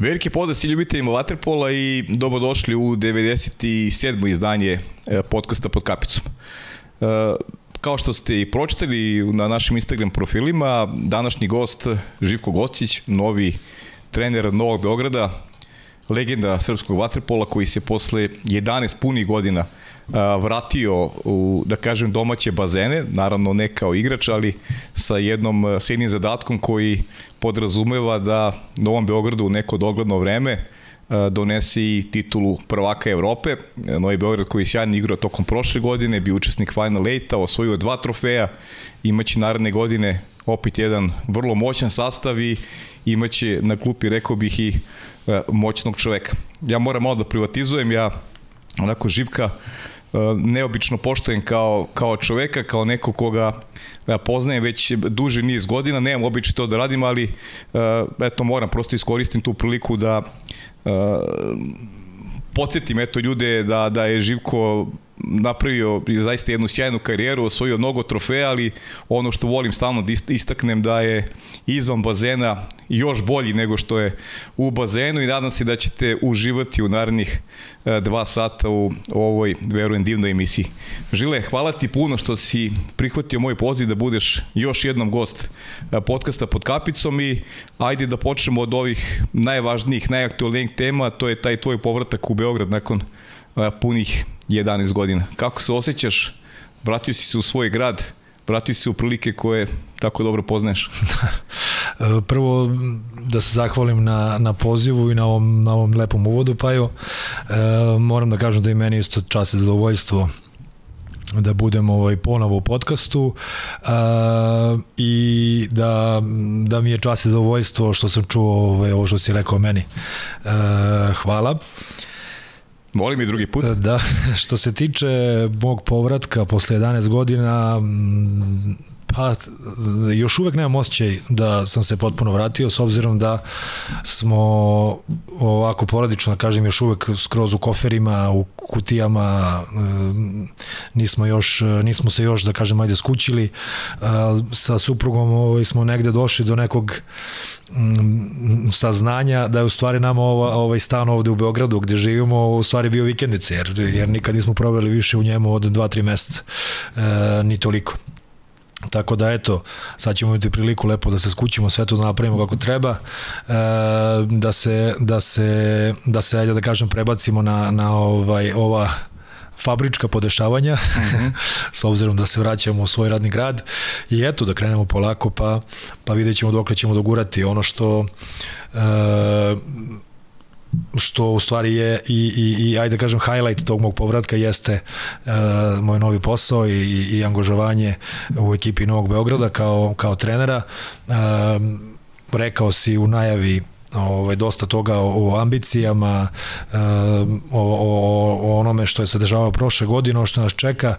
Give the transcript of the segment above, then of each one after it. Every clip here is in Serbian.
Veliki pozdrav svi ljubiteljima Waterpola i dobrodošli u 97. izdanje e, podcasta pod kapicom. E, kao što ste i pročitali na našim Instagram profilima, današnji gost Živko Gocić, novi trener Novog Beograda, legenda srpskog vaterpola koji se posle 11 punih godina vratio u, da kažem, domaće bazene, naravno ne kao igrač, ali sa jednom, sa jednim zadatkom koji podrazumeva da Novom Beogradu u neko dogledno vreme donesi titulu prvaka Evrope. Novi Beograd koji je sjajno igrao tokom prošle godine, bio učesnik Final 8 osvojio dva trofeja, imaće naredne godine opet jedan vrlo moćan sastav i imaće na klupi, rekao bih, i moćnog čoveka. Ja moram malo da privatizujem, ja onako živka neobično poštojen kao, kao čoveka, kao neko koga ja poznajem već duži niz godina, nemam običaj to da radim, ali eto moram prosto iskoristim tu priliku da podsjetim eto ljude da, da je Živko napravio zaista jednu sjajnu karijeru, osvojio mnogo trofeja, ali ono što volim stalno da istaknem da je izvan bazena još bolji nego što je u bazenu i nadam se da ćete uživati u narednih e, dva sata u ovoj, verujem, divnoj emisiji. Žile, hvala ti puno što si prihvatio moj poziv da budeš još jednom gost e, podcasta pod kapicom i ajde da počnemo od ovih najvažnijih, najaktualnijih tema, to je taj tvoj povratak u Beograd nakon e, punih 11 godina. Kako se osjećaš? Vratio si se u svoj grad, vratio si se u prilike koje tako dobro poznaješ. Prvo da se zahvalim na, na pozivu i na ovom, na ovom lepom uvodu, Paju. E, moram da kažem da i meni isto čast i zadovoljstvo da budem ovaj ponovo u podcastu uh, i da, da mi je čast i zadovoljstvo što sam čuo ovaj, ovo što si rekao meni. Uh, hvala. Volim i drugi put. Da, što se tiče mog povratka posle 11 godina, Pa, još uvek nemam osjećaj da sam se potpuno vratio, s obzirom da smo ovako poradično, da kažem, još uvek skroz u koferima, u kutijama, nismo još, nismo se još, da kažem, ajde skućili. Sa suprugom ovaj, smo negde došli do nekog mm, saznanja da je u stvari nama ova, ovaj stan ovde u Beogradu gde živimo u stvari bio vikendice jer, jer nikad nismo proveli više u njemu od 2-3 meseca, e, ni toliko. Tako da eto, sad ćemo imati priliku lepo da se skućimo, sve to da napravimo kako treba, e, da se, da se, da se, ajde da kažem, prebacimo na, na ovaj, ova fabrička podešavanja, mm -hmm. s obzirom da se vraćamo u svoj radni grad i eto da krenemo polako pa, pa vidjet ćemo dok ćemo dogurati ono što e, što u stvari je i, i, i ajde da kažem highlight tog mog povratka jeste uh, moj novi posao i, i angažovanje u ekipi Novog Beograda kao, kao trenera. Uh, rekao si u najavi ovaj, dosta toga o, o ambicijama, o, o, o onome što je se dešavalo prošle godine, ono što nas čeka,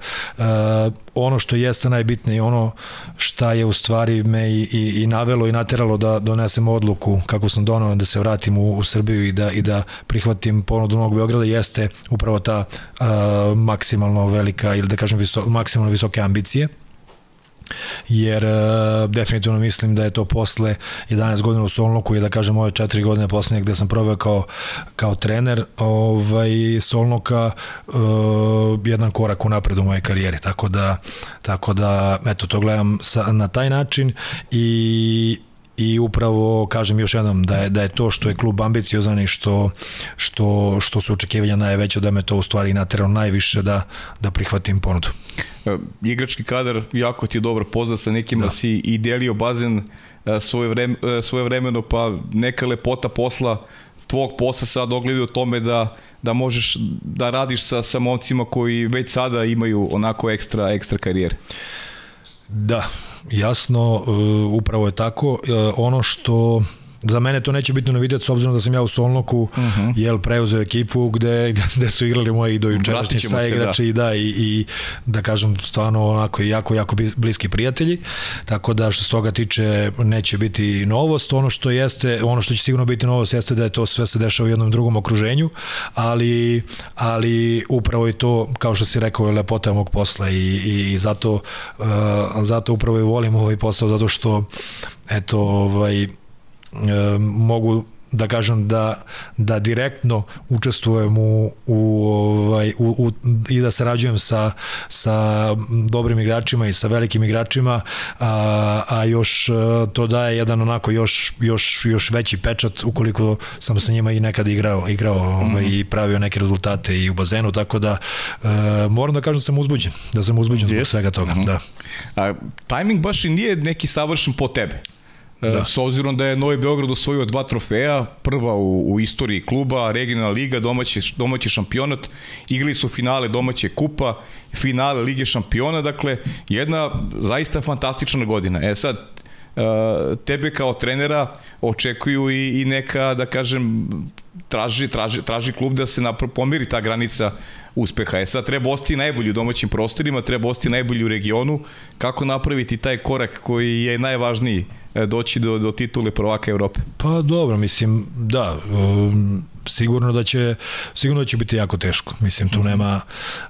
ono što jeste najbitnije, ono šta je u stvari me i, i, i navelo i nateralo da donesem odluku kako sam donao da se vratim u, u Srbiju i da, i da prihvatim ponudu Novog Beograda jeste upravo ta uh, maksimalno velika ili da kažem viso, maksimalno visoke ambicije jer uh, definitivno mislim da je to posle 11 godina u Solnoku i da kažem ove 4 godine poslednje gde sam proveo kao, kao trener ovaj, Solnoka uh, jedan korak u napred u mojej karijeri. Tako da, tako da eto to gledam sa, na taj način i i upravo kažem još jednom da je da je to što je klub ambiciozan i što što što su očekivanja najveće da me to u stvari nateralo najviše da da prihvatim ponudu. E, igrački kadar jako ti je dobro poznat sa nekima da. si i delio bazen e, svoje vreme svoje vremeno pa neka lepota posla tvog posla sad ogleda u tome da, da možeš da radiš sa, sa momcima koji već sada imaju onako ekstra, ekstra karijere. Da, jasno, uh, upravo je tako. Uh, ono što Za mene to neće biti novitet s obzirom da sam ja u Solnoku uh mhm. -huh. jel preuzeo ekipu gde, gde su igrali moji dojučerašnji saigrači i da i, i da kažem stvarno onako jako jako bliski prijatelji. Tako da što se toga tiče neće biti novost. Ono što jeste, ono što će sigurno biti novost jeste da je to sve se dešava u jednom drugom okruženju, ali ali upravo i to kao što si rekao je lepota mog posla i, i, zato uh, zato upravo i volim ovaj posao zato što eto ovaj mogu da kažem da, da direktno učestvujem u, u, ovaj, u, u, i da sarađujem sa, sa dobrim igračima i sa velikim igračima, a, a još e, to daje jedan onako još, još, još veći pečat ukoliko sam sa njima i nekad igrao, igrao ovaj, mm -hmm. i pravio neke rezultate i u bazenu, tako da e, moram da kažem da sam uzbuđen, da sam uzbuđen zbog svega toga. Mm -hmm. da. A, tajming baš i nije neki savršen po tebe. E, da. S obzirom da je Novi Beograd osvojio dva trofeja, prva u, u istoriji kluba, regionalna liga, domaći, domaći šampionat, igrali su finale domaće kupa, finale Lige šampiona, dakle, jedna zaista fantastična godina. E sad, tebe kao trenera očekuju i, i neka, da kažem, traži, traži, traži klub da se napro, pomiri ta granica uspeha. E sad treba ostati najbolji u domaćim prostorima, treba ostati najbolji u regionu. Kako napraviti taj korak koji je najvažniji E, doći do, do titule prvaka Evrope? Pa dobro, mislim, da, um, sigurno da će sigurno da će biti jako teško. Mislim tu nema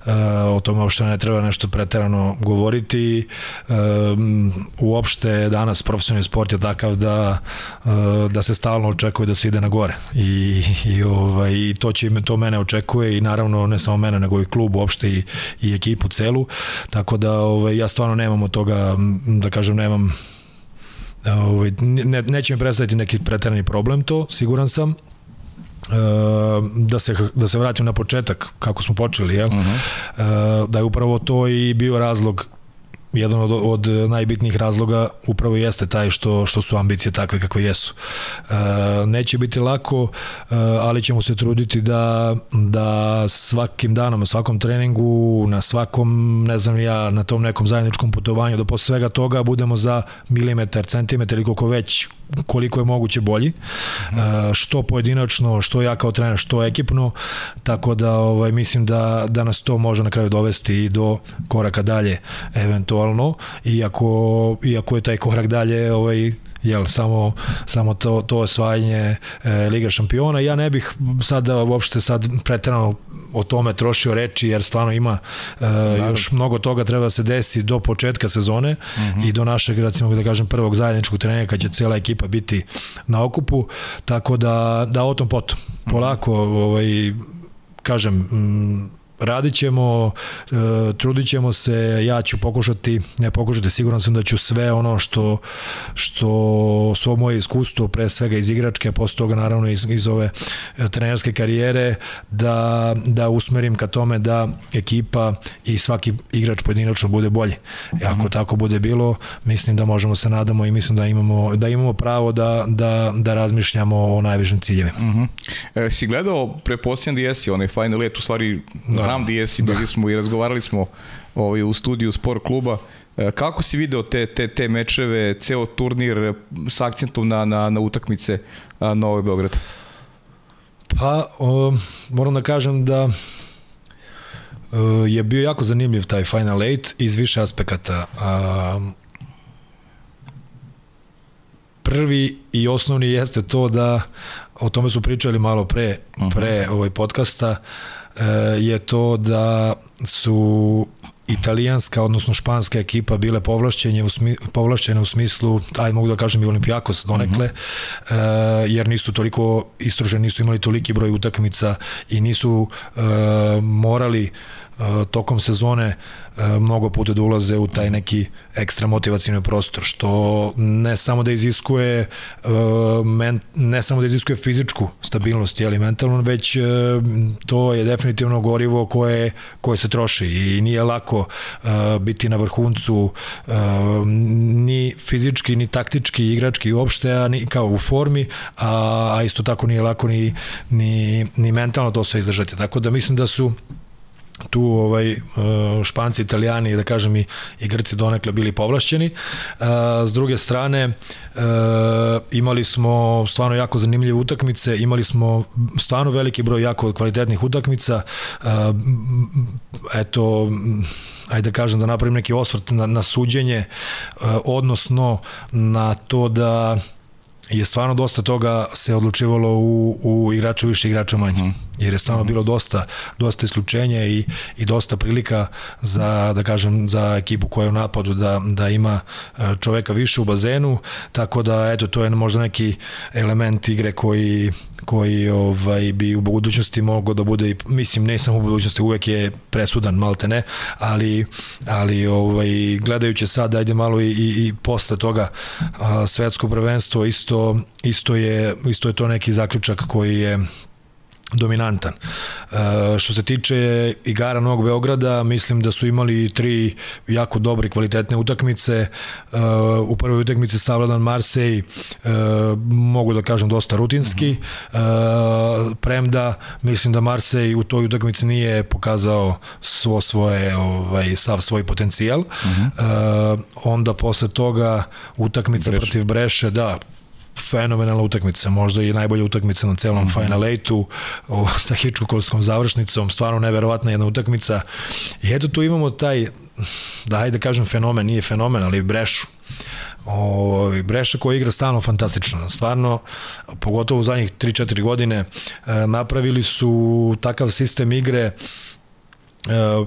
uh, o tome uopšte ne treba nešto preterano govoriti. Um, uopšte danas profesionalni sport je takav da uh, da se stalno očekuje da se ide na gore. I i ovaj i to će to mene očekuje i naravno ne samo mene nego i klub uopšte i i ekipu celu. Tako da ovaj ja stvarno nemam od toga da kažem nemam Ovaj, ne, neće mi predstaviti neki preterani problem to, siguran sam. E, da se, da se vratim na početak kako smo počeli, jel? Uh mhm. -huh. e, da je upravo to i bio razlog jedan od, od najbitnijih razloga upravo jeste taj što, što su ambicije takve kakve jesu. E, neće biti lako, e, ali ćemo se truditi da, da svakim danom, svakom treningu, na svakom, ne znam ja, na tom nekom zajedničkom putovanju, da posle svega toga budemo za milimetar, centimetar ili koliko već koliko je moguće bolji, e, što pojedinačno, što ja kao trener, što ekipno, tako da ovaj, mislim da, da nas to može na kraju dovesti i do koraka dalje, eventualno, iako, iako je taj korak dalje ovaj, jel, samo, samo to, to osvajanje e, Liga šampiona. Ja ne bih sada uopšte sad pretrano o tome trošio reči jer stvarno ima e, još mnogo toga treba da se desi do početka sezone uh mhm. -huh. i do našeg recimo da kažem prvog zajedničkog treninga kad će cela ekipa biti na okupu tako da da o tom potom polako ovaj kažem m, radit ćemo, e, trudit ćemo se, ja ću pokušati, ne pokušati, siguran sam da ću sve ono što, što svo moje iskustvo, pre svega iz igračke, a posle toga naravno iz, iz ove e, trenerske karijere, da, da usmerim ka tome da ekipa i svaki igrač pojedinačno bude bolji. I ako mm -hmm. tako bude bilo, mislim da možemo se nadamo i mislim da imamo, da imamo pravo da, da, da razmišljamo o najvišim ciljevima. Mm -hmm. e, si gledao, preposljen da jesi onaj final let, u stvari da znam di jesi, bili da. smo i razgovarali smo ovaj, u studiju sport kluba. E, kako si video te, te, te mečeve, ceo turnir e, s akcentom na, na, na utakmice na ovoj Beograd? Pa, o, moram da kažem da o, je bio jako zanimljiv taj Final Eight iz više aspekata. A, prvi i osnovni jeste to da o tome su pričali malo pre, pre ovoj podcasta, E, je to da su italijanska, odnosno španska ekipa bile povlašćene u, smi, povlašćene u smislu, aj mogu da kažem i Olimpijakos donekle, uh mhm. -huh. e, jer nisu toliko istroženi, nisu imali toliki broj utakmica i nisu e, morali e, tokom sezone E, mnogo puta da ulaze u taj neki ekstra motivacijni prostor, što ne samo da iziskuje e, ne samo da iziskuje fizičku stabilnost, ali mentalno, već e, to je definitivno gorivo koje, koje se troši i nije lako biti na vrhuncu ni fizički, ni taktički, igrački uopšte, a ni kao u formi, a, a isto tako nije lako ni, ni, ni mentalno to sve izdržati. Tako da mislim da su tu ovaj uh, Španci, Italijani, da kažem i, i Grci donekle bili povlašćeni. Uh, s druge strane uh, imali smo stvarno jako zanimljive utakmice, imali smo stvarno veliki broj jako kvalitetnih utakmica. Eto ajde da kažem da napravim neki osvrt na, na suđenje, odnosno na to da je stvarno dosta toga se odlučivalo u, u igraču više, igrača manje. Mm. Jer je stvarno mm. bilo dosta, dosta isključenja i, i dosta prilika za, da kažem, za ekipu koja je u napadu da, da ima e, čoveka više u bazenu, tako da, eto, to je možda neki element igre koji koji ovaj bi u budućnosti mogao da bude mislim ne samo u budućnosti uvek je presudan malte ne ali ali ovaj gledajući sad ajde malo i, i, i posle toga a, svetsko prvenstvo isto isto je isto je to neki zaključak koji je dominantan. E, što se tiče igara Novog Beograda, mislim da su imali tri jako dobre kvalitetne utakmice. E, u prvoj utakmici savladan Marsej, e, mogu da kažem dosta rutinski. E, premda mislim da Marsej u toj utakmici nije pokazao svo svoje ovaj sav svoj potencijal. -huh. e, onda posle toga utakmica Breš. protiv Breše, da, fenomenalna utakmica, možda i najbolja utakmica na celom mm -hmm. Final 8 sa Hitchcockovskom završnicom, stvarno neverovatna jedna utakmica. I eto tu imamo taj, da hajde da kažem fenomen, nije fenomen, ali Brešu. O, Breša koja igra stalno fantastično. Stvarno, pogotovo u zadnjih 3-4 godine, e, napravili su takav sistem igre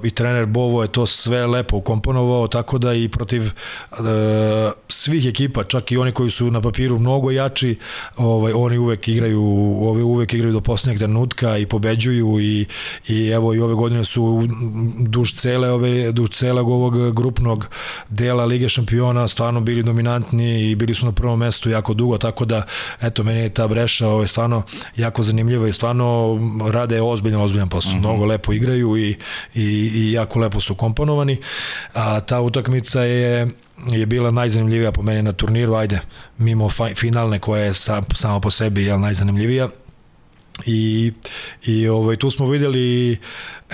i trener Bovo je to sve lepo ukomponovao, tako da i protiv uh, svih ekipa, čak i oni koji su na papiru mnogo jači, ovaj, oni uvek igraju, ove uvek igraju do poslednjeg trenutka i pobeđuju i, i evo i ove godine su duž cele ove duž celog ovog grupnog dela Lige šampiona stvarno bili dominantni i bili su na prvom mestu jako dugo, tako da eto meni je ta breša ovaj, stvarno jako zanimljiva i stvarno rade ozbiljan, ozbiljan posao. Mhm. -huh. Mnogo lepo igraju i i, i jako lepo su komponovani. A ta utakmica je je bila najzanimljivija po meni na turniru, ajde, mimo finalne koja je sa, samo po sebi je najzanimljivija. I, i ovaj, tu smo videli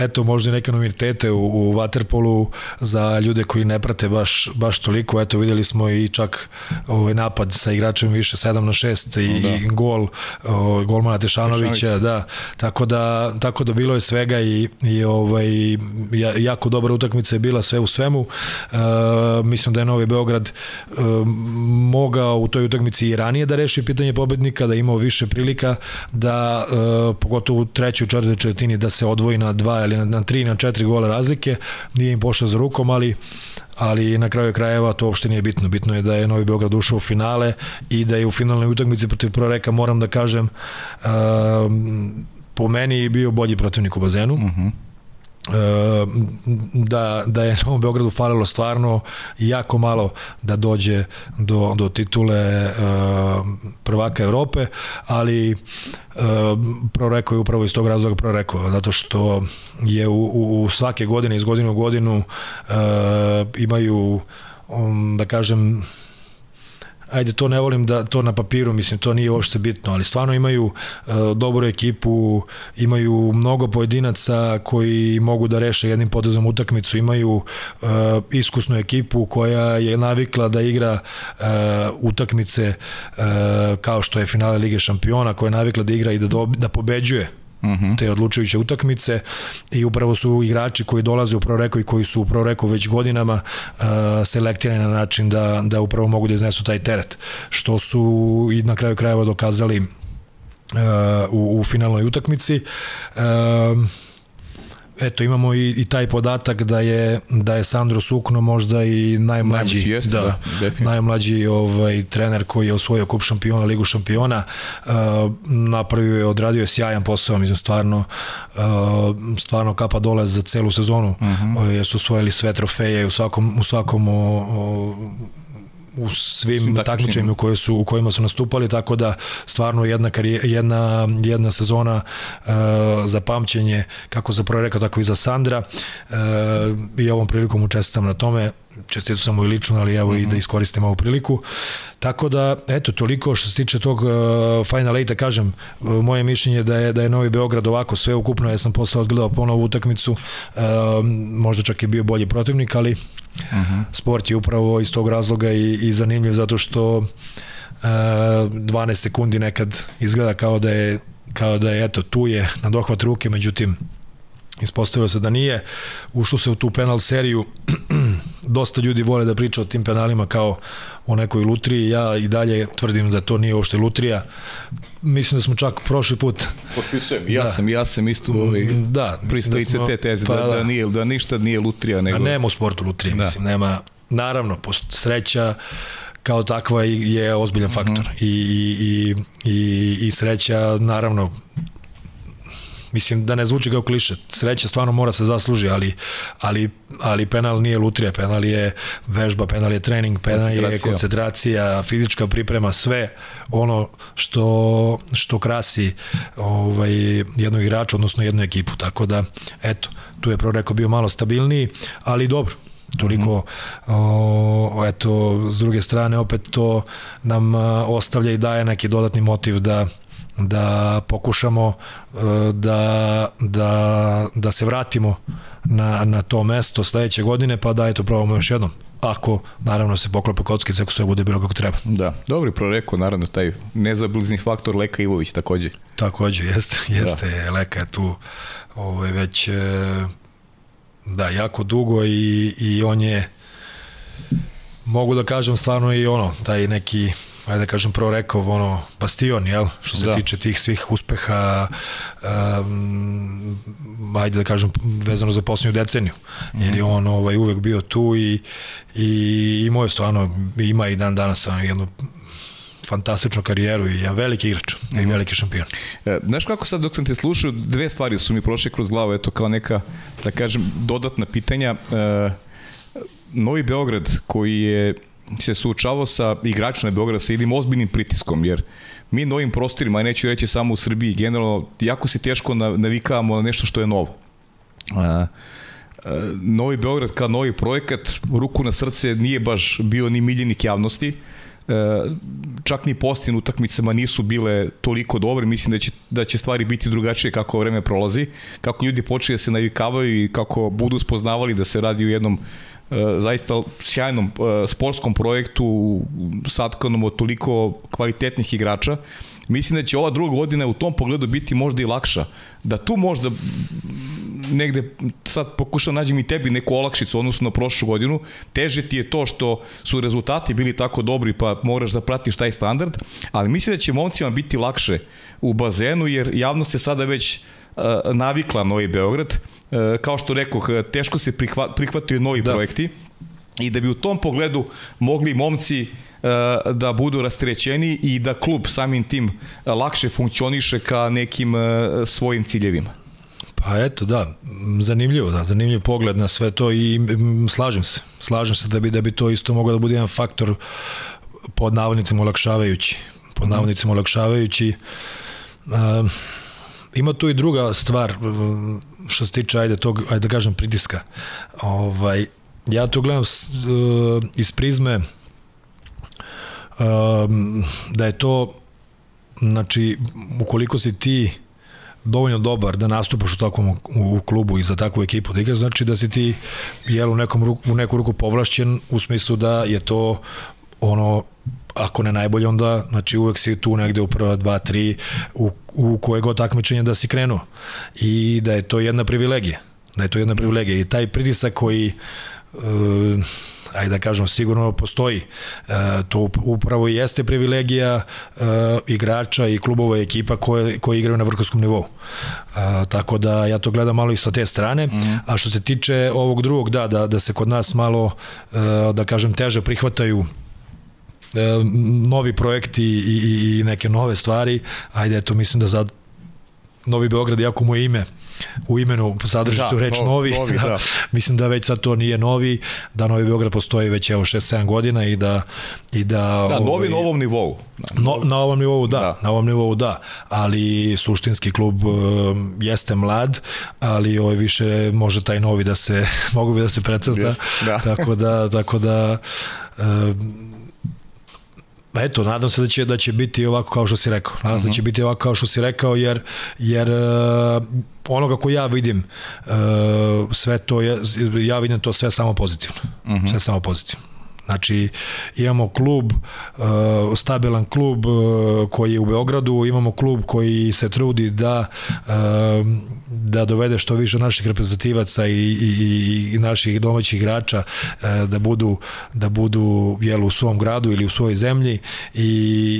eto možda neke novitete u, u Waterpolu za ljude koji ne prate baš, baš toliko, eto videli smo i čak ovaj napad sa igračem više 7 na 6 i, da. i gol o, golmana Tešanovića, da, tako da tako da bilo je svega i, i ovaj jako dobra utakmica je bila sve u svemu. E, mislim da je Novi Beograd e, mogao u toj utakmici i ranije da reši pitanje pobednika, da imao više prilika da e, pogotovo u trećoj četvrtoj četvrtini da se odvoji na dva ili na, na tri, na četiri gola razlike, nije im pošao za rukom, ali ali na kraju krajeva to uopšte nije bitno. Bitno je da je Novi Beograd ušao u finale i da je u finalnoj utakmici protiv Proreka, moram da kažem, uh, po meni bio bolji protivnik u bazenu. Uh mhm. -huh da, da je Novom Beogradu falilo stvarno jako malo da dođe do, do titule uh, prvaka Evrope, ali uh, prorekao je upravo iz tog razloga prorekao, zato što je u, u svake godine, iz godine u godinu imaju um, da kažem ajde to ne volim da to na papiru, mislim to nije uopšte bitno, ali stvarno imaju uh, dobru ekipu, imaju mnogo pojedinaca koji mogu da reše jednim potezom utakmicu, imaju uh, iskusnu ekipu koja je navikla da igra uh, utakmice uh, kao što je finale Lige šampiona, koja je navikla da igra i da, do, da pobeđuje. -huh. te odlučujuće utakmice i upravo su igrači koji dolaze u Proreko i koji su u Proreko već godinama uh, selektirani na način da, da upravo mogu da iznesu taj teret, što su i na kraju krajeva dokazali uh, u, u finalnoj utakmici. Uh, eto imamo i, i taj podatak da je da je Sandro Sukno možda i najmlađi jeste, da, da najmlađi ovaj trener koji je osvojio kup šampiona, ligu šampiona. Uh, napravio je odradio je sjajan posao, mislim stvarno uh, stvarno kapa dole za celu sezonu. Uh. -huh. Jesu osvojili sve trofeje u svakom u svakom o, o, u svim takmičenjima. koje su u kojima su nastupali tako da stvarno jedna jedna jedna sezona uh, za pamćenje kako za Proreka tako i za Sandra. Uh, i ovom prilikom učestvujem na tome čestito samo i lično, ali evo mm -hmm. i da mhm. iskoristim ovu priliku. Tako da, eto, toliko što se tiče tog uh, Final 8 kažem, uh, moje mišljenje da je da je Novi Beograd ovako sve ukupno, ja sam posle odgledao ponovu utakmicu, uh, možda čak i bio bolji protivnik, ali uh mhm. -huh. sport je upravo iz tog razloga i, i zanimljiv zato što uh, 12 sekundi nekad izgleda kao da je kao da je eto tu je na dohvat ruke, međutim ispostavilo se da nije. Ušlo se u tu penal seriju dosta ljudi vole da priča o tim penalima kao o nekoj lutriji, ja i dalje tvrdim da to nije uopšte lutrija. Mislim da smo čak prošli put Potpisujem, ja da. sam, ja sam isto ovaj, da, pristojice da te teze, pa, da, da, nije, da ništa nije lutrija. Nego... A nema u sportu lutrije, da. mislim, nema, naravno, sreća, kao takva je ozbiljan faktor mm -hmm. I, i, i, i sreća naravno mislim da ne zvuči kao kliše, sreća stvarno mora se zasluži, ali, ali, ali penal nije lutrija, penal je vežba, penal je trening, penal je koncentracija, fizička priprema, sve ono što, što krasi ovaj, jednog igrača, odnosno jednu ekipu, tako da, eto, tu je prvo rekao bio malo stabilniji, ali dobro, toliko mm -hmm. o, eto s druge strane opet to nam ostavlja i daje neki dodatni motiv da da pokušamo e, da, da, da se vratimo na, na to mesto sledeće godine, pa da eto probamo još jednom ako naravno se poklope kockice ako sve bude bilo kako treba. Da, dobri proreko, naravno taj nezablizni faktor Leka Ivović takođe. Takođe, jeste, jeste, da. Leka je tu ovaj, već e, da, jako dugo i, i on je mogu da kažem stvarno i ono, taj neki ajde da kažem prvo rekao ono bastion jel što se da. tiče tih svih uspeha um, ajde da kažem vezano za poslednju deceniju mm jer je on ovaj uvek bio tu i i imao je stvarno ima i dan danas jednu fantastičnu karijeru i je veliki igrač mm -hmm. i mhm. veliki šampion. E, znaš kako sad dok sam te slušao, dve stvari su mi prošle kroz glavu, eto kao neka, da kažem, dodatna pitanja. E, Novi Beograd koji je se suočavao sa igračima Beograda sa jednim ozbiljnim pritiskom, jer mi na ovim prostorima, neću reći samo u Srbiji, generalno, jako se teško navikavamo na nešto što je novo. A, Novi Beograd kao novi projekat, ruku na srce, nije baš bio ni miljenik javnosti, čak ni postin utakmicama nisu bile toliko dobre, mislim da će, da će stvari biti drugačije kako vreme prolazi, kako ljudi počeju da se navikavaju i kako budu spoznavali da se radi u jednom E, zaista sjajnom e, sportskom projektu satkanom od toliko kvalitetnih igrača. Mislim da će ova druga godina u tom pogledu biti možda i lakša. Da tu možda negde sad pokušam nađem i tebi neku olakšicu odnosno na prošlu godinu, teže ti je to što su rezultati bili tako dobri pa moraš da pratiš taj standard, ali mislim da će momcima biti lakše u bazenu jer javno se sada već uh, navikla Novi Beograd E, kao što rekoh, e, teško se prihva, prihvataju novi da. projekti i da bi u tom pogledu mogli momci e, da budu rastrećeni i da klub samim tim lakše funkcioniše ka nekim svojim ciljevima. Pa eto, da, zanimljivo, da, zanimljiv pogled na sve to i slažem se. Slažem se da bi da bi to isto moglo da bude jedan faktor pod navodnicima olakšavajući. Pod navodnicima olakšavajući. Uh, ima tu i druga stvar što se tiče, ajde, tog, ajde da kažem, pritiska. Ovaj, ja to gledam s, uh, iz prizme uh, da je to znači, ukoliko si ti dovoljno dobar da nastupaš u takvom u, u klubu i za takvu ekipu da igraš, znači da si ti jel, u, nekom ruku, u neku ruku povlašćen u smislu da je to ono ako ne najbolje, onda znači uvek si tu negde u prva dva, tri, u, u koje god takmičenje da si krenuo. I da je to jedna privilegija. Da je to jedna privilegija. I taj pritisak koji uh, ajde da kažem, sigurno postoji. E, to upravo i jeste privilegija e, igrača i klubova i ekipa koje, koje igraju na vrhovskom nivou. E, tako da ja to gledam malo i sa te strane. Mm -hmm. A što se tiče ovog drugog, da, da, da se kod nas malo, e, da kažem, teže prihvataju novi projekti i, i, i neke nove stvari, ajde, eto, mislim da sad Novi Beograd, jako mu je ime u imenu sadrži da, tu reč no, novi, novi da, da. mislim da već sad to nije novi, da Novi Beograd postoji već evo 6-7 godina i da i da Da, novi ovaj, na ovom nivou. No, na ovom nivou da, da, na ovom nivou da, ali suštinski klub uh, jeste mlad, ali ovaj više može taj novi da se mogu bi da se precrta. Yes, da. tako da tako da uh, Eto, nadam se da će da će biti ovako kao što si rekao. Nadam se uh -huh. da će mhm. biti ovako kao što si rekao jer jer uh, ono kako ja vidim uh, sve to je ja vidim to sve samo pozitivno. Uh mhm. -huh. Sve samo pozitivno. Znači, imamo klub, uh, stabilan klub uh, koji je u Beogradu, imamo klub koji se trudi da uh, da dovede što više naših reprezentativaca i, i, i naših domaćih igrača da budu da budu jel, u svom gradu ili u svojoj zemlji. I,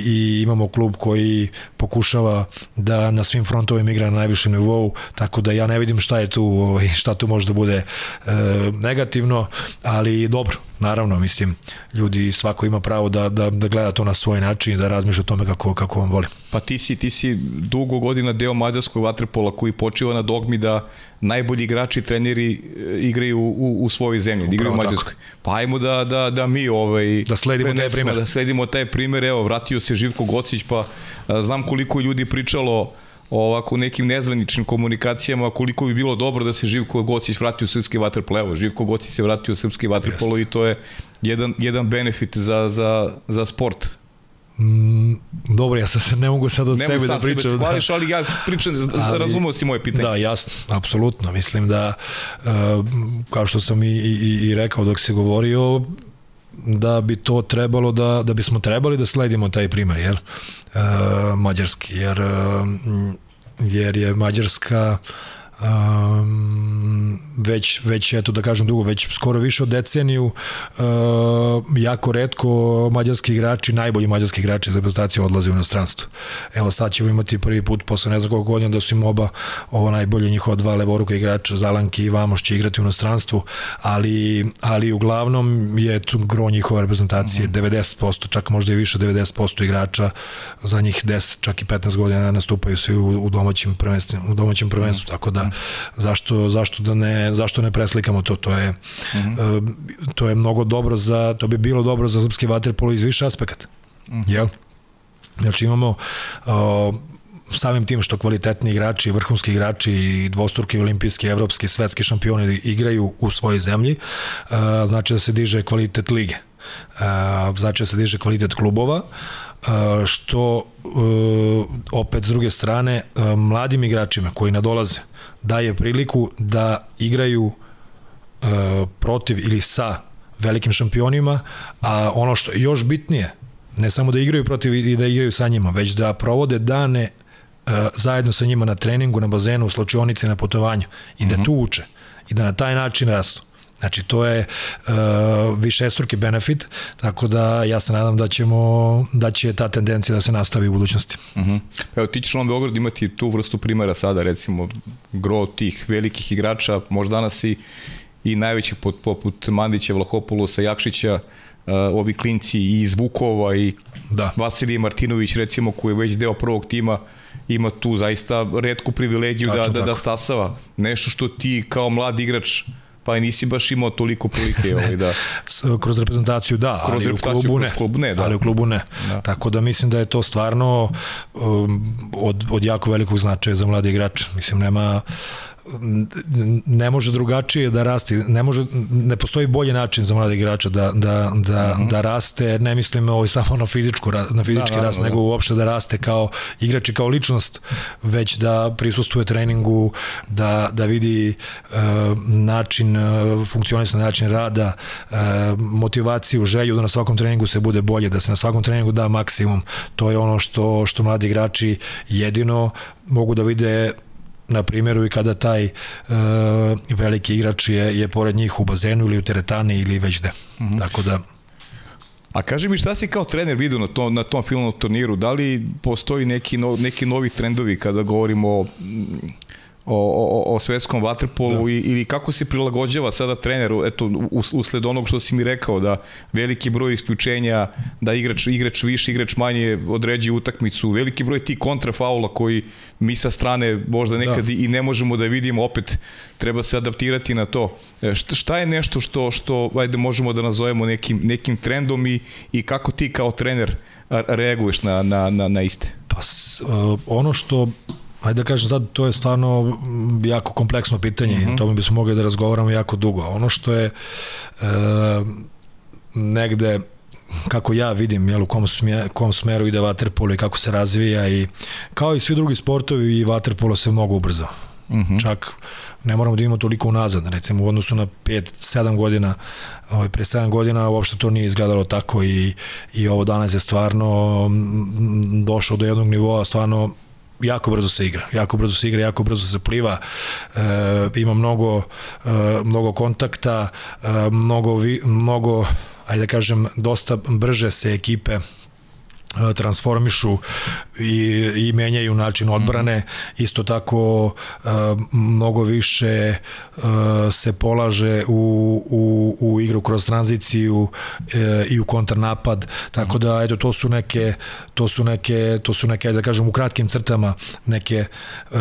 i imamo klub koji pokušava da na svim frontovima igra na najvišem nivou, tako da ja ne vidim šta je tu, ovaj, šta tu može da bude e, negativno, ali dobro, naravno, mislim, ljudi svako ima pravo da, da, da gleda to na svoj način i da razmišlja o tome kako, kako vam voli. Pa ti si, ti si dugo godina deo mađarskog vaterpola koji počiva na dogmi da najbolji igrači treneri e, igraju u, u svojoj zemlji, da igraju u Mađarskoj. Pa ajmo da, da, da mi ovaj, da sledimo taj primer. Da sledimo taj primer, evo, vratio se Živko Gocić, pa a, znam koliko ljudi pričalo ovako nekim nezvaničnim komunikacijama koliko bi bilo dobro da se Živko Gocić vrati u srpski vaterpolo. Evo, Živko Gocić se vratio u srpski vaterpolo i to je jedan, jedan benefit za, za, za sport. Mm, dobro, ja sam se ne mogu sad od ne sebe da pričam. Ne mogu sam ali ja pričam, ali, razumeo si moje pitanje. Da, jasno, apsolutno. Mislim da, uh, kao što sam i, i, i rekao dok se govorio, da bi to trebalo da, da bismo trebali da sledimo taj primer, jel? Uh, mađarski, jer, uh, jer je Mađarska um, već, već eto da kažem dugo, već skoro više od deceniju uh, jako redko mađarski igrači, najbolji mađarski igrači za reprezentaciju odlaze u inostranstvo. Evo sad ćemo imati prvi put posle ne znam koliko godina da su im oba ovo najbolje njihova dva levoruka igrača, Zalanki i Vamos će igrati u inostranstvu, ali, ali uglavnom je tu gro njihove reprezentacije, mm -hmm. 90%, čak možda i više 90% igrača za njih 10, čak i 15 godina nastupaju se u, u domaćim prvenstvu, u domaćem prvenstvu, mm -hmm. tako da zašto, zašto da ne zašto ne preslikamo to to je uh -huh. to je mnogo dobro za to bi bilo dobro za srpski vaterpolo iz više aspekata uh -huh. jel znači imamo uh, samim tim što kvalitetni igrači, vrhunski igrači i dvostruki olimpijski, evropski, svetski šampioni igraju u svojoj zemlji, uh, znači da se diže kvalitet lige. Uh, znači da se diže kvalitet klubova, što opet s druge strane mladim igračima koji nadolaze daje priliku da igraju e, protiv ili sa velikim šampionima, a ono što je još bitnije, ne samo da igraju protiv i da igraju sa njima, već da provode dane e, zajedno sa njima na treningu, na bazenu, u slučionici, na putovanju i da mm -hmm. tu uče i da na taj način rastu. Znači, to je uh, višestruki benefit, tako da ja se nadam da ćemo, da će ta tendencija da se nastavi u budućnosti. Uh -huh. Evo, ti ćeš na Beograd imati tu vrstu primera sada, recimo, gro tih velikih igrača, možda danas i, i najvećih poput Mandića, Vlahopulusa, Jakšića, uh, ovi klinci iz Vukova i da. Vasilije Martinović, recimo, koji je već deo prvog tima, ima tu zaista redku privilegiju da, Tačno da, da, da stasava. Nešto što ti kao mlad igrač pa nisi baš imao toliko prilike ovaj, da... kroz reprezentaciju da, kroz ali u klubu ne. Klub ne da. Ali u klubu ne. Da. Tako da mislim da je to stvarno um, od, od jako velikog značaja za mlade igrače. Mislim, nema ne može drugačije da raste, ne može ne postoji bolji način za mlade igrača da da da uh -huh. da raste, ne mislim ovaj samo na fizičku na fizički da, rast, da, nego da. uopšte da raste kao igrač i kao ličnost, već da prisustvuje treningu, da da vidi uh, način uh, funkcionisanja način rada, uh, motivaciju, želju da na svakom treningu se bude bolje, da se na svakom treningu da maksimum. To je ono što što mladi igrači jedino mogu da vide na primjeru i kada taj uh, veliki igrač je, je pored njih u bazenu ili u teretani ili već gde. Mm -hmm. Tako da A kaži mi šta si kao trener vidio na tom, na tom filmnom turniru? Da li postoji neki, no, neki novi trendovi kada govorimo o o, o, o svetskom vaterpolu da. ili kako se prilagođava sada treneru eto usled onog što si mi rekao da veliki broj isključenja da igrač igrač više igrač manje određuje utakmicu veliki broj tih kontrafaula koji mi sa strane možda da. nekad da. i ne možemo da vidimo opet treba se adaptirati na to e, šta, šta je nešto što što ajde možemo da nazovemo nekim nekim trendom i i kako ti kao trener reaguješ na na na na iste pa s, uh, ono što Ajde da kažem sad, to je stvarno jako kompleksno pitanje mm -hmm. i tome bismo mogli da razgovaramo jako dugo. Ono što je e, negde kako ja vidim jel, u kom, smje, kom ide vaterpolo i kako se razvija i kao i svi drugi sportovi i vaterpolo se mnogo ubrzo. Uh mhm. -huh. Čak ne moramo da imamo toliko unazad, recimo u odnosu na 5-7 godina, ovaj, pre 7 godina uopšte to nije izgledalo tako i, i ovo danas je stvarno došao do jednog nivoa, stvarno jako brzo se igra, jako brzo se igra, jako brzo se pliva, e, ima mnogo, e, mnogo kontakta, e, mnogo, vi, mnogo, ajde da kažem, dosta brže se ekipe transformišu i, i menjaju način odbrane. Mm. Isto tako mnogo više se polaže u, u, u igru kroz tranziciju uh, i u kontrnapad. Tako da eto to su neke to su neke to su neke da kažem u kratkim crtama neke uh,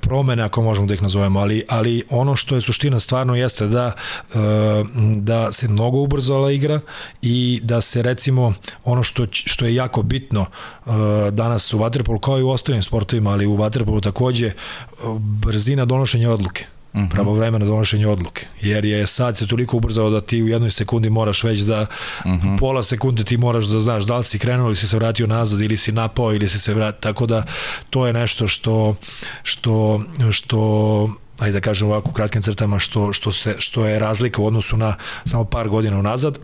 promene ako možemo da ih nazovemo, ali ali ono što je suština stvarno jeste da uh, da se mnogo ubrzala igra i da se recimo ono što što je jako bitno uh, danas u vaterpolu kao i u ostalim sportovima, ali u vaterpolu takođe brzina donošenja odluke. Uh. -huh. pravovremeno donošenje odluke. Jer je sad se toliko ubrzao da ti u jednoj sekundi moraš već da uh mhm. -huh. pola sekunde ti moraš da znaš da li si krenuo ili si se vratio nazad ili si napao ili si se vratio. Tako da to je nešto što što što ajde da kažem ovako u kratkim crtama što, što, se, što je razlika u odnosu na samo par godina unazad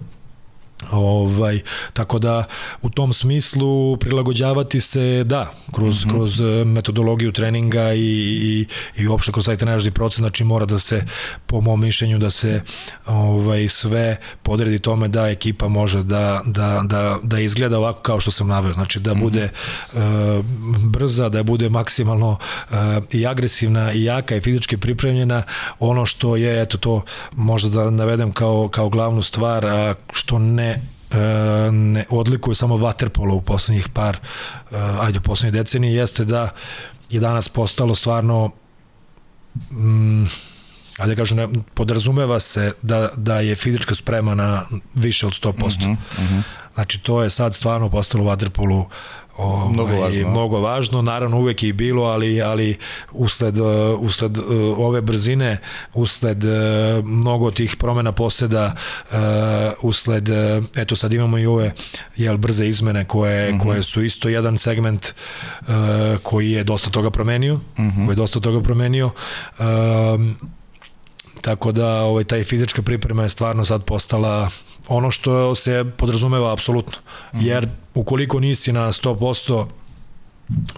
Ovaj, tako da u tom smislu prilagođavati se da, kroz, mm -hmm. kroz e, metodologiju treninga i, i, i uopšte kroz taj trenažni proces, znači mora da se po mom mišljenju da se ovaj, sve podredi tome da ekipa može da, da, da, da izgleda ovako kao što sam naveo, znači da mhm. bude mm -hmm. uh, brza, da bude maksimalno uh, i agresivna i jaka i fizički pripremljena, ono što je, eto to možda da navedem kao, kao glavnu stvar, a što ne E, ne odlikuje samo vaterpolo u poslednjih par, e, ajde, u poslednje decenije, jeste da je danas postalo stvarno mm, ajde kažem, ne, podrazumeva se da, da je fizička sprema na više od 100%. Uh -huh, uh -huh. Znači, to je sad stvarno postalo u vaterpolu Ovaj, mnogo važno. Mnogo važno, naravno uvek je i bilo, ali, ali usled, uh, usled uh, ove brzine, usled uh, mnogo tih promena poseda, usled, eto sad imamo i ove jel, brze izmene koje, mm -hmm. koje su isto jedan segment koji je dosta toga promenio, mm -hmm. koji je dosta toga promenio. Um, tako da ovaj taj fizička priprema je stvarno sad postala ono što se podrazumeva apsolutno. Mhm. Jer ukoliko nisi na 100%,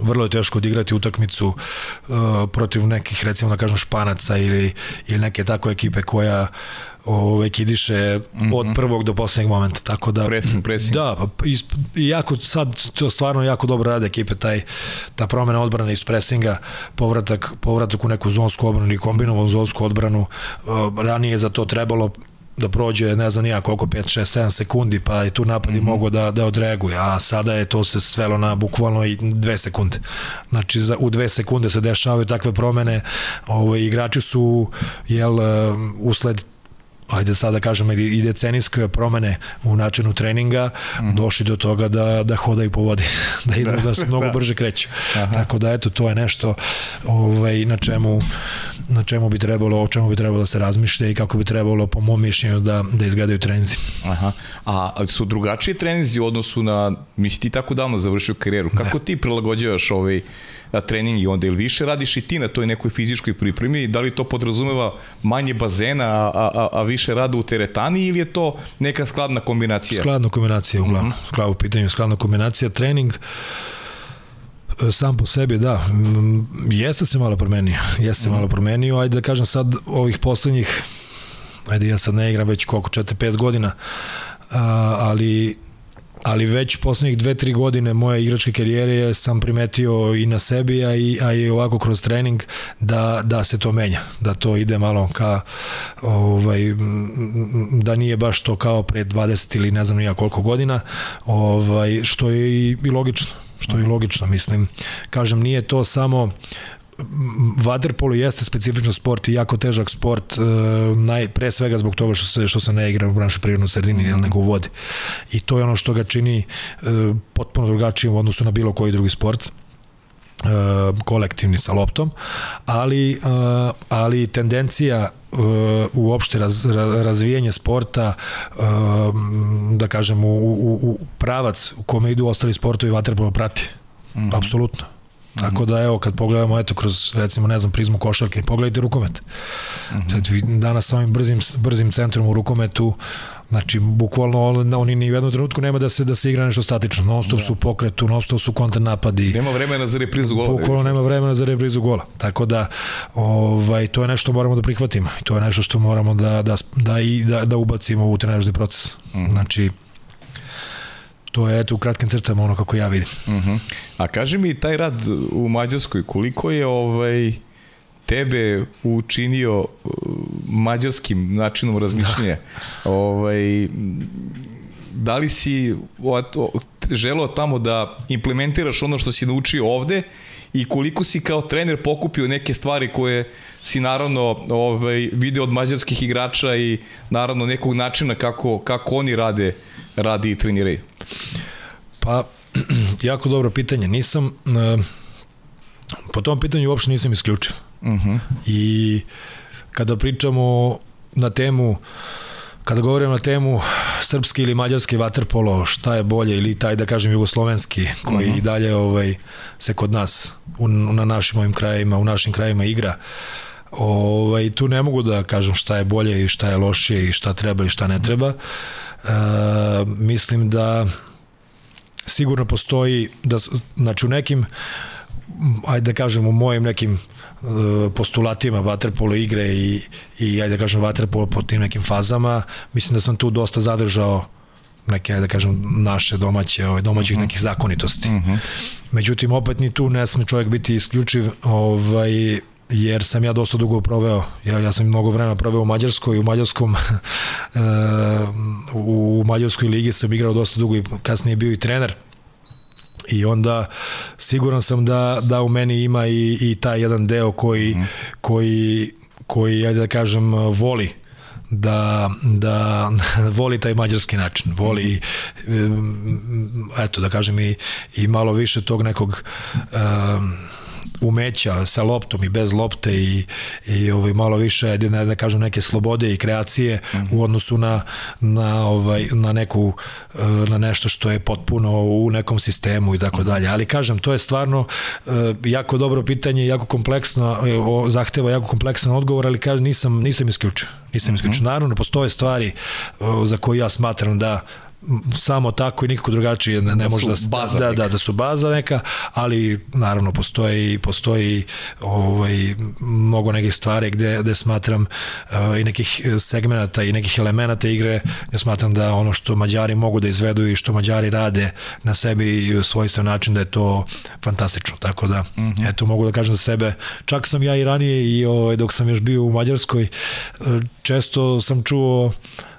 vrlo je teško odigrati utakmicu uh, protiv nekih recimo da kažem španaca ili ili neke tako ekipe koja ovaj kidiše mm -hmm. od prvog do poslednjeg momenta tako da pressing pressing da pa i, jako sad to stvarno jako dobro rade ekipe taj ta promena odbrane iz pressinga povratak povratak u neku zonsku odbranu ili kombinovanu zonsku odbranu uh, ranije za to trebalo da prođe ne znam nija koliko 5 6 7 sekundi pa je tu napad mm -hmm. mogo da da odreaguje a sada je to se svelo na bukvalno i 2 sekunde znači za u 2 sekunde se dešavaju takve promene ovaj igrači su jel usled ajde sada da kažem i decenijske promene u načinu treninga mm. došli do toga da da hodaju po vodi da idu da, da se mnogo da. brže kreću Aha. tako da eto to je nešto ovaj na čemu na čemu bi trebalo o čemu bi trebalo da se razmišlja i kako bi trebalo po mom mišljenju da da izgledaju treninzi Aha. A su drugačiji treninzi u odnosu na misli ti tako davno završio karijeru kako ne. ti prilagođavaš ovaj trening i onda ili više radiš i ti na toj nekoj fizičkoj pripremi, da li to podrazumeva manje bazena, a, a, a više rada u teretani ili je to neka skladna kombinacija? Skladna kombinacija, uglavnom. Mm -hmm. U pitanju, skladna kombinacija. Trening, e, sam po sebi, da, jeste se malo promenio, jeste se mm. malo promenio, ajde da kažem sad ovih poslednjih, ajde ja sad ne igram već koliko, 4-5 godina, a, ali ali već poslednjih dve, tri godine moje igračke karijere sam primetio i na sebi, a i, a i ovako kroz trening da, da se to menja, da to ide malo ka ovaj, da nije baš to kao pre 20 ili ne znam nija koliko godina, ovaj, što je i, i logično što je logično, mislim. Kažem, nije to samo Vaterpolo jeste specifičan sport i jako težak sport, uh, naj, pre svega zbog toga što se, što se ne igra u našoj prirodnoj sredini, mm nego u vodi. I to je ono što ga čini uh, potpuno drugačijim u odnosu na bilo koji drugi sport uh, kolektivni sa loptom, ali, ali tendencija uopšte raz, razvijanje sporta da kažem u, u, u pravac u kome idu ostali sportovi vaterpolo prati. Mm -hmm. Apsolutno Tako da evo kad pogledamo eto kroz recimo ne znam prizmu košarke, pogledajte rukomet. Uh -huh. Danas sa ovim brzim brzim centrom u rukometu Znači, bukvalno oni ni u jednom trenutku nema da se da se igra nešto statično. Non stop da. su pokretu, non stop su kontra napadi. Nema vremena za reprizu gola. Bukvalno nema vremena za reprizu gola. Tako da ovaj to je nešto što moramo da prihvatimo. To je nešto što moramo da da da i da da ubacimo u trenažni proces. Mm -hmm. Znači to je eto u kratkim crtama ono kako ja vidim. Uh mhm. -huh. A kaži mi taj rad u Mađarskoj koliko je ovaj tebe učinio uh, mađarskim načinom razmišljanja. Da. Ovaj, da li si želeo tamo da implementiraš ono što si naučio ovde i koliko si kao trener pokupio neke stvari koje si naravno ovaj, video od mađarskih igrača i naravno nekog načina kako, kako oni rade, radi i treniraju? Pa, jako dobro pitanje. Nisam, uh, po tom pitanju uopšte nisam isključiv. Uh mhm. -huh. I kada pričamo na temu kada govorimo na temu srpski ili mađarski vaterpolo, šta je bolje ili taj da kažem jugoslovenski koji uh mhm. -huh. i dalje ovaj se kod nas u, na našim ovim krajevima, u našim krajevima igra. Ovaj tu ne mogu da kažem šta je bolje i šta je lošije i šta treba i šta ne treba. E, mislim da sigurno postoji da znači u nekim ajde da kažem u mojim nekim uh, postulatima vaterpolo igre i, i ajde da kažem vaterpolo po tim nekim fazama, mislim da sam tu dosta zadržao neke, da kažem, naše domaće, ovaj, domaćih uh mhm. -huh. nekih zakonitosti. Uh mhm. -huh. Međutim, opet ni tu ne sme čovjek biti isključiv, ovaj, jer sam ja dosta dugo proveo, ja, ja sam mnogo vremena proveo u Mađarskoj, u Mađarskom uh, u Mađarskoj ligi sam igrao dosta dugo i kasnije bio i trener I onda siguran sam da, da u meni ima i, i taj jedan deo koji, mm. koji, koji, ajde da kažem, voli da, da voli taj mađarski način, voli eto da kažem i, i malo više tog nekog um, umeća sa loptom i bez lopte i, i ovaj, malo više, da, da kažem, neke slobode i kreacije mm -hmm. u odnosu na, na, ovaj, na, neku, eh, na nešto što je potpuno u nekom sistemu i tako mhm. dalje. Ali kažem, to je stvarno eh, jako dobro pitanje, jako kompleksno, eh, zahteva jako kompleksan odgovor, ali kažem, nisam, nisam isključio. Nisam isključio. Mm -hmm. Naravno, postoje stvari za koje ja smatram da samo tako i nikako drugačije ne, ne da može da baza da, da, da su baza neka, ali naravno postoji postoji ovaj mnogo nekih stvari gde gde smatram uh, i nekih segmenata i nekih elemenata igre gde smatram da ono što Mađari mogu da izvedu i što Mađari rade na sebi i u svojstven način da je to fantastično. Tako da mm -hmm. eto mogu da kažem za sebe. Čak sam ja i ranije i ovaj dok sam još bio u Mađarskoj često sam čuo uh,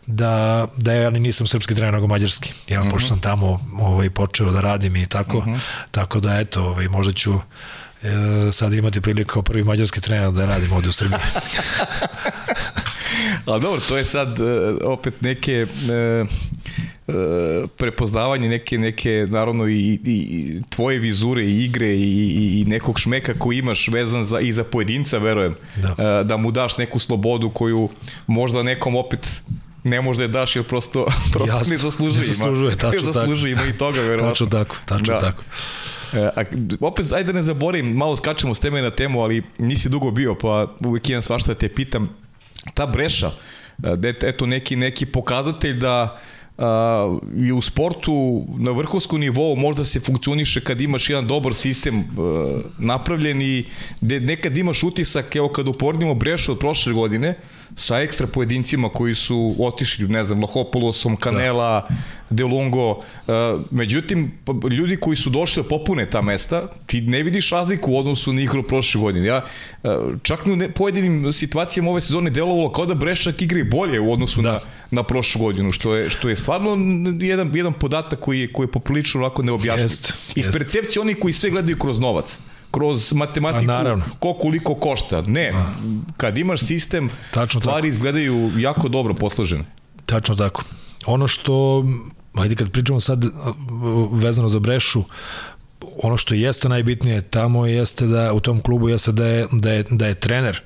da, da ja nisam srpski trener, nego mađarski. Ja, mm -hmm. pošto sam tamo ovaj, počeo da radim i tako, mm -hmm. tako da eto, ovaj, možda ću e, sad imati priliku kao prvi mađarski trener da radim ovde u Srbiji. Ali dobro, to je sad uh, opet neke uh, uh, prepoznavanje neke, neke naravno i, i, i tvoje vizure i igre i, i nekog šmeka koji imaš vezan za, i za pojedinca, verujem, da. Uh, da mu daš neku slobodu koju možda nekom opet ne može da je daš jer prosto, prosto Jasno, ne zaslužuje. Ne zaslužuje, tačno ne zaslužuje, ima i toga, verovatno. Tačno tako, tačno da. tako. E, a, opet, ajde da ne zaborim, malo skačemo s teme na temu, ali nisi dugo bio, pa uvijek imam svašta da te pitam. Ta breša, e, eto neki, neki pokazatelj da uh, i u sportu na vrhovskom nivou možda se funkcioniše kad imaš jedan dobar sistem uh, napravljen i nekad imaš utisak, evo kad uporedimo Brešu od prošle godine, sa ekstra pojedincima koji su otišli, ne znam, Lahopolosom, Kanela, da. Delungo. Uh, međutim, pa, ljudi koji su došli da popune ta mesta, ti ne vidiš razliku u odnosu na igru prošle godine. Ja, uh, čak u pojedinim situacijama ove sezone delovalo kao da Brešak igra bolje u odnosu da. na, na prošlu godinu, što je, što je stvarno jedan, jedan podatak koji je, koji je poprilično ovako neobjašnjiv. Iz percepcije oni koji sve gledaju kroz novac kroz matematiku pa, ko koliko košta. Ne, A. kad imaš sistem, Tačno stvari tako. izgledaju jako dobro posložene. Tačno tako. Ono što, ajde kad pričamo sad vezano za Brešu, ono što jeste najbitnije tamo jeste da u tom klubu jeste da je, da je, da je trener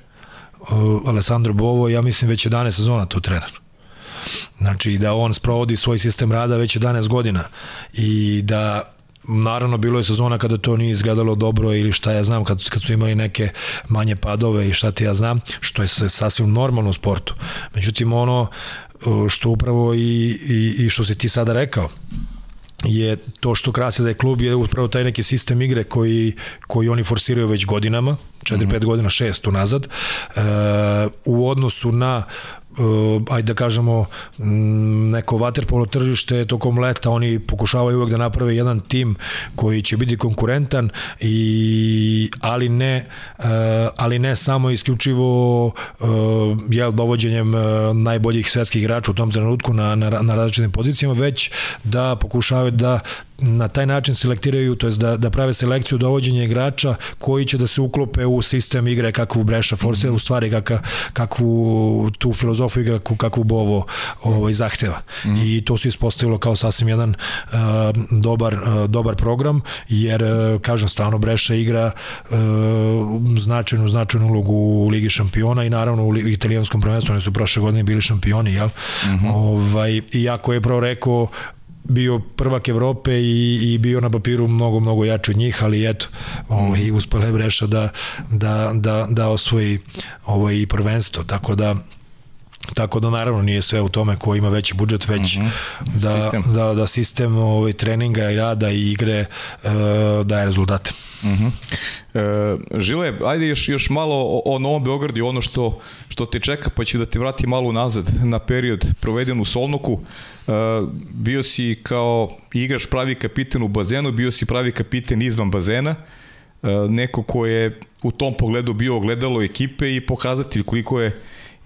Alessandro Bovo, ja mislim već 11 sezona tu trener. Znači da on sprovodi svoj sistem rada već 11 godina i da naravno bilo je sezona kada to nije izgledalo dobro ili šta ja znam, kad, kad su imali neke manje padove i šta ti ja znam, što je sasvim normalno u sportu. Međutim, ono što upravo i, i, i što si ti sada rekao, je to što krasi da je klub je upravo taj neki sistem igre koji, koji oni forsiraju već godinama, 4-5 mm -hmm. godina, 6 unazad, e, u odnosu na uh, ajde da kažemo neko vaterpolo tržište tokom leta oni pokušavaju uvek da naprave jedan tim koji će biti konkurentan i ali ne uh, ali ne samo isključivo uh, jel dovođenjem uh, najboljih svetskih igrača u tom trenutku na, na, na različitim pozicijama već da pokušavaju da na taj način selektiraju, to jest da, da prave selekciju dovođenja igrača koji će da se uklope u sistem igre kakvu Breša Force, mm -hmm. u stvari kakva, kakvu tu filozofiju igre kakvu, kakvu Bovo ovaj, zahteva. Mm -hmm. I to se ispostavilo kao sasvim jedan uh, dobar, uh, dobar program, jer, uh, kažem, stvarno Breša igra uh, značajnu, značajnu ulogu u Ligi šampiona i naravno u italijanskom prvenstvu, oni su prošle godine bili šampioni, jel? Mm -hmm. ovaj, iako je prvo rekao bio prvak Evrope i, i bio na papiru mnogo, mnogo jači od njih, ali eto, ovaj, uspela je Breša da, da, da, da osvoji ovaj, prvenstvo, tako da Tako da naravno nije sve u tome ko ima veći budžet, već mm -hmm. da, sistem. da, da sistem ovaj, treninga i rada i igre uh, daje rezultate. Mm -hmm. e, Žile, ajde još, još malo o, o Novom Beogradu ono što, što te čeka, pa ću da te vrati malo nazad na period proveden u Solnoku. E, bio si kao igrač pravi kapiten u bazenu, bio si pravi kapiten izvan bazena. E, neko ko je u tom pogledu bio ogledalo ekipe i pokazatelj koliko je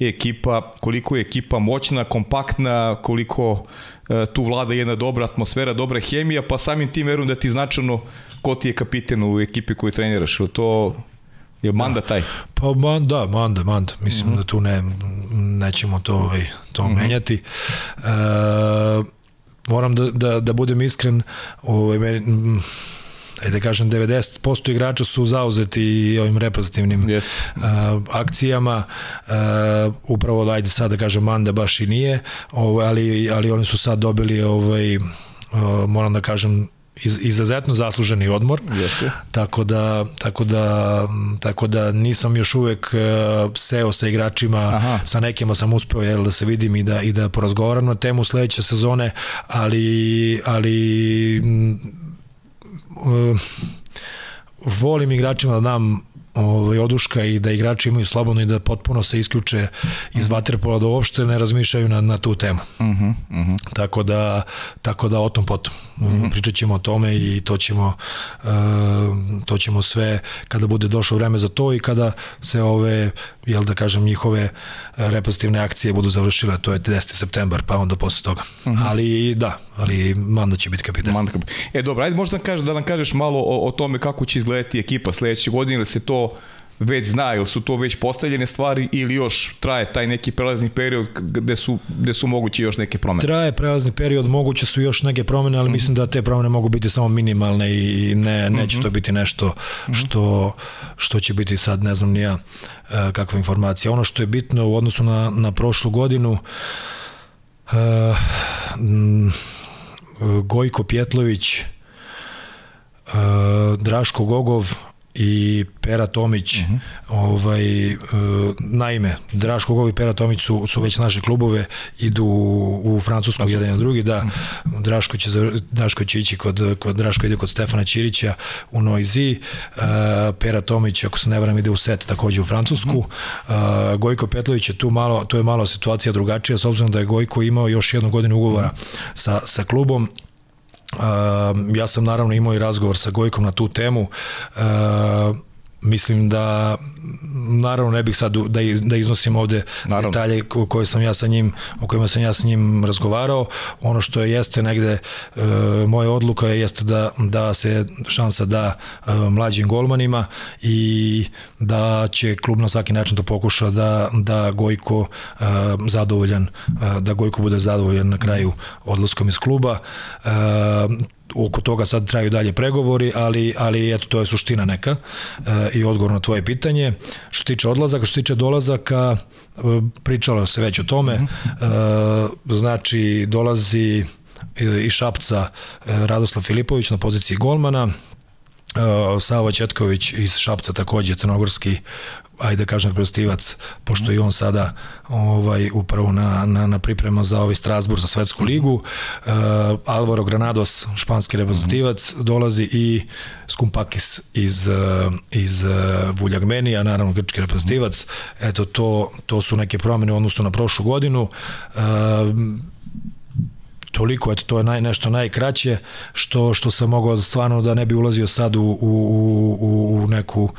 ekipa, koliko je ekipa moćna, kompaktna, koliko e, tu vlada jedna dobra atmosfera, dobra hemija, pa samim tim verujem da ti značajno ko ti je kapiten u ekipi koju treniraš. To je Manda da. taj? Pa man, da, Manda, Manda. Mislim mm -hmm. da tu ne, nećemo to, ovaj, to mm -hmm. menjati. E, moram da, da, da budem iskren, ovaj, meni, da kažem 90% igrača su zauzeti ovim reprezentativnim yes. uh, akcijama uh, upravo ajde sad da kažem Manda baš i nije ovaj, ali, ali oni su sad dobili ovaj, uh, moram da kažem iz, izuzetno zasluženi odmor. Jeste. Tako da, tako da, tako da nisam još uvek uh, seo sa igračima, Aha. sa nekima sam uspeo jel, da se vidim i da, i da porazgovaram na temu sledeće sezone, ali, ali uh, volim igračima da dam ovaj, oduška i da igrači imaju slobodno i da potpuno se isključe iz vaterpola da uopšte ne razmišljaju na, na tu temu. Uh -huh, uh -huh. Tako, da, tako da o tom potom. Uh -huh. Pričat ćemo o tome i to ćemo, uh, to ćemo sve kada bude došlo vreme za to i kada se ove, jel da kažem, njihove reprezentativne akcije budu završile, to je 10. septembar, pa onda posle toga. Uh -huh. Ali da, ali Manda će biti kapitan. Manda kapitan. E dobro, ajde možda kažeš, da nam kažeš malo o, o tome kako će izgledati ekipa sledeće godine, ili se to već zna, ili su to već postavljene stvari ili još traje taj neki prelazni period gde su, gde su moguće još neke promene? Traje prelazni period, moguće su još neke promene, ali mm -hmm. mislim da te promene mogu biti samo minimalne i ne, neće mm -hmm. to biti nešto mhm. što, što će biti sad, ne znam ni ja e, kakva informacija. Ono što je bitno u odnosu na, na prošlu godinu, uh, Gojko Pjetlović, uh, Draško Gogov i Pera Tomić, uh mhm. -huh. ovaj, uh, naime, Draško Gogov i Pera Tomić su, su već naše klubove, idu u, u Francusku jedan na drugi, da, mhm. Draško će, Draško će ići kod, kod Draško ide kod Stefana Ćirića u Noizi, uh, Pera Tomić, ako se ne varam, ide u set takođe u Francusku, uh -huh. uh, Gojko Petlović je tu malo, to je malo situacija drugačija, s obzirom da je Gojko imao još jednu godinu ugovora sa, sa klubom, ja sam naravno imao i razgovor sa Gojkom na tu temu. Mislim da naravno ne bih sad da, da iznosim ovde naravno. detalje koje sam ja sa njim o kojima sam ja sa njim razgovarao ono što je jeste negde e, moja odluka je jeste da, da se šansa da e, mlađim golmanima i da će klub na svaki način to pokuša da, da Gojko e, zadovoljan e, da Gojko bude zadovoljan na kraju odlaskom iz kluba e, oko toga sad traju dalje pregovori, ali, ali eto, to je suština neka e, i odgovor na tvoje pitanje. Što tiče odlazaka, što tiče dolazaka, e, pričalo se već o tome, e, znači dolazi i Šapca Radoslav Filipović na poziciji golmana, Savo Ćetković iz Šapca takođe crnogorski ajde da kažem reprezentativac, pošto je on sada ovaj upravo na, na, na priprema za ovaj Strasbourg za svetsku ligu. Uh, Alvaro Granados, španski reprezentativac, dolazi i Skumpakis iz, uh, iz uh, Vuljagmenija, naravno grčki reprezentativac. Eto, to, to su neke promene u odnosu na prošlu godinu. Uh, toliko, eto, to je naj, nešto najkraće, što, što sam mogao stvarno da ne bi ulazio sad u, u, u, u neku uh,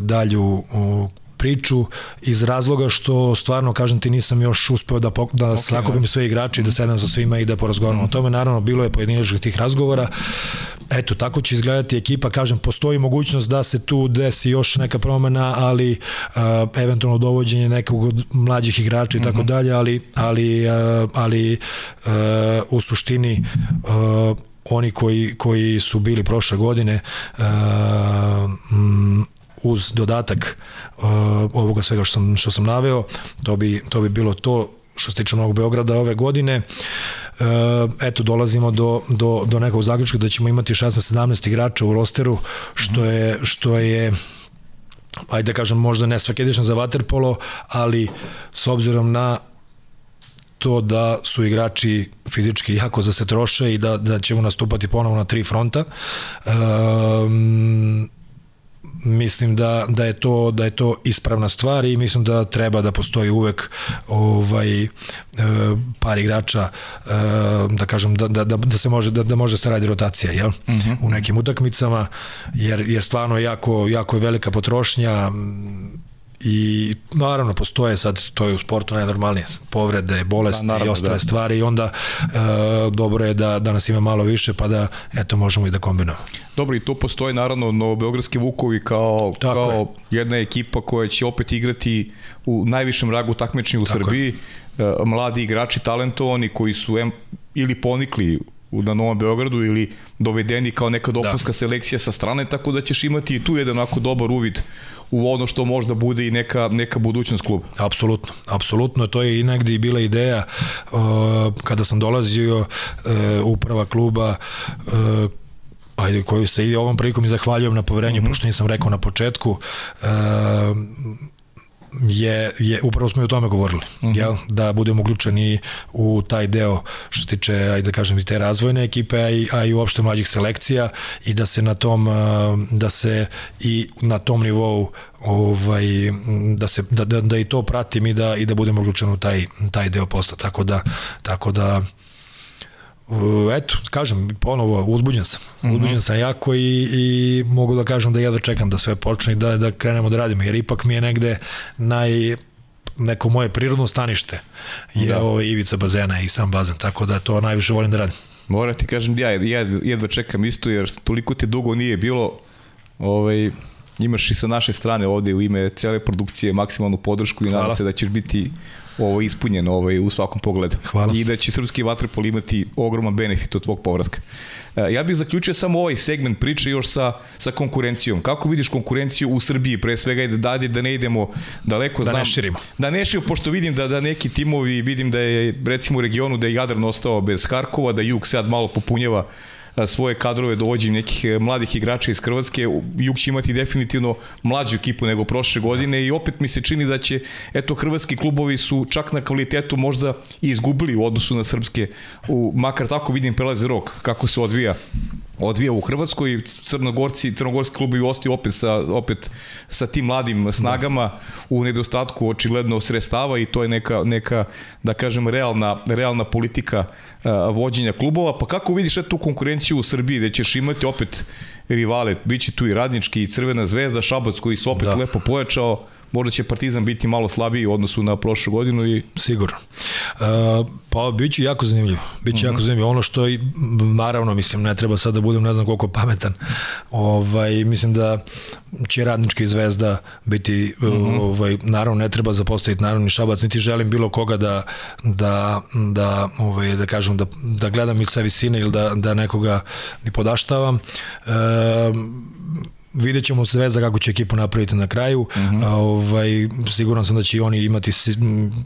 dalju uh, priču iz razloga što stvarno kažem ti nisam još uspeo da da okay, sakupim sve igrače da sedam sa svima i da porazgovaramo mm. o tome naravno bilo je pojedinačnih tih razgovora eto tako će izgledati ekipa kažem postoji mogućnost da se tu desi još neka promena ali uh, eventualno dovođenje nekog od mlađih igrača i tako mhm. dalje ali ali uh, ali uh, u suštini uh, oni koji, koji su bili prošle godine uh, uz dodatak uh, ovoga svega što sam, što sam naveo, to bi, to bi bilo to što se tiče Novog Beograda ove godine. Uh, eto, dolazimo do, do, do nekog zaključka da ćemo imati 16-17 igrača u rosteru, što je, što je ajde da kažem, možda ne svakedično za Waterpolo, ali s obzirom na to da su igrači fizički jako za se troše i da, da ćemo nastupati ponovo na tri fronta. Um, mislim da, da je to da je to ispravna stvar i mislim da treba da postoji uvek ovaj e, par igrača e, da kažem da, da, da se može da, da može se radi rotacija jel? Uh mhm. -huh. u nekim utakmicama jer je stvarno jako jako je velika potrošnja i naravno postoje sad, to je u sportu najnormalnije, povrede, bolesti da, naravno, i ostale da. stvari i onda e, dobro je da, da nas ima malo više pa da eto možemo i da kombinujemo. Dobro i tu postoje naravno Novobeogradski Vukovi kao, Tako kao je. jedna ekipa koja će opet igrati u najvišem ragu takmičenja u Tako Srbiji. Je. Mladi igrači talentovani koji su em, ili ponikli na Novom Beogradu ili dovedeni kao neka dopunska da. selekcija sa strane, tako da ćeš imati i tu jedan onako dobar uvid u ono što možda bude i neka, neka budućnost kluba. Apsolutno, apsolutno, to je i negdje bila ideja uh, kada sam dolazio uh, uprava kluba uh, ajde, koju se i ovom prilikom i zahvaljujem na poverenju, mm -hmm. pošto nisam rekao na početku, uh, je, je upravo smo i o tome govorili, uh mhm. -huh. jel? da budemo uključeni u taj deo što se tiče, ajde da kažem, i te razvojne ekipe, a i, a i uopšte mlađih selekcija i da se na tom, da se i na tom nivou ovaj, da, se, da, da, da i to pratim i da, i da budemo uključeni u taj, taj deo posla, tako da, tako da eto, kažem, ponovo uzbuđen sam. Mhm. Uzbuđen sam jako i, i mogu da kažem da jedva čekam da sve počne i da, da krenemo da radimo, jer ipak mi je negde naj neko moje prirodno stanište je da. ovo ivica bazena i sam bazen, tako da to najviše volim da radim. Moram ti kažem, ja jedva čekam isto, jer toliko ti dugo nije bilo ovaj, imaš i sa naše strane ovde u ime cele produkcije maksimalnu podršku i nadam se da ćeš biti ovo ispunjeno ovaj, u svakom pogledu. Hvala. I da će srpski vaterpol imati ogroman benefit od tvog povratka. E, ja bih zaključio samo ovaj segment priče još sa, sa konkurencijom. Kako vidiš konkurenciju u Srbiji, pre svega i da dalje da ne idemo daleko, da znam. Ne širimo. Da ne širimo, pošto vidim da, da neki timovi, vidim da je recimo u regionu da je Jadran ostao bez Harkova, da Jug sad malo popunjava svoje kadrove dovođenjem nekih e, mladih igrača iz Hrvatske. Jug će imati definitivno mlađu ekipu nego prošle godine i opet mi se čini da će, eto, hrvatski klubovi su čak na kvalitetu možda i izgubili u odnosu na srpske, u, makar tako vidim prelaze rok, kako se odvija odvija u Hrvatskoj, Crnogorci, crnogorski klubovi ostaju opet sa, opet sa tim mladim snagama u nedostatku očigledno sredstava i to je neka, neka da kažem, realna, realna politika vođenja klubova. Pa kako vidiš tu konkurenciju u Srbiji, gde ćeš imati opet rivale, bit će tu i Radnički i Crvena zvezda, Šabac koji se opet da. lepo pojačao, možda će Partizan biti malo slabiji u odnosu na prošlu godinu i sigurno. Uh, pa biće jako zanimljivo. Biće uh -huh. jako mhm. zanimljivo. Ono što i naravno mislim ne treba sad da budem ne znam koliko pametan. Ovaj mislim da će Radnička zvezda biti mhm. -huh. ovaj naravno ne treba zapostaviti naravno ni Šabac niti želim bilo koga da da da ovaj da kažem da da gledam ili sa visine ili da da nekoga ni podaštavam. Uh, vidjet ćemo sve za kako će ekipu napraviti na kraju. Uh Mhm. -huh. ovaj, siguran sam da će oni imati si- m,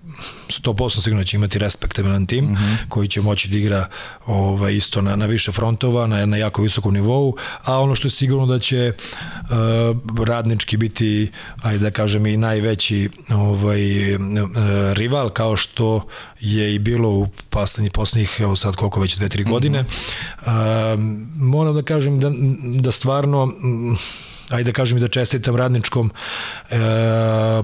100% sigurno da će imati respektabilan tim uh Mhm. -huh. koji će moći da igra ovaj, isto na, na više frontova, na, na jako visokom nivou, a ono što je sigurno da će uh, radnički biti, ajde da kažem, i najveći ovaj, uh, rival, kao što je i bilo u poslednjih, poslednjih evo sad koliko već, dve, tri godine. Uh -huh. uh, moram da kažem da, da stvarno mm, ajde da kažem i da čestitam radničkom e,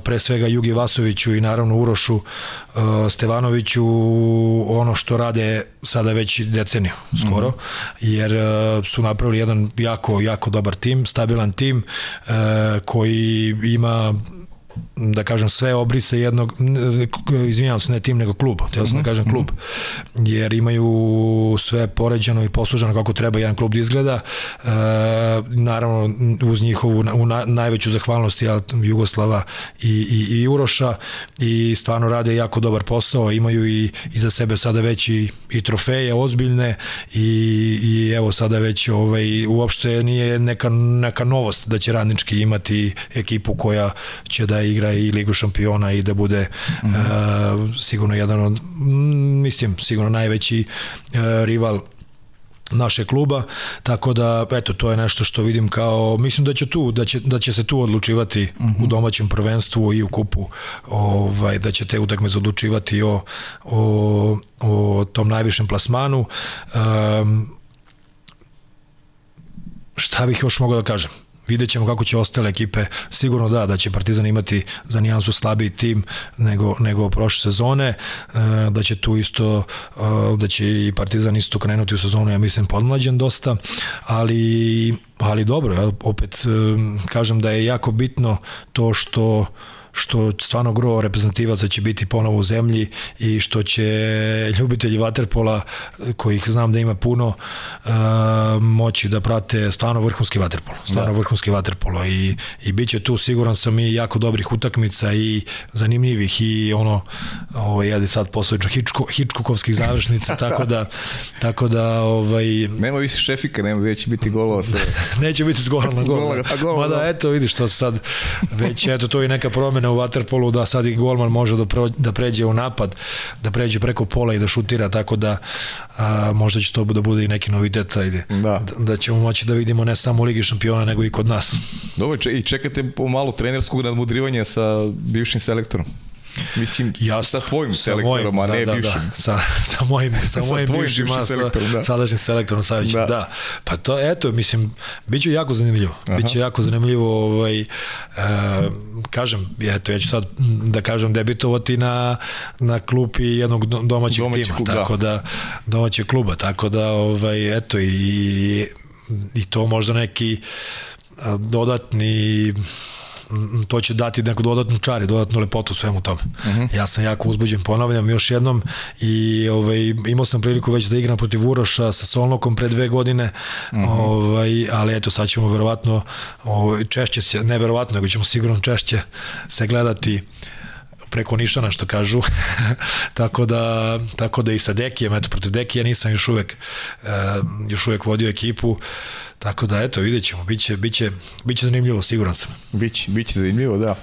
pre svega Jugi Vasoviću i naravno Urošu e, Stevanoviću ono što rade sada već deceniju skoro mm -hmm. jer e, su napravili jedan jako jako dobar tim, stabilan tim e, koji ima da kažem sve obrise jednog izvinjavam se ne tim nego klub htio sam da kažem klub. jer imaju sve poređeno i posluženo kako treba jedan klub da izgleda. E, naravno uz njihovu u na, najveću zahvalnost ja, Jugoslava i, i, i Uroša i stvarno rade jako dobar posao. Imaju i, i za sebe sada već i, i trofeje ozbiljne i, i evo sada već ovaj, uopšte nije neka, neka novost da će radnički imati ekipu koja će da igra i Ligu šampiona i da bude mm -hmm. uh, sigurno jedan od, mislim, sigurno najveći uh, rival naše kluba, tako da eto to je nešto što vidim kao mislim da će tu da će da će se tu odlučivati uh -huh. u domaćem prvenstvu i u kupu. Ovaj da će te utakmice odlučivati o o o tom najvišem plasmanu. Um, šta bih još mogao da kažem? Vidjet ćemo kako će ostale ekipe, sigurno da, da će Partizan imati za nijansu slabiji tim nego, nego prošle sezone, da će tu isto, da će i Partizan isto krenuti u sezonu, ja mislim, podmlađen dosta, ali, ali dobro, ja opet kažem da je jako bitno to što što stvarno gro reprezentativaca će biti ponovo u zemlji i što će ljubitelji vaterpola, kojih znam da ima puno, uh, moći da prate stvarno vrhunski vaterpol. Stvarno da. vrhunski vaterpolo i, i bit će tu siguran sam i jako dobrih utakmica i zanimljivih i ono, ovaj, jedi sad posleđo Hičko, Hičkukovskih završnica, tako da tako da ovaj nema više šefika, nema već biti golova sa neće biti s gola na gol. Mada eto vidiš što sad već eto to je neka promena u waterpolu da sad i golman može da, pro, da pređe u napad, da pređe preko pola i da šutira, tako da a, možda će to da bude i neki novitet, ajde, da. da ćemo moći da vidimo ne samo u Ligi šampiona, nego i kod nas. Dobro, i čekate po malo trenerskog nadmudrivanja sa bivšim selektorom. Mislim, ja, sa tvojim sa selektorom, mojim, a ne da, bivšim. Da, sa, sa mojim, sa, sa mojim bivšim, bivšim selektorom, da. sadašnjim selektorom Savićem, da. da. Pa to, eto, mislim, bit će jako zanimljivo. Aha. Biće jako zanimljivo, ovaj, e, kažem, eto, ja ću sad da kažem, debitovati na, na klupi jednog domaćeg Domaći tima, klub, tako da. da, domaćeg kluba, tako da, ovaj, eto, i, i to možda neki dodatni to će dati neku dodatnu čar i dodatnu lepotu svemu tome. Uh -huh. Ja sam jako uzbuđen, ponavljam još jednom i ovaj, imao sam priliku već da igram protiv Uroša sa Solnokom pre dve godine, uh -huh. ovaj, ali eto sad ćemo verovatno ovaj, češće se, ne verovatno, nego ćemo sigurno češće se gledati preko Nišana što kažu. tako da tako da i sa Dekijem, eto protiv Dekija nisam još uvek uh, još uvek vodio ekipu. Tako da, eto, vidjet ćemo, biće, biće, biće zanimljivo, siguran sam. Biće, biće zanimljivo, da.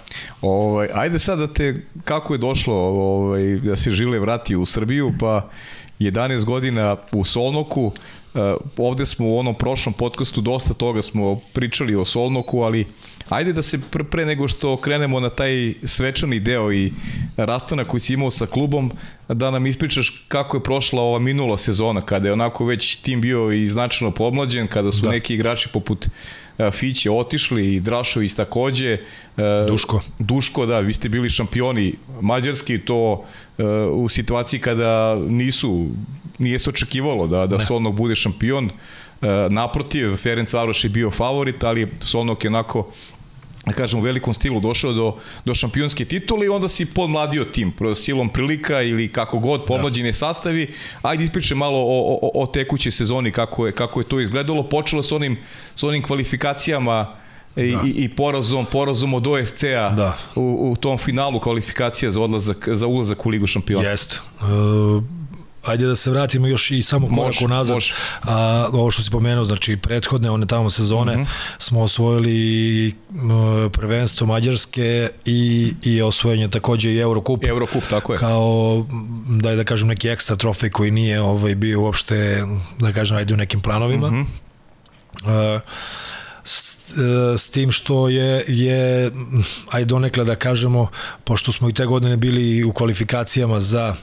Ovaj, ajde sad da te, kako je došlo ovaj, da se Žile vrati u Srbiju, pa 11 godina u Solnoku, Uh, ovde smo u onom prošlom podcastu dosta toga smo pričali o Solnoku, ali ajde da se pre, pre nego što krenemo na taj svečani deo i rastanak koji si imao sa klubom, da nam ispričaš kako je prošla ova minula sezona, kada je onako već tim bio i značajno pomlađen, kada su da. neki igrači poput Fiće otišli i Drašović takođe. Duško. Duško, da, vi ste bili šampioni mađarski, to u situaciji kada nisu, nije se očekivalo da, da Solnok bude šampion. Naprotiv, Ferenc Varoš je bio favorit, ali Solnok je onako da kažem, u velikom stilu došao do, do šampionske titule i onda si podmladio tim, silom prilika ili kako god, pomlađene sastavi. Ajde ispričaj malo o, o, o tekućoj sezoni, kako je, kako je to izgledalo. Počelo s onim, s onim kvalifikacijama i, da. i, i porazom, porazom od OSC-a da. u, u tom finalu kvalifikacija za odlazak za ulazak u Ligu šampiona. Jeste. Uh, ajde da se vratimo još i samo korak može, unazad. Može. A, ovo što si pomenuo, znači prethodne one tamo sezone mhm. -huh. smo osvojili prvenstvo Mađarske i, i osvojenje takođe i Eurokup. Eurokup, tako je. Kao, da da kažem, neki ekstra trofej koji nije ovaj, bio uopšte, da kažem, ajde u nekim planovima. Uh -huh. uh, s, s tim što je, je ajde donekle da kažemo, pošto smo i te godine bili u kvalifikacijama za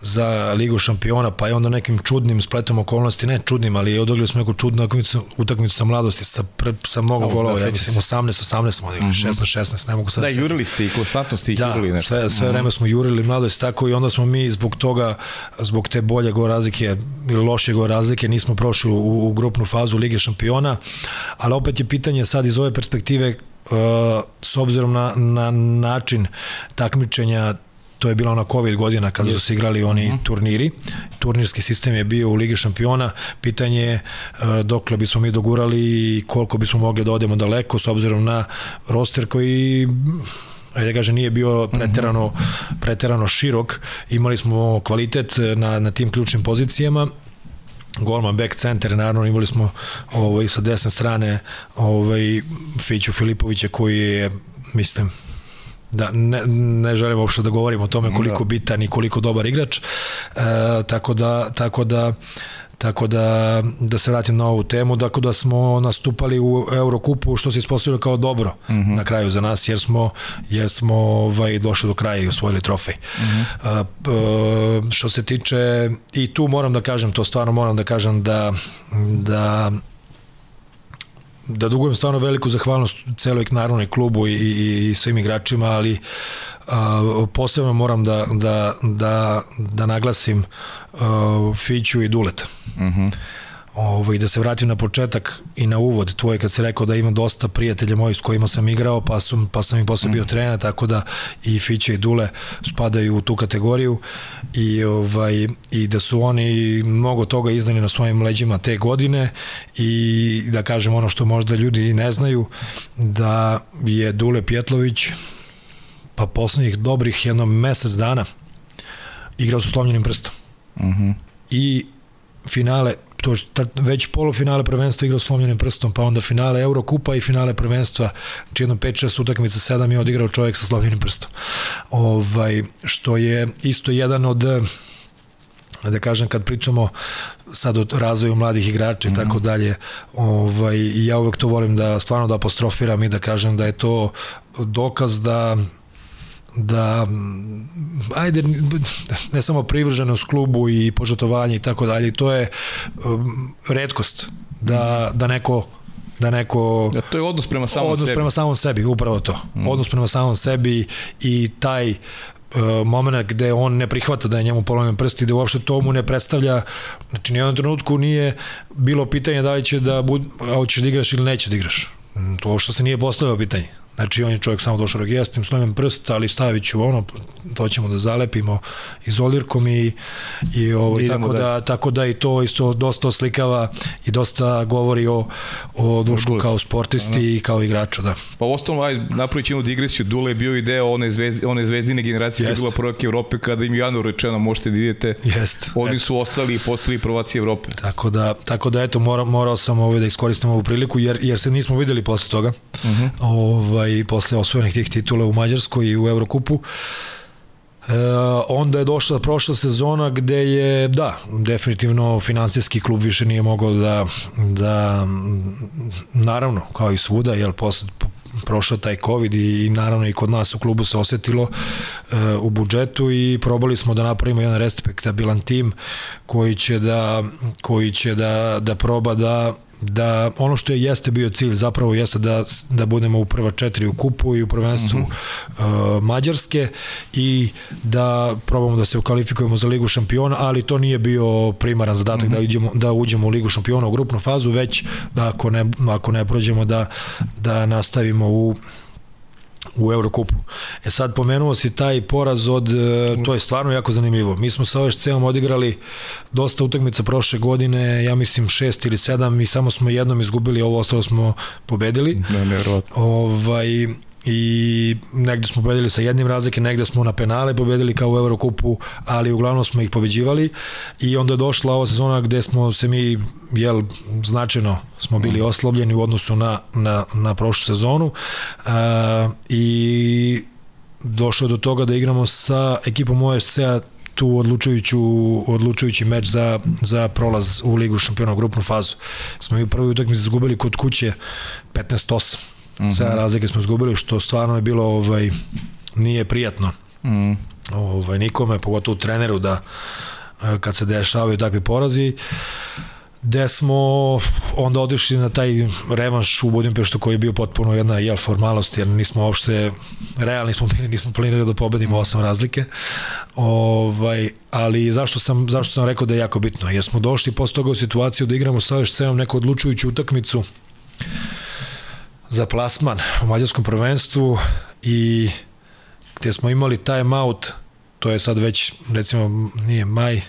za Ligu šampiona, pa je onda nekim čudnim spletom okolnosti, ne čudnim, ali odigrali smo neku čudnu utakmicu, utakmicu sa mladosti, sa, pre, sa mnogo oh, golova, da, ja mislim 18, 18 smo odigrali, mm -hmm. 16, 16, ne mogu sad da, da jurili ste i konstantno ste ih da, jurili. Nešto. sve, sve mm -hmm. vreme smo jurili mladosti tako i onda smo mi zbog toga, zbog te bolje go razlike ili loše go razlike, nismo prošli u, u grupnu fazu Lige šampiona, ali opet je pitanje sad iz ove perspektive Uh, s obzirom na, na način takmičenja to je bila ona COVID godina kada su se igrali oni. -huh. turniri. Turnirski sistem je bio u Ligi šampiona. Pitanje je uh, dokle bismo mi dogurali i koliko bismo mogli da odemo daleko s obzirom na roster koji ajde da kaže nije bio mhm. preterano preterano širok. Imali smo kvalitet na na tim ključnim pozicijama golman back center naravno imali smo ovaj sa desne strane ovaj Fiću Filipovića koji je mislim da ne, ne želim uopšte da govorim o tome koliko da. bitan i koliko dobar igrač e, tako da tako da Tako da, da se vratim na ovu temu, dakle da smo nastupali u Eurokupu što se ispostavilo kao dobro uh mhm. -huh. na kraju za nas, jer smo, jer smo ovaj, došli do kraja i osvojili trofej. Uh -huh. A, a, što se tiče, i tu moram da kažem, to stvarno moram da kažem da, da da dugujem stvarno veliku zahvalnost celoj narodnoj klubu i, i, i svim igračima, ali a, posebno moram da, da, da, da naglasim a, Fiću i Duleta. Mhm. Uh -huh Ovo, I da se vratim na početak i na uvod tvoj kad se rekao da imam dosta prijatelja mojih s kojima sam igrao, pa, sam, pa sam i posle bio mhm. trener, tako da i Fiće i Dule spadaju u tu kategoriju i, ovaj, i da su oni mnogo toga iznali na svojim leđima te godine i da kažem ono što možda ljudi ne znaju, da je Dule Pjetlović pa poslednjih dobrih jedno mesec dana igrao su slomljenim prstom. Uh mhm. -huh. I finale to već polufinale prvenstva igrao slomljenim prstom, pa onda finale Eurokupa i finale prvenstva, znači jedno 5-6 utakmica, 7 je odigrao čovjek sa slomljenim prstom. Ovaj, što je isto jedan od da kažem kad pričamo sad o razvoju mladih igrača i mm -hmm. tako mhm. dalje ovaj, ja uvek to volim da stvarno da apostrofiram i da kažem da je to dokaz da da ajde ne samo privrženost klubu i požatovanje i tako dalje to je um, redkost da, da neko da neko da to je odnos prema samom odnos sebi. prema samom sebi upravo to mm. odnos prema samom sebi i taj uh, moment gde on ne prihvata da je njemu polomljen prst i da uopšte to mu ne predstavlja znači ni u jednom trenutku nije bilo pitanje da li će da bud, a hoćeš da igraš ili neće da igraš to uopšte se nije postavljao pitanje Znači, on je čovjek samo došao da s tim slovim prst, ali stavit ću ono, to ćemo da zalepimo izolirkom i, i ovo, tako, da, da, tako da i to isto dosta oslikava i dosta govori o, o Dušku kao sportisti Ano. i kao igraču, da. Pa ostalo, aj, napravit ćemo digresiju, Dule je bio i deo one, zvezdi, one zvezdine generacije koja je bila prvak Evrope, kada im Janu rečeno možete da idete, Jest. oni eto. su ostali i postali prvaci Evrope. Tako da, tako da eto, mora, morao sam ovaj da iskoristim ovu priliku, jer, jer se nismo videli posle toga. Uh mhm. -huh. ovaj, i posle osvojenih tih titula u Mađarskoj i u Eurokupu. E, onda je došla prošla sezona gde je, da, definitivno finansijski klub više nije mogao da, da naravno, kao i svuda, jel, posle, prošao taj COVID i, i naravno i kod nas u klubu se osetilo e, u budžetu i probali smo da napravimo jedan respektabilan tim koji će da, koji će da, da proba da da ono što je jeste bio cilj zapravo jeste da, da budemo u prva četiri u kupu i u prvenstvu mm -hmm. uh, Mađarske i da probamo da se kvalifikujemo za Ligu šampiona, ali to nije bio primaran zadatak mm -hmm. da, uđemo, da uđemo u Ligu šampiona u grupnu fazu, već da ako ne, ako ne prođemo da, da nastavimo u u Eurokupu. E sad pomenuo si taj poraz od, e, to je stvarno jako zanimljivo. Mi smo sa OSC-om odigrali dosta utakmica prošle godine, ja mislim šest ili sedam i samo smo jednom izgubili, ovo ostalo smo pobedili. Ne, nevjerovatno. Ovaj, i negde smo pobedili sa jednim razlike, negde smo na penale pobedili kao u Eurokupu, ali uglavnom smo ih pobeđivali i onda je došla ova sezona gde smo se mi, jel, značajno smo bili mhm. oslabljeni u odnosu na, na, na prošlu sezonu uh, i došlo do toga da igramo sa ekipom OSC-a tu odlučujuću, odlučujući meč za, za prolaz u ligu šampiona u grupnu fazu. Smo mi u prvoj utakmici izgubili kod kuće 15-8. Mm -hmm. Sve razlike smo izgubili, što stvarno je bilo ovaj, nije prijatno. Mm. Ovaj, nikome, pogotovo treneru da eh, kad se dešavaju takvi porazi gde smo onda odišli na taj revanš u Budimpeštu koji je bio potpuno jedna jel, formalnost, jer nismo uopšte realni smo bili, nismo planirali da pobedimo osam razlike. Ovaj, ali zašto sam, zašto sam rekao da je jako bitno? Jer smo došli posle toga u situaciju da igramo sa OSC-om neku odlučujuću utakmicu za plasman u mađarskom prvenstvu i gde smo imali time out, to je sad već recimo nije maj,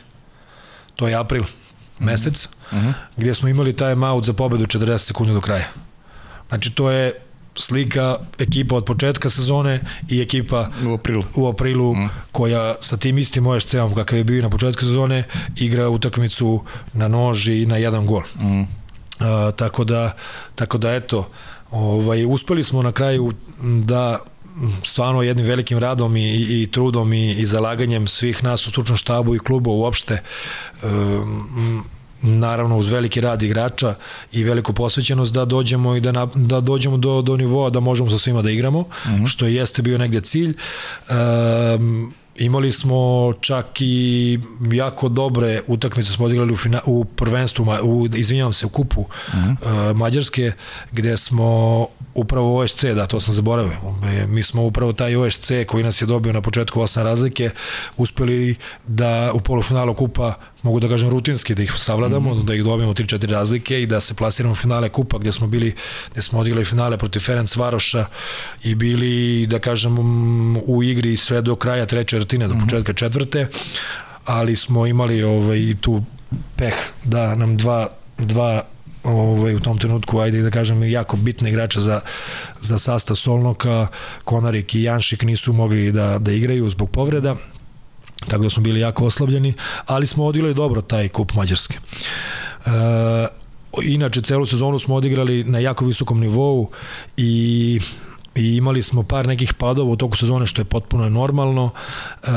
to je april, mm -hmm. mesec, uh -huh. gdje smo imali time out za pobedu 40 sekundi do kraja. Znači to je slika ekipa od početka sezone i ekipa u aprilu, u aprilu mm. koja sa tim istim OSC-om kakav je bio na početku sezone igra utakmicu na nož i na jedan gol. Mm. Uh, tako da tako da eto ovaj uspeli smo na kraju da stvarno jednim velikim radom i, i, i trudom i, i zalaganjem svih nas u stručnom štabu i klubu uopšte um, naravno uz veliki rad igrača i veliku posvećenost da dođemo i da, na, da dođemo do, do nivoa da možemo sa svima da igramo, mhm. -huh. što jeste bio negde cilj. Um, Imali smo čak i jako dobre utakmice smo odigrali u, fina, u prvenstvu, u, izvinjavam se, u kupu uh -huh. uh, Mađarske, gde smo upravo OSC, da, to sam zaboravio. Mi smo upravo taj OSC koji nas je dobio na početku osam razlike, uspeli da u polufinalu kupa mogu da kažem rutinski da ih savladamo, mm da ih dobijemo 3-4 razlike i da se plasiramo u finale kupa gde smo bili, gde smo odigrali finale protiv Ferenc Varoša i bili, da kažem, u igri sve do kraja treće četvrtine, do mhm. početka četvrte, ali smo imali ovaj, tu peh da nam dva, dva ovaj, u tom trenutku, ajde da kažem, jako bitne igrača za, za sastav Solnoka, Konarik i Janšik nisu mogli da, da igraju zbog povreda, tako da smo bili jako oslabljeni, ali smo odigrali dobro taj kup Mađarske. E, inače, celu sezonu smo odigrali na jako visokom nivou i i imali smo par nekih padova u toku sezone što je potpuno normalno e,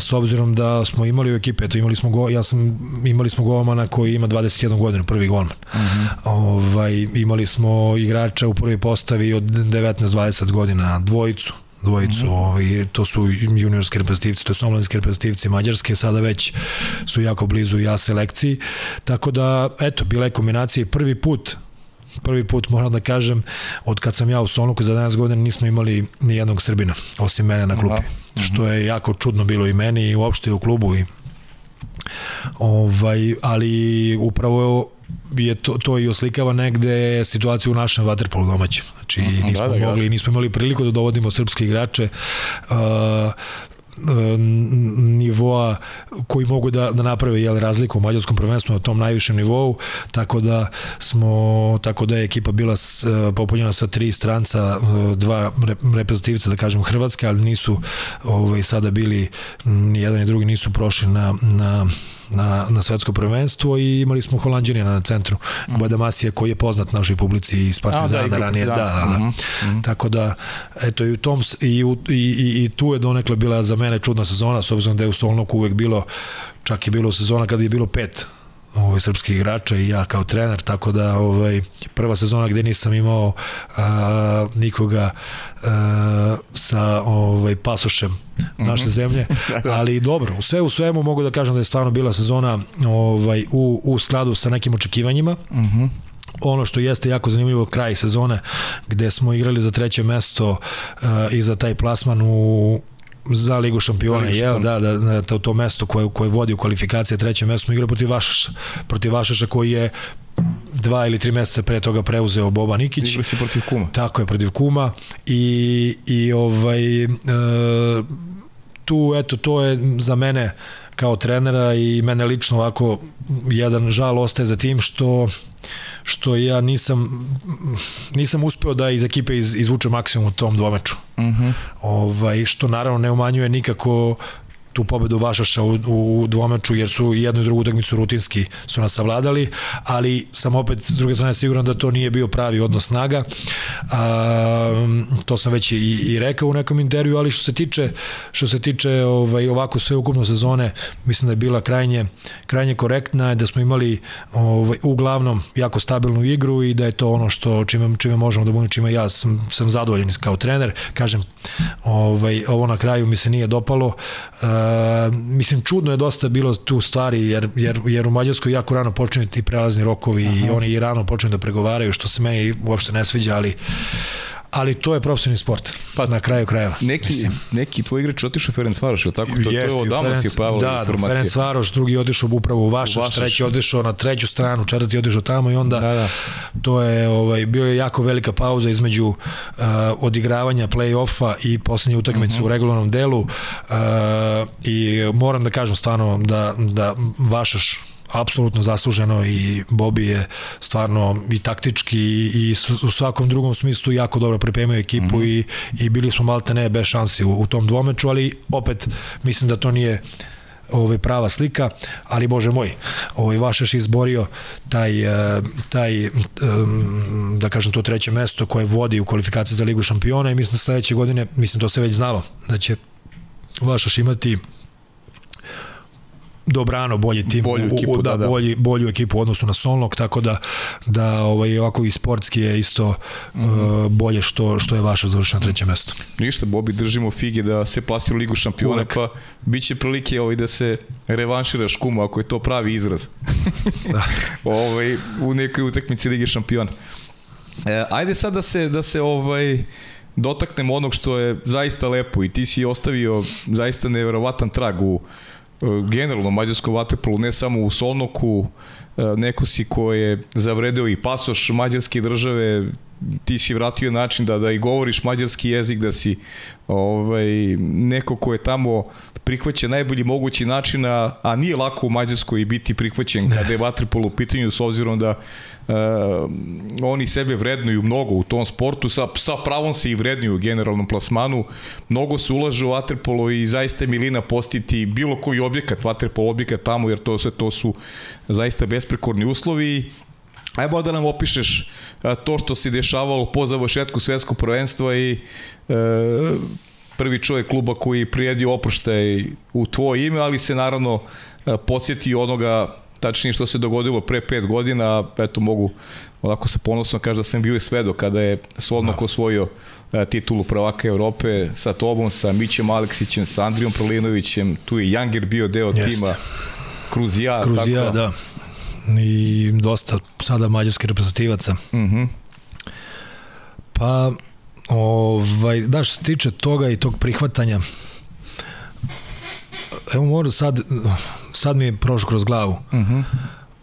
s obzirom da smo imali u ekipe eto imali smo go, ja sam imali smo golmana koji ima 21 godina prvi golman uh mhm. -huh. ovaj imali smo igrača u prvoj postavi od 19-20 godina dvojicu dvojicu, mm -hmm. ovaj, to su juniorski reprezentativci, to su omladinski reprezentativci Mađarske, sada već su jako blizu ja selekciji, tako da, eto, bila je kombinacija prvi put prvi put moram da kažem od kad sam ja u Solnuku za 11 godina nismo imali ni jednog Srbina osim mene na klupi. Što je jako čudno bilo i meni i uopšte u klubu i ovaj ali upravo je to, to i oslikava negde situaciju u našem vaterpolu domaćem. Znači, nismo da, da, mogli, nismo imali priliku da dovodimo srpske igrače. Uh, nivoa koji mogu da, da naprave jel, razliku u mađarskom prvenstvu na tom najvišem nivou, tako da smo tako da je ekipa bila s, popunjena sa tri stranca, dva reprezentativca da kažem Hrvatske, ali nisu ovaj sada bili ni jedan ni drugi nisu prošli na na na, na svetsko prvenstvo i imali smo Holandjanina na centru, mm. Badamasija koji je poznat našoj publici iz Partizana da, ranije. Da, da, da. Mm -hmm. Tako da, eto, i, u tom, i, u, i, i, i tu je donekle bila za mene čudna sezona, s obzirom da je u Solnoku uvek bilo, čak je bilo sezona kada je bilo pet ovaj srpskih igrača i ja kao trener tako da ovaj prva sezona gde nisam imao a, nikoga a, sa ovaj pasošem naše mhm. zemlje da. ali dobro u sve u svemu mogu da kažem da je stvarno bila sezona ovaj u u skladu sa nekim očekivanjima Mhm. Uh -huh ono što jeste jako zanimljivo kraj sezone gde smo igrali za treće mesto uh, i za taj plasman u za Ligu šampiona, je, da, da, da, to, to mesto koje, koje vodi u kvalifikacije, treće mesto smo igrali protiv Vašaša, protiv Vašaša koji je dva ili tri meseca pre toga preuzeo Boba Nikić. Igrali si protiv Kuma. Tako je, protiv Kuma i, i ovaj, e, tu, eto, to je za mene kao trenera i mene lično ovako jedan žal ostaje za tim što što ja nisam nisam uspeo da iz ekipe iz, izvuče maksimum u tom dvomeču. Mhm. -huh. ovaj, što naravno ne umanjuje nikako tu pobedu Vašaša u, u dvomeču, jer su jednu i drugu utakmicu rutinski su nas savladali, ali sam opet s druge strane siguran da to nije bio pravi odnos snaga. A, to sam već i, i rekao u nekom intervju, ali što se tiče što se tiče ovaj ovako sve ukupno sezone, mislim da je bila krajnje krajnje korektna, da smo imali ovaj uglavnom jako stabilnu igru i da je to ono što čime čime možemo da budemo čime ja sam sam zadovoljan kao trener. Kažem, ovaj ovo na kraju mi se nije dopalo. Mislim čudno je dosta bilo tu stvari jer jer jer u Mađarskoj jako rano počinju ti prelazni rokovi Aha. i oni i rano počinju da pregovaraju što se meni uopšte ne sviđa, ali ali to je profesionalni sport, pa na kraju krajeva. Neki, mislim. neki tvoj igrač otišao Ferenc Varoš, ili tako? To, Jest, to je odavno si pojavila da, informacija. Da, Ferenc Varoš, drugi otišao upravo u Vašaš, treći otišao na treću stranu, četvrti otišao tamo i onda da, da. to je ovaj bio je jako velika pauza između uh, odigravanja play-offa i poslednje utakmice uh -huh. u regularnom delu uh, i moram da kažem stvarno da, da Vašaš apsolutno zasluženo i Bobi je stvarno i taktički i u svakom drugom smislu jako dobro pripremio ekipu mm i, i bili smo malte ne bez šansi u, u tom dvomeču, ali opet mislim da to nije ovaj prava slika, ali bože moj, ovaj Vašeš izborio taj taj da kažem to treće mesto koje vodi u kvalifikaciji za ligu šampiona i mislim da sledeće godine, mislim to se već znalo, da će Vašeš imati dobrano bolji tim bolju ekipu, u, da, da, da. Bolji, bolju ekipu u odnosu na Solnog tako da da ovaj ovako i sportski je isto mm -hmm. uh, bolje što što je vaša završena treće mesto. Ništa, Bobi držimo fige da se plasira u ligu šampiona Uvek. pa biće prilike ovaj da se revanširaš kuma ako je to pravi izraz. da. ovaj u nekoj utakmici lige šampiona. E, ajde sad da se da se ovaj dotaknemo onog što je zaista lepo i ti si ostavio zaista neverovatan trag u generalno mađarsko vaterpolo, ne samo u Solnoku, neko si ko je zavredeo i pasoš mađarske države, ti si vratio način da da i govoriš mađarski jezik, da si ovaj neko ko je tamo prihvaća najbolji mogući način, a, a nije lako u Mađarskoj biti prihvaćen kada je vaterpolo u pitanju s obzirom da uh, oni sebe vrednuju mnogo u tom sportu, sa, sa pravom se i vrednuju u generalnom plasmanu, mnogo se ulaže u vaterpolo i zaista milina postiti bilo koji objekat, vaterpolo objekat tamo, jer to, sve to su zaista besprekorni uslovi Ajmo da nam opišeš to što se dešavalo po završetku svetskog prvenstva i e, prvi čovjek kluba koji prijedio oproštaj u tvoje ime, ali se naravno podsjetio onoga tačnije što se dogodilo pre pet godina, eto mogu onako sa ponosom kaže da sam bio i svedo kada je Solnok da. osvojio titulu prvaka Evrope sa tobom, sa Mićem Aleksićem, sa Andrijom Prolinovićem, tu je Janger bio deo Jest. tima, Kruzija, Kruzija, tako, da i dosta sada mađarskih reprezentativaca. Mhm. Uh -huh. Pa, ovaj, da, što se tiče toga i tog prihvatanja, evo moram sad, sad mi je prošlo kroz glavu. Mhm. Uh -huh.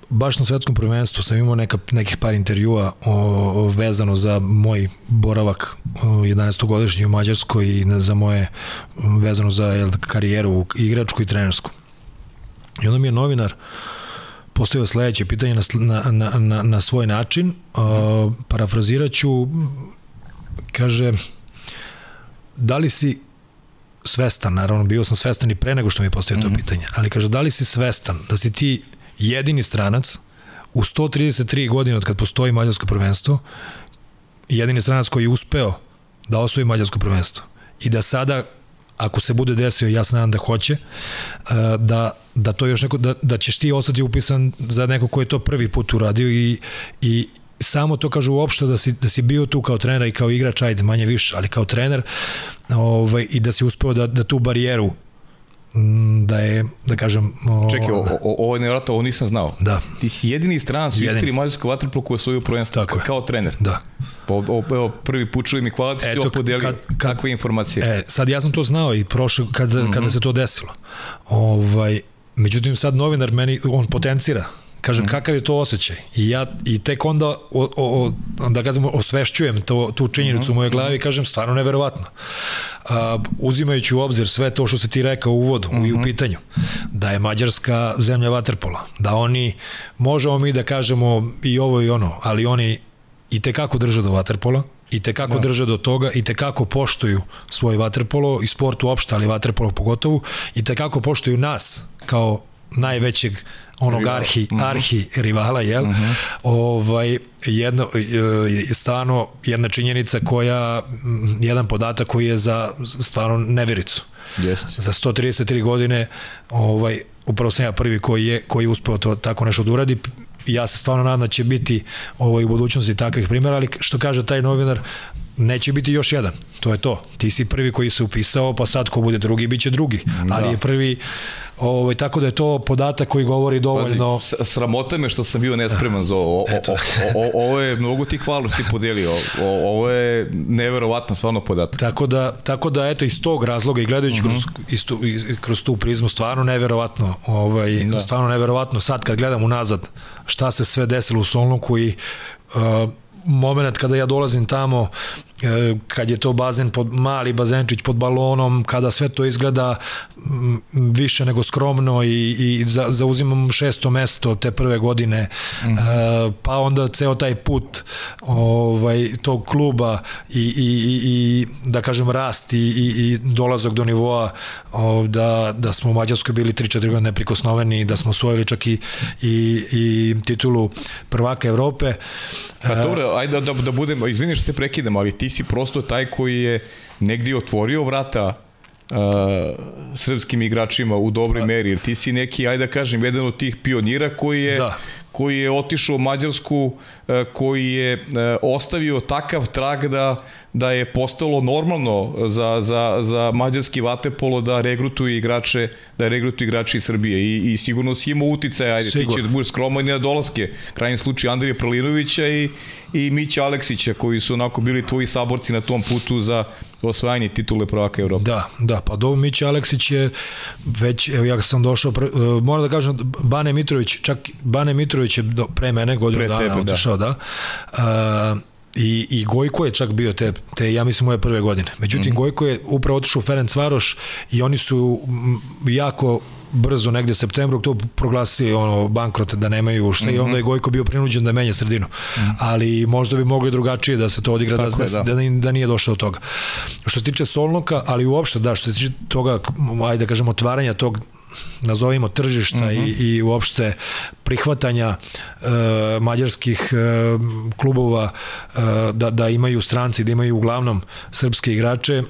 Baš na svetskom prvenstvu sam imao neka, nekih par intervjua o, o, vezano za moj boravak 11-godišnji u Mađarskoj i za moje vezano za jel, karijeru igračku i trenersku. I onda mi je novinar uh, postavio sledeće pitanje na, na, na, na svoj način. Uh, parafrazirat ću, kaže, da li si svestan, naravno bio sam svestan i pre nego što mi je postavio to mm -hmm. pitanje, ali kaže, da li si svestan da si ti jedini stranac u 133 godine od kad postoji mađarsko prvenstvo, jedini stranac koji je uspeo da osvoji mađarsko prvenstvo i da sada ako se bude desio, ja se nadam da hoće, uh, da, da to još neko, da, da ćeš ti ostati upisan za neko ko je to prvi put uradio i, i samo to kažu uopšte da si, da si bio tu kao trener i kao igrač, ajde manje više, ali kao trener ovaj, i da si uspeo da, da tu barijeru da je, da kažem... O, Čekaj, o, o, ovo je nevratno, ovo nisam znao. Da. Ti si jedini stranac u istoriji mađarskog vaterpola koji je svoju prvenstvo Tako kao je. trener. Da. Pa, evo, prvi put čujem i hvala ti si podeli kad, kad, kakve informacije. E, sad ja sam to znao i prošle, kad, mm -hmm. kada se to desilo. Ovaj, međutim, sad novinar meni, on potencira Kažem, mm. kakav je to osjećaj? I ja i tek onda, o, o, o, da kažem, osvešćujem to, tu činjenicu mm. u mojoj glavi i kažem, stvarno neverovatno. A, uzimajući u obzir sve to što se ti rekao u uvodu mm -hmm. i u mhm. pitanju, da je Mađarska zemlja vaterpola, da oni, možemo mi da kažemo i ovo i ono, ali oni i te kako drže do vaterpola, i te kako da. drže do toga i te kako poštuju svoj vaterpolo i sport uopšte, ali vaterpolo pogotovo i te kako poštuju nas kao najvećeg onog Rival. arhi, mhm. -huh. arhi rivala, jel? Mhm. -huh. ovaj, jedno, je stvarno jedna činjenica koja, jedan podatak koji je za stvarno nevericu. Yes. Za 133 godine ovaj, upravo sam ja prvi koji je, koji je uspeo to tako nešto da uradi ja se stvarno nadam da će biti ovaj, u budućnosti takvih primjera, ali što kaže taj novinar, neće biti još jedan. To je to. Ti si prvi koji se upisao, pa sad ko bude drugi, bit će drugi. Da. Ali je prvi, ovaj, tako da je to podatak koji govori dovoljno... Pazi, sramota me što sam bio nespreman za ovo. O, o, o, ovo je, mnogo ti hvala si podelio. O, ovo je neverovatno stvarno podatak. Tako da, tako da eto, iz tog razloga i gledajući uh -huh. kroz, mhm. istu, kroz tu prizmu, stvarno neverovatno. Ovaj, da. Stvarno neverovatno. Sad kad gledam unazad šta se sve desilo u Solnoku i uh, moment kada ja dolazim tamo, kad je to bazen pod mali bazenčić pod balonom, kada sve to izgleda više nego skromno i, i za, zauzimam šesto mesto te prve godine, mm -hmm. pa onda ceo taj put ovaj, tog kluba i, i, i, i da kažem rast i, i, i dolazak do nivoa da, da smo u Mađarskoj bili 3-4 godine neprikosnoveni, da smo osvojili čak i, i, i titulu prvaka Evrope. Pa dobro, ajde da, da budemo, izvini što te prekidam, ali ti si prosto taj koji je negdje otvorio vrata uh, srpskim igračima u dobroj da. meri, jer ti si neki, ajde da kažem, jedan od tih pionira koji je, da. Koji je otišao u Mađarsku, uh, koji je uh, ostavio takav trag da da je postalo normalno za, za, za mađarski vatepolo da regrutuje igrače, da regrutuje igrače iz Srbije i, i sigurno si imao uticaj, ajde, Sigur. ti će da budeš skroman na dolaske. Krajnji slučaj Andrija Prelinovića i, i Mića Aleksića koji su onako bili tvoji saborci na tom putu za osvajanje titule prvaka Evrope. Da, da, pa do Mića Aleksić je već, evo ja sam došao, pre, uh, moram da kažem, Bane Mitrović, čak Bane Mitrović je do, pre mene godinu pre dana tebe, da. otišao, da. da. Uh, I, I Gojko je čak bio te, te ja mislim, moje prve godine. Međutim, mm -hmm. Gojko je upravo otišao u Ferenc Varoš i oni su jako brzo negde septembru to proglasili ono bankrot da nemaju šta mm -hmm. i onda je mhm. Gojko bio prinuđen da menja sredinu. Mm -hmm. Ali možda bi mogli drugačije da se to odigra da, je, da, da. da, da nije došao od toga. Što se tiče Solnoka, ali uopšte da što se tiče toga ajde da kažemo otvaranja tog nazovimo tržišta uh -huh. i, mhm. i uopšte prihvatanja e, mađarskih e, klubova e, da, da imaju stranci, da imaju uglavnom srpske igrače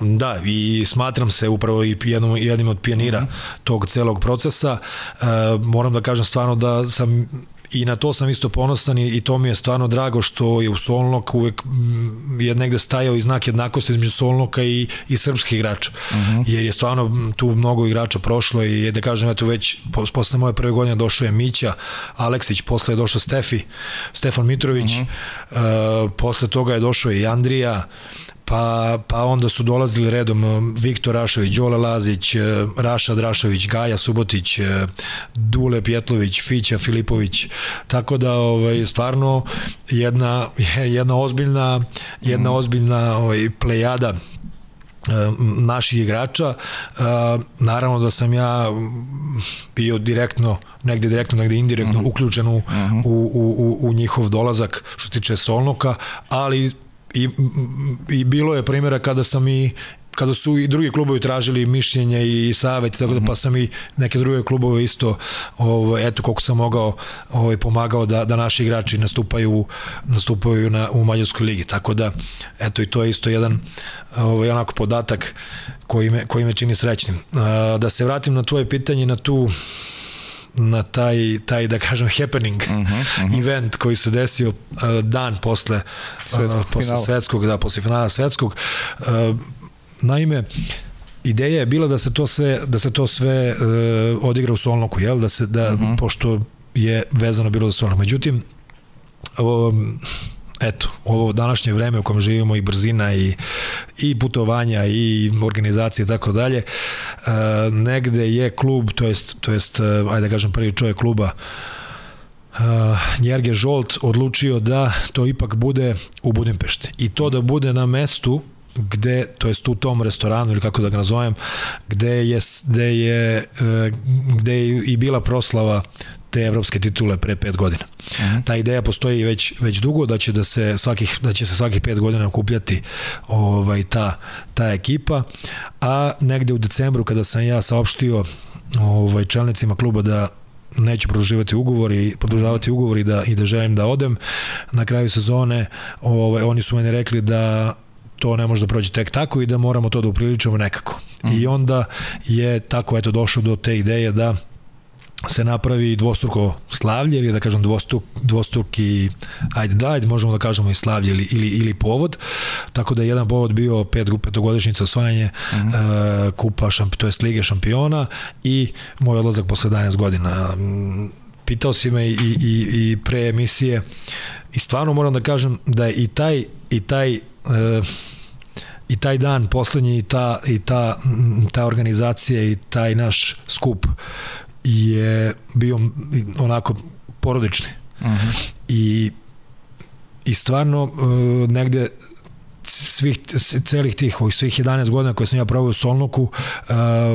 Da, i smatram se upravo i jednom, jednim od pionira mm -hmm. tog celog procesa. E, moram da kažem stvarno da sam i na to sam isto ponosan i, i to mi je stvarno drago što je u Solnok uvek mm, je negde stajao i znak jednakosti između Solnoka i, i srpskih igrača. Uh mhm. -huh. Jer je stvarno tu mnogo igrača prošlo i da kažem, eto već posle moje prve godine došao je Mića, Aleksić, posle je došao Stefi, Stefan Mitrović, uh -huh. uh, posle toga je došao i Andrija, pa, pa onda su dolazili redom um, Viktor Rašović, Đole Lazić, uh, Raša Drašović, Gaja Subotić, uh, Dule Pjetlović, Fića Filipović, tako da ovaj, stvarno jedna, jedna ozbiljna, jedna mm. ozbiljna ovaj, plejada uh, naših igrača. Naravno da sam ja bio direktno, negde direktno, negde indirektno uh -huh. uključen u, uh -huh. u, u, u njihov dolazak što se tiče Solnoka, ali i, i bilo je primjera kada sam i kada su i drugi klubovi tražili mišljenje i savet tako da pa sam i neke druge klubove isto ovaj eto koliko sam mogao ovaj pomagao da da naši igrači nastupaju nastupaju na u mađarskoj ligi. Tako da eto i to je isto jedan ovaj onako podatak koji me koji me čini srećnim. Da se vratim na tvoje pitanje na tu na taj, taj da kažem, happening uh -huh, uh -huh. event koji se desio uh, dan posle, svetskog, uh, posle finala. svetskog, da, posle finala svetskog. Uh, naime, ideja je bila da se to sve da se to sve uh, odigra u Solnoku, jel? Da se da uh -huh. pošto je vezano bilo za Solnok. Međutim, um, eto, ovo današnje vreme u kojem živimo i brzina i, i putovanja i organizacije i tako dalje, e, negde je klub, to jest, to jest e, ajde da kažem prvi čovjek kluba, uh, Njerge Žolt odlučio da to ipak bude u Budimpešti. I to da bude na mestu gde, to jest u tom restoranu ili kako da ga nazovem, gde je, gde je, gde je i bila proslava te evropske titule pre pet godina. Uh mhm. -huh. Ta ideja postoji već već dugo da će da se svakih da će se svakih pet godina okupljati ovaj ta ta ekipa, a negde u decembru kada sam ja saopštio ovaj čelnicima kluba da neću produživati ugovor i produžavati ugovor i da i da želim da odem na kraju sezone ovaj oni su meni rekli da to ne može da prođe tek tako i da moramo to da upriličamo nekako. Mm. I onda je tako eto došlo do te ideje da se napravi dvostruko slavlje ili da kažem dvostruk, dvostruki ajde da, ajde možemo da kažemo i slavlje ili, ili, ili povod tako da je jedan povod bio pet, petogodišnjica osvajanje mhm. -huh. uh, kupa šampi, to jest Lige šampiona i moj odlazak posle 11 godina pitao si me i, i, i pre emisije i stvarno moram da kažem da je i taj i taj uh, i taj dan poslednji i ta, i ta, ta organizacija i taj naš skup je bio onako porodični. Uh mhm. -huh. I, I stvarno uh, negde svih celih tih ovih svih 11 godina koje sam ja proveo u Solnoku uh,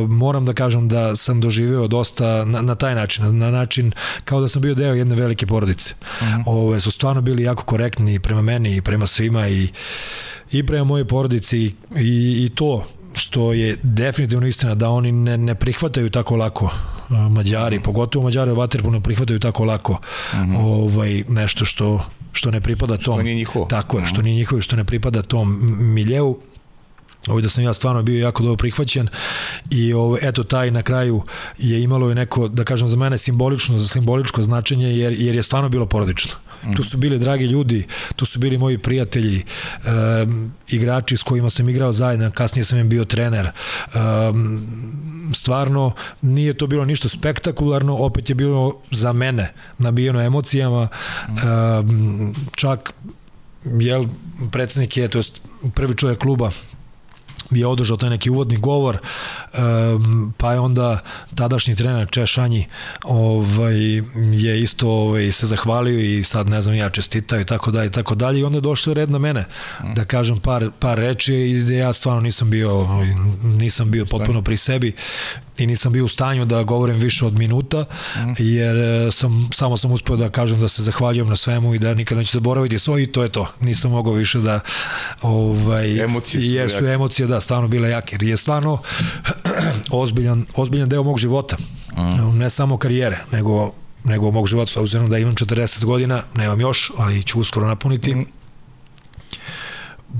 moram da kažem da sam doživeo dosta na, na taj način na, na način kao da sam bio deo jedne velike porodice. Uh mhm. -huh. Ove su stvarno bili jako korektni prema meni i prema svima i i prema mojoj porodici i, i, i to što je definitivno istina da oni ne, ne prihvataju tako lako Mađari, pogotovo Mađari u Vaterpolu prihvataju tako lako mhm. -huh. ovaj, nešto što što ne pripada tom. Što nije njihovo. Tako je, što nije njihovo, što ne pripada tom miljeu. Ovo da sam ja stvarno bio jako dobro prihvaćen i ovo, eto taj na kraju je imalo i neko, da kažem za mene simbolično, za simboličko značenje jer, jer je stvarno bilo porodično. Tu su bili dragi ljudi, tu su bili moji prijatelji, e, igrači s kojima sam igrao zajedno, kasnije sam im bio trener. E, stvarno nije to bilo ništa spektakularno, opet je bilo za mene nabijeno emocijama, e, čak jel, predsednik je, to je prvi čovjek kluba je održao taj neki uvodni govor, pa je onda tadašnji trener Češanji ovaj, je isto ovaj, se zahvalio i sad ne znam ja čestitao i tako dalje i tako dalje i onda je došao red na mene da kažem par, par reči i ja stvarno nisam bio ovaj, nisam bio potpuno pri sebi i nisam bio u stanju da govorim više od minuta, jer e, sam, samo sam uspeo da kažem da se zahvaljujem na svemu i da nikada neću zaboraviti svoj i to je to. Nisam mogao više da ovaj, emocije su, jer su emocije da stvarno bile jake. Jer je stvarno ozbiljan, ozbiljan deo mog života. Mm. Ne samo karijere, nego nego mog života, s obzirom da imam 40 godina, nemam još, ali ću uskoro napuniti. Mm.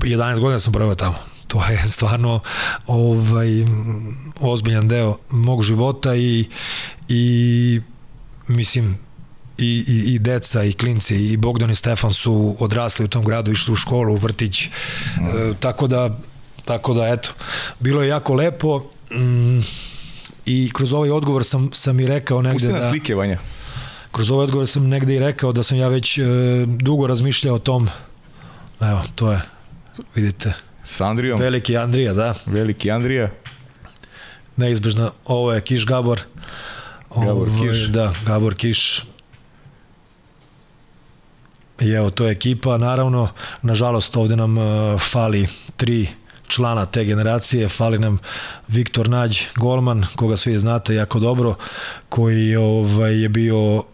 11 godina sam proveo tamo to je stvarno ovaj ozbiljan deo mog života i i mislim i, i, i deca i klinci i Bogdan i Stefan su odrasli u tom gradu, išli u školu, u vrtić. Mm. E, tako da tako da eto, bilo je jako lepo. Mm, I kroz ovaj odgovor sam sam i rekao negde Pusti da slike Vanja. Kroz ovaj odgovor sam negde i rekao da sam ja već e, dugo razmišljao o tom. Evo, to je vidite S Andrijom. Veliki Andrija, da. Veliki Andrija. Neizbežno, ovo je Kiš Gabor. Gabor ovo, Kiš. Da, Gabor Kiš. I evo, to je ekipa. Naravno, nažalost, ovde nam uh, fali tri člana te generacije, fali nam Viktor Nađ, golman, koga svi znate jako dobro, koji ovaj, je bio uh,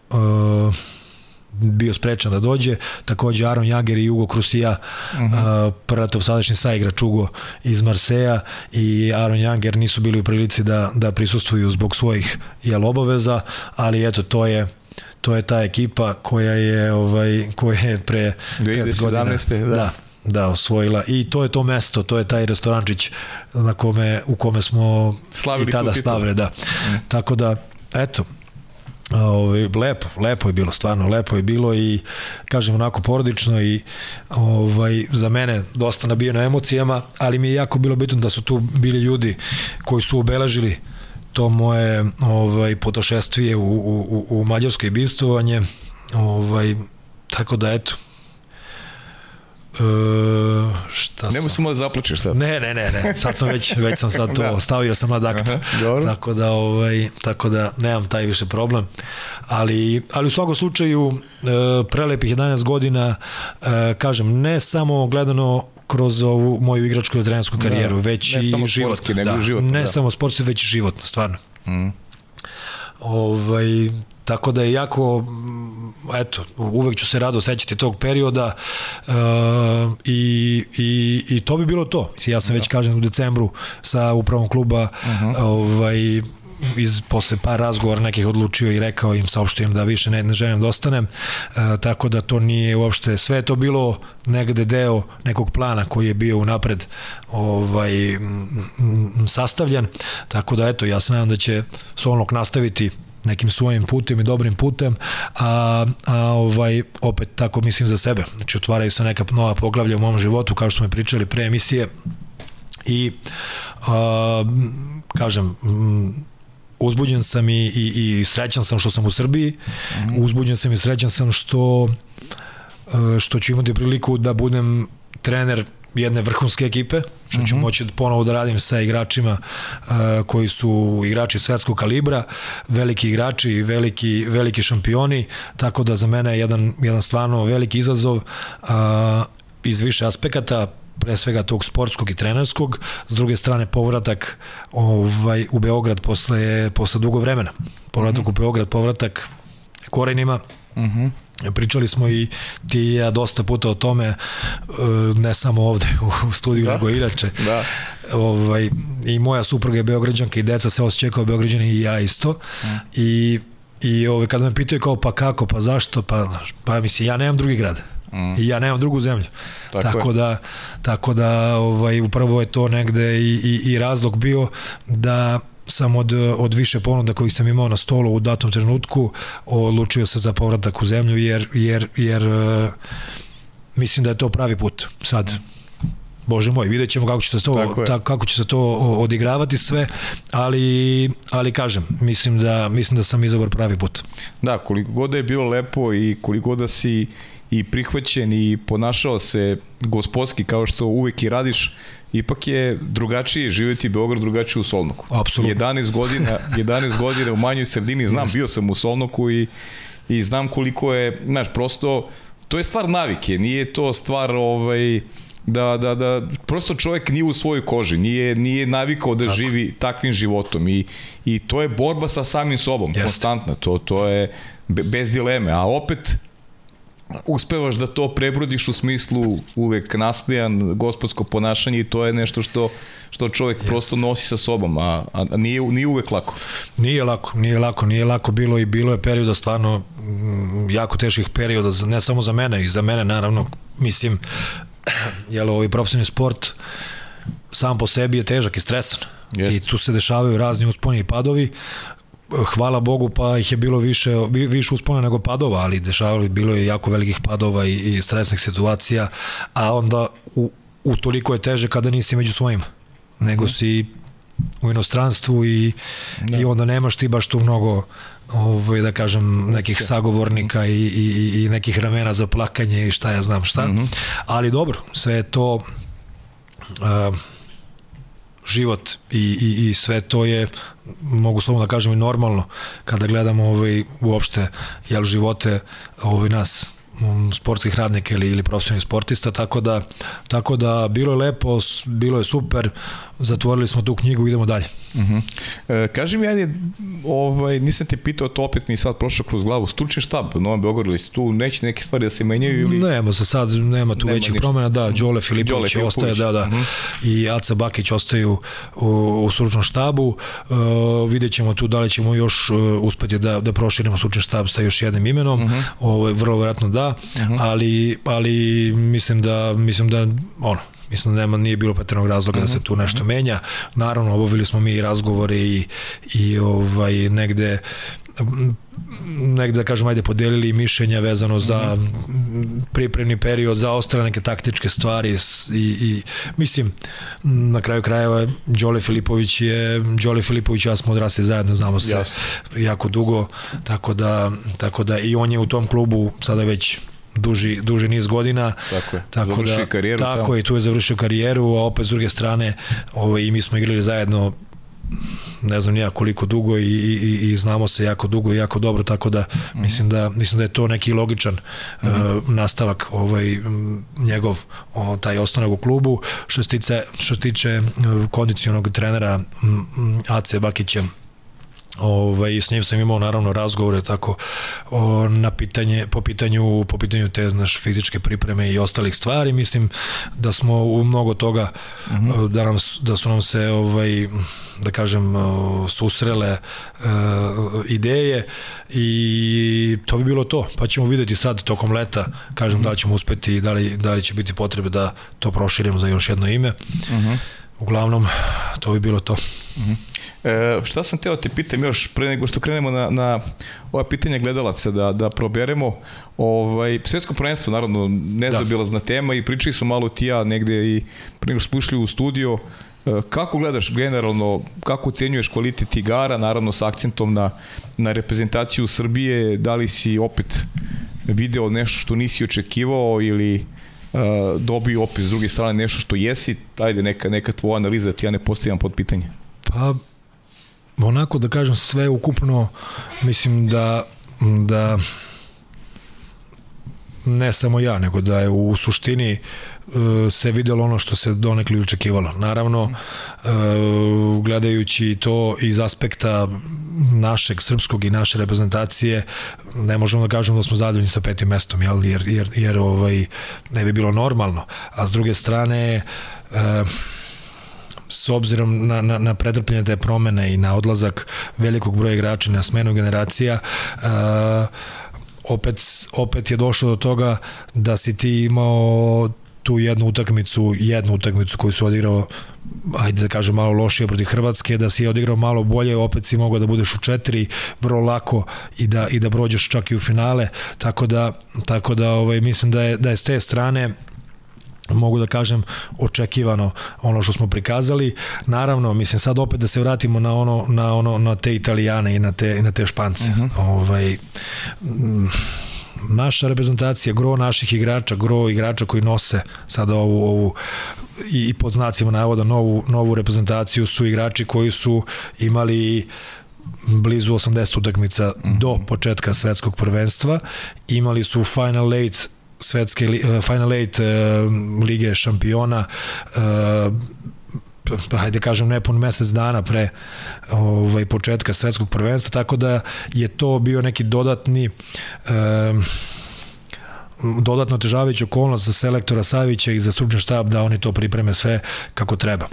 bio sprečan da dođe. Takođe Aron Jager i Ugo Krusija, uh -huh. Pratov sadašnji saigrač Ugo iz Marseja i Aron Jager nisu bili u prilici da, da prisustvuju zbog svojih jel, obaveza, ali eto, to je to je ta ekipa koja je ovaj koja je pre 2017. da. da da osvojila i to je to mesto, to je taj restorančić na kome u kome smo Slavili i tada stavili, da. Mm. Tako da eto, Ovaj lepo, lepo je bilo, stvarno lepo je bilo i kažem onako porodično i ovaj za mene dosta nabijeno emocijama, ali mi je jako bilo bitno da su tu bili ljudi koji su obeležili to moje ovaj potošestvije u, u, u Mađarskoj bistovanje. Ovaj tako da eto Uh, šta Nemo samo da zaplačeš sad. Ne, ne, ne, ne. Sad sam već, već sam sad to, da. stavio sam na. Aha, dobro. Tako da, ovaj, tako da nemam taj više problem. Ali, ali u svakom slučaju, uh, prelepih 11 godina, uh, kažem, ne samo gledano kroz ovu moju igračku i trenersku karijeru, da, već i život. Nego da, život, ne da. samo sportski, već i životno, stvarno. Mm. Ovaj, tako da je jako, eto, uvek ću se rado sećati tog perioda uh, i, i, i to bi bilo to. Ja sam da. već kažem u decembru sa upravom kluba uh -huh. ovaj, iz posle par razgovora nekih odlučio i rekao im saopštio im da više ne, ne želim da ostanem e, tako da to nije uopšte sve to bilo negde deo nekog plana koji je bio unapred ovaj m, m, sastavljan tako da eto ja se nadam da će Solnok nastaviti nekim svojim putem i dobrim putem, a, a ovaj, opet tako mislim za sebe. Znači, otvaraju se neka nova poglavlja u mom životu, kao što smo pričali pre emisije, i a, kažem, uzbuđen sam i, i, i srećan sam što sam u Srbiji, mm. uzbuđen sam i srećan sam što što ću imati priliku da budem trener jedne vrhunske ekipe, što ću mm -hmm. moći ponovo da radim sa igračima uh, koji su igrači svetskog kalibra, veliki igrači, veliki, veliki šampioni, tako da za mene je jedan, jedan stvarno veliki izazov uh, iz više aspekata, pre svega tog sportskog i trenerskog, s druge strane povratak ovaj, u Beograd posle, posle dugo vremena. Povratak mm -hmm. u Beograd, povratak korenima, mm -hmm. Pričali smo i ti i ja dosta puta o tome, e, ne samo ovde u studiju, da. nego inače. Da. Ovaj, I moja supruga je Beograđanka i deca se osjećaju kao Beograđani i ja isto. Mm. I, i ovaj, kada me pitaju kao pa kako, pa zašto, pa, pa mislim, ja nemam drugi grad. Mm. I ja nemam drugu zemlju. Tako, tako da tako da ovaj upravo je to negde i, i, i razlog bio da sam od, od više ponuda kojih sam imao na stolu u datom trenutku odlučio se za povratak u zemlju jer, jer, jer uh, mislim da je to pravi put sad. Bože moj, vidjet ćemo kako će se to, ta, kako će se to odigravati sve, ali, ali kažem, mislim da, mislim da sam izabar pravi put. Da, koliko god da je bilo lepo i koliko god da si i prihvaćen i ponašao se gospodski kao što uvek i radiš, ipak je drugačije živjeti Beograd drugačije u Solnoku. Apsolutno. 11 godina, 11 godina u manjoj sredini, znam, bio sam u Solnoku i, i znam koliko je, znaš, prosto, to je stvar navike, nije to stvar ovaj, da, da, da prosto čovjek nije u svojoj koži, nije, nije navikao da Tako. živi takvim životom i, i to je borba sa samim sobom, Jeste. konstantna, to, to je bez dileme, a opet uspevaš da to prebrodiš u smislu uvek nasmejan, gospodsko ponašanje i to je nešto što, što čovjek Jeste. prosto nosi sa sobom, a, a nije, nije uvek lako. Nije lako, nije lako, nije lako bilo i bilo je perioda stvarno jako teških perioda, ne samo za mene i za mene naravno, mislim, jel, ovaj profesionalni sport sam po sebi je težak i stresan. Jeste. I tu se dešavaju razni usponi i padovi hvala Bogu pa ih je bilo više, više uspona nego padova, ali dešavalo bilo je jako velikih padova i, i stresnih situacija, a onda u, u toliko je teže kada nisi među svojim, nego si u inostranstvu i, da. i onda nemaš ti baš tu mnogo ovaj, da kažem, nekih sagovornika i, i, i nekih ramena za plakanje i šta ja znam šta. Mm -hmm. Ali dobro, sve je to uh, život i, i, i sve to je mogu slobodno da kažem i normalno kada gledamo ovaj uopšte jel živote ovaj nas sportskih radnika ili, ili profesionalnih sportista, tako da, tako da bilo je lepo, bilo je super, zatvorili smo tu knjigu, idemo dalje. Uh mhm. -huh. e, kaži mi, ajde, ovaj, nisam te pitao, to opet mi sad prošlo kroz glavu, stručni štab Novom Beogradu, tu neće neke stvari da se menjaju ili... Nema se sad, nema tu nema većih ništa. promena, da, Đole Filipović, Đole ostaje, da, da, uh mhm. -huh. i Aca Bakić ostaju u, u stručnom štabu, uh, vidjet ćemo tu da li ćemo još uh, uspeti da, da proširimo stručni štab sa još jednim imenom, uh mhm. -huh. ovo vrlo vjerojatno da, uh -huh. ali, ali mislim da, mislim da, ono, mislim da nema, nije bilo paternog razloga uh -huh. da se tu nešto menja. Naravno, obavili smo mi razgovore i, i ovaj, negde negde da kažem ajde podelili mišljenja vezano za pripremni period za ostale neke taktičke stvari i, i mislim na kraju krajeva Đole Filipović je Đole Filipović ja smo odrasli zajedno znamo se Jasne. jako dugo tako da, tako da i on je u tom klubu sada već duži, duži niz godina. Tako je, tako završio da, karijeru Tako tamo. je, tu je završio karijeru, a opet s druge strane ovaj, i mi smo igrali zajedno ne znam nija koliko dugo i, i, i znamo se jako dugo i jako dobro, tako da mm. mislim da mislim da je to neki logičan mm -hmm. uh, nastavak ovaj njegov o, taj ostanak u klubu što se tiče što se tiče uh, kondicionog trenera Ace Bakića Ovaj s njim sam imao naravno razgovore tako o, na pitanje po pitanju po pitanju te naš fizičke pripreme i ostalih stvari mislim da smo u mnogo toga Mhm. -huh. da nam da su nam se ovaj da kažem susrele uh, ideje i to bi bilo to pa ćemo videti sad tokom leta kažem uh -huh. da ćemo uspeti da li da li će biti potrebe da to proširimo za još jedno ime -huh. uglavnom to bi bilo to -huh. E, šta sam teo te pitam još pre nego što krenemo na, na ova pitanja gledalaca da, da proberemo ovaj, svetsko prvenstvo naravno nezabilazna da. tema i pričali smo malo ti ja negde i pre nego što smo ušli u studio e, kako gledaš generalno, kako ocenjuješ kvalitet igara, naravno sa akcentom na, na reprezentaciju Srbije, da li si opet video nešto što nisi očekivao ili uh, dobio opet s druge strane nešto što jesi, ajde neka, neka tvoja analiza, ti ja ne postavljam pod pitanje. Pa onako da kažem sve ukupno mislim da da ne samo ja, nego da je u suštini e, se videlo ono što se donekli očekivalo. Naravno, e, gledajući to iz aspekta našeg srpskog i naše reprezentacije, ne možemo da kažemo da smo zadovoljni sa petim mestom, jel? jer, jer, jer ovaj, ne bi bilo normalno. A s druge strane, e, s obzirom na, na, na pretrpljenje te promene i na odlazak velikog broja igrača na smenu generacija, uh, opet, opet je došlo do toga da si ti imao tu jednu utakmicu, jednu utakmicu koju su odigrao ajde da kažem malo lošije protiv Hrvatske, da si je odigrao malo bolje, opet si mogao da budeš u četiri vrlo lako i da, i da prođeš čak i u finale, tako da, tako da ovaj, mislim da je, da je s te strane mogu da kažem očekivano ono što smo prikazali. Naravno, mislim sad opet da se vratimo na ono na ono na te Italijane i na te i na te Špance. Uh -huh. Ovaj naša reprezentacija, gro naših igrača, gro igrača koji nose sada ovu, ovu i, i pod znacima navoda novu, novu reprezentaciju su igrači koji su imali blizu 80 utakmica do početka svetskog prvenstva. Imali su Final Eight svetske uh, Final Eight uh, Lige šampiona uh, hajde kažem nepun mesec dana pre ovaj početka svetskog prvenstva tako da je to bio neki dodatni uh, dodatno težavajuća okolnost za selektora Savića i za stručni štab da oni to pripreme sve kako treba.